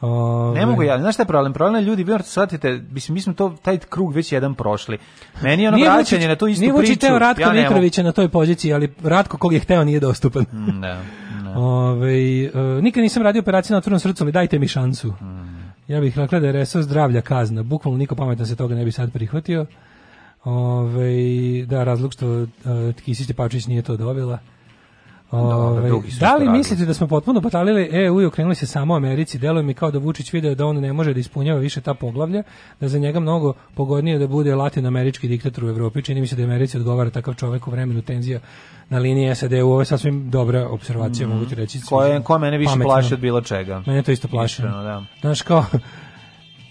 Ove... Ne mogu ja, znaš šta je problem? Problem je ljudi, vi morate shvatite, mislim, mi smo to, taj krug već jedan prošli. Meni je ono nije vraćanje vučić, na tu istu nije priču. Nije Ratko ja Mitrovića na toj poziciji, ali Ratko kog je hteo nije dostupan. Mm, da, da, Ove, uh, nikad nisam radio operaciju na otvornom srcu, ali dajte mi šansu. Mm. Ja bih rekla da je resor zdravlja kazna. Bukvalno niko pametan se toga ne bi sad prihvatio. Ove, da, razlog što uh, Kisić Tepavčić nije to dobila. Ove, ovaj, Dobre, da li mislite da smo potpuno batalili EU i okrenuli se samo Americi? Deluje mi kao da Vučić video da on ne može da ispunjava više ta poglavlja, da za njega mnogo pogodnije da bude latinoamerički diktator u Evropi. Čini mi se da Americi odgovara takav čovjek u vremenu tenzija na liniji SAD u ove sasvim dobra observacija, mm -hmm. mogu ti reći. ko mene više pametno. plaši od bilo čega. Mene to isto plaši. Da. Znaš kao,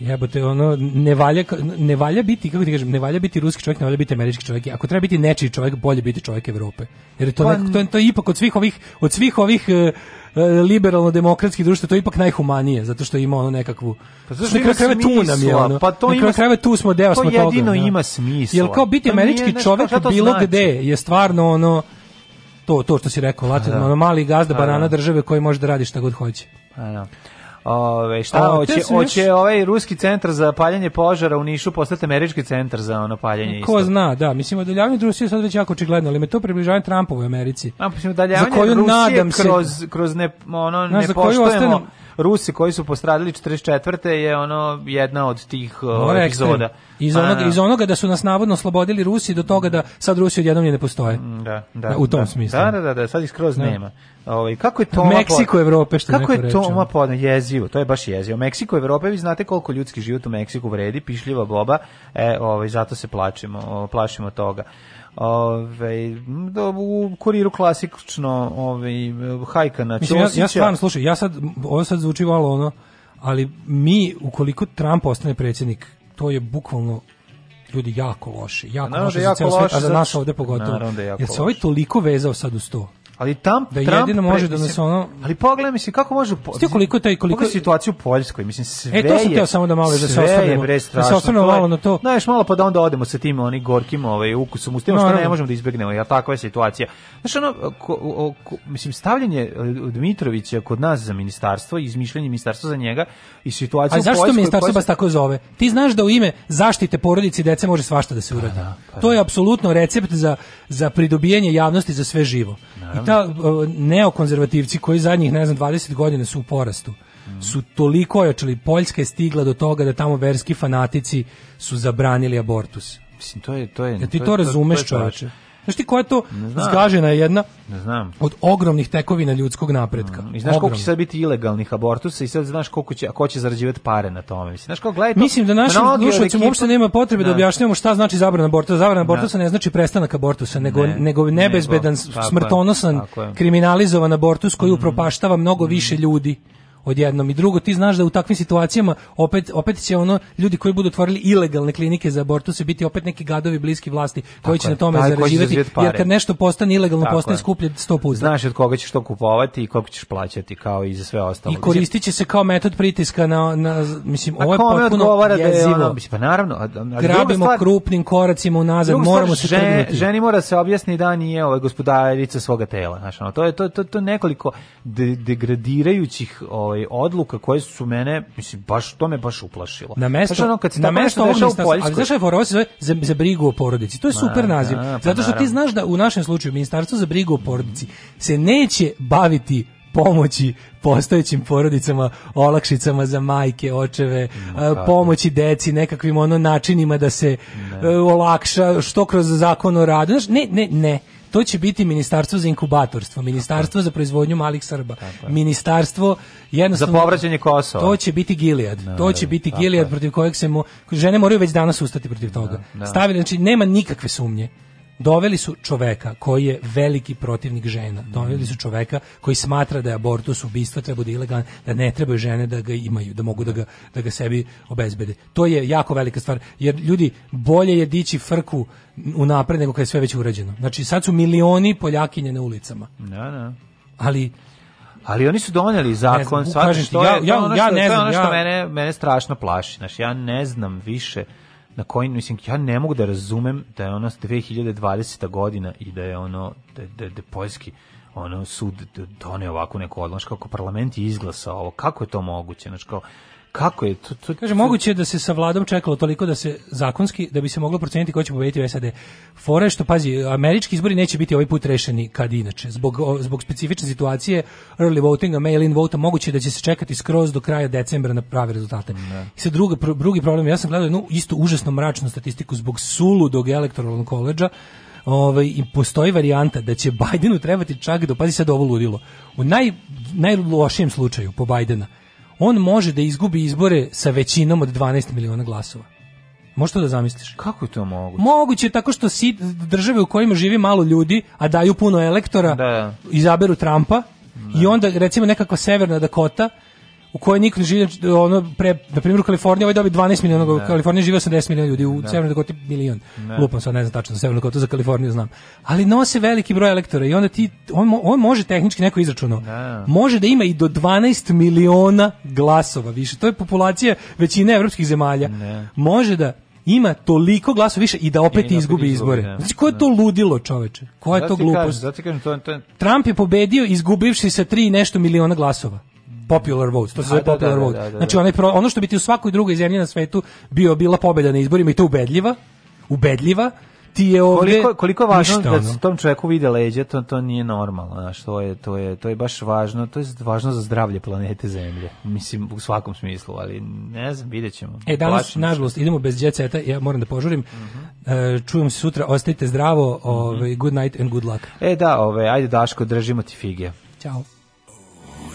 Jebote, ono ne valja ne valja biti kako ti kažem, ne valja biti ruski čovjek, ne valja biti američki čovjek. Ako treba biti nečiji čovjek, bolje biti čovjek Evrope. Jer to pa, nekako, to, je, to je ipak od svih ovih od svih ovih uh, e, e, liberalno demokratskih društva to je ipak najhumanije zato što ima ono nekakvu pa zašto što krajeva tu nam je ono pa to ima krajeva tu smo deo to smo jedino da. ima smisla jel kao biti američki nije, čovjek bilo znači. gde je stvarno ono to to što si rekao pa latin da. ono mali gazda pa banana da. države koji može da radi šta god hoće a, pa da. Ove, šta hoće? Još... Hoće ovaj ruski centar za paljenje požara u Nišu postati američki centar za ono paljenje Ko isto. zna, da. Mislim, odaljavanje Rusije je sad već jako očigledno, ali me to približavanje Trumpovoj Americi. A, pa mislim, odaljavanje Rusije nadam kroz, kroz ne, ono, Znaš, ne poštujemo... Ostane Rusi koji su postradili 44. je ono jedna od tih Ovo, uh, epizoda. Iz, onoga, iz onoga da su nas navodno oslobodili Rusi do toga da sad Rusi odjednom ne postoje. Mm, da, da. U tom da, smislu. Da, da, da, da sad ih skroz da. nema. Ovaj kako je to Meksiko Evrope što Kako je to ma podno jezivo, to je baš jezivo. Meksiko Evrope, vi znate koliko ljudski život u Meksiku vredi, pišljiva boba, e, ovaj zato se plačimo, plašimo toga. Ove, do, da, u kuriru klasično ove, hajka na Mislim, ja, ja stvarno, slušaj, ja sad, ovo sad zvuči malo ono, ali mi, ukoliko Trump ostane predsjednik, to je bukvalno ljudi jako loše, jako naravno da loše, da jako za, loše, svet, a za nas ovde pogotovo. Da Jer se ovaj toliko vezao sad uz to. Ali tam da Trump jedino može da nas ono Ali pogledaj mi se kako može po... Sti koliko taj koliko je situaciju u Poljskoj, mislim sve E to sam teo samo da malo da se ostanemo. Je da se ostanemo malo na to. Znaš, malo pa da onda odemo sa tim oni gorkim ovaj ukusom, uz no, što ne možemo da izbegnemo, ja takva je situacija. Znaš, ono ko, o, ko, mislim stavljanje e, Dmitrovića kod nas za ministarstvo, izmišljanje ministarstva za njega i situaciju A zašto u Poljskoj, ministarstvo baš tako zove? Ti znaš da u ime zaštite porodice dece može svašta da se uradi. Pa da, pa to je da. apsolutno recept za za pridobijanje javnosti za sve živo. Naravno. I ta neokonzervativci koji zadnjih, ne znam, 20 godina su u porastu, mm. su toliko ojačali. Poljska je stigla do toga da tamo verski fanatici su zabranili abortus. Mislim, to je... To je, ja ti to, to razumeš, čoveče. Znaš ti koja je to zgažena jedna ne znam. od ogromnih tekovina ljudskog napretka? Mm. I znaš Ogromno. koliko će sad biti ilegalnih abortusa i sad znaš koliko će, ko će zarađivati pare na tome. Mislim, znaš kako gledajte... Mislim da našim slušalcima uopšte nema potrebe da, da objašnjavamo šta znači zabrana abortusa. Zabrana da. abortusa ne znači prestanak abortusa, nego, ne, nego nebezbedan, nego, smrtonosan, tako je. kriminalizovan abortus koji mm. upropaštava mnogo mhm. više ljudi odjednom. I drugo, ti znaš da u takvim situacijama opet, opet će ono, ljudi koji budu otvorili ilegalne klinike za abortuse biti opet neki gadovi bliski vlasti koji Tako će je, na tome zarađivati, jer kad nešto postane ilegalno, Tako postane je. skuplje 100 puta. Znaš od koga ćeš to kupovati i koliko ćeš plaćati, kao i za sve ostalo. I koristiće se kao metod pritiska na, na mislim, ovo je potpuno odgovara Da je ono, mislim, pa naravno, a, a Grabimo stvar, krupnim koracima unazad, moramo se žen, trgnuti. Ženi mora da se objasni da nije ovaj, gospodarica svoga tela. Znaš, ono, to je to, to, to nekoliko de, degradirajućih ovaj, ovaj odluka koje su mene mislim baš to me baš uplašilo. Na mesto znači, ono, kad se na mesto ovo nisam, ali znaš je fora, za, za brigu o porodici. To je super da, naziv. Na, pa, zato što ti znaš da u našem slučaju ministarstvo za brigu o porodici se neće baviti pomoći postojećim porodicama, olakšicama za majke, očeve, no, eh, pomoći deci, nekakvim ono načinima da se ne. Eh, olakša, što kroz zakon o radu. Znaš, ne, ne, ne to će biti ministarstvo za inkubatorstvo, ministarstvo za proizvodnju malih Srba, Tako. ministarstvo jednostavno za povraćanje Kosova. To će biti Gilead. Da, to će da, biti Gilead protiv kojeg se mu žene moraju već danas ustati protiv toga. Da, da. Stavili znači nema nikakve sumnje doveli su čoveka koji je veliki protivnik žena, doveli su čoveka koji smatra da je abortus ubistvo, treba da ilegalan, da ne trebaju žene da ga imaju, da mogu da ga, da ga sebi obezbede. To je jako velika stvar, jer ljudi bolje je dići frku unapred nego kad je sve već urađeno. Znači sad su milioni Poljakinje na ulicama. Da, da. Ali ali oni su doneli zakon, svašta što ja, je, ja, ono što, ja ne znam, to je ono što ja, mene, mene strašno plaši, znaš, ja ne znam više na koji mislim ja ne mogu da razumem da je ono 2020. godina i da je ono da da, da poljski ono sud doneo ovakvu neku odluku znači, kako parlament je izglasao ovo kako je to moguće znači kao kako je to, to kaže moguće je da se sa vladom čekalo toliko da se zakonski da bi se moglo proceniti ko će pobediti u SAD. Fore što pazi, američki izbori neće biti ovaj put rešeni kad inače zbog zbog specifične situacije early voting a mail in vote moguće je da će se čekati skroz do kraja decembra na prave rezultate. Ne. Da. I sa druga pro, drugi problem, ja sam gledao jednu isto užasno mračnu statistiku zbog sulu dog electoral koleđa ovaj, i postoji varijanta da će Bajdenu trebati čak do, pazi sad ovo ludilo, u naj, najlošijem slučaju po Bajdena, on može da izgubi izbore sa većinom od 12 miliona glasova. Možeš to da zamisliš? Kako je to moguće? Moguće je tako što si, države u kojima živi malo ljudi, a daju puno elektora, da. izaberu Trumpa, da. i onda recimo nekakva severna Dakota u kojoj niko ne živi, znači, ono, pre, na primjer u Kaliforniji, ovaj dobi 12 miliona, u da. Kaliforniji živi 80 miliona ljudi, u da. Severnoj Dakoti milion, ne. Da. lupam sad, ne znam tačno, za Severnu Dakotu, za Kaliforniju znam, ali nose veliki broj elektora i onda ti, on, on može tehnički neko izračunao, da. može da ima i do 12 miliona glasova više, to je populacija većine evropskih zemalja, ne. može da ima toliko glasova više i da opet I izgubi izbore. Ne, znači, ko je to ludilo, čoveče? Koja je to glupost? Kažem, to, to... Trump je pobedio izgubivši sa tri nešto miliona glasova popular votes, to se zove da, popular da, da vote. Da, znači onaj pro, ono što bi ti u svakoj drugoj zemlji na svetu bio bila pobeda na izborima i to ubedljiva, ubedljiva, ti je ovdje koliko koliko je važno ništa, da se tom čoveku vide leđa, to to nije normalno, znači to je to je to je baš važno, to je važno za zdravlje planete Zemlje. Mislim u svakom smislu, ali ne znam, videćemo. E danas Plačimo. nažalost idemo bez đeceta, ja moram da požurim. Mm -hmm. e, čujem se sutra, ostajte zdravo, mm -hmm. ove, ovaj, good night and good luck. E da, ove, ovaj, ajde Daško, držimo ti fige. Ćao.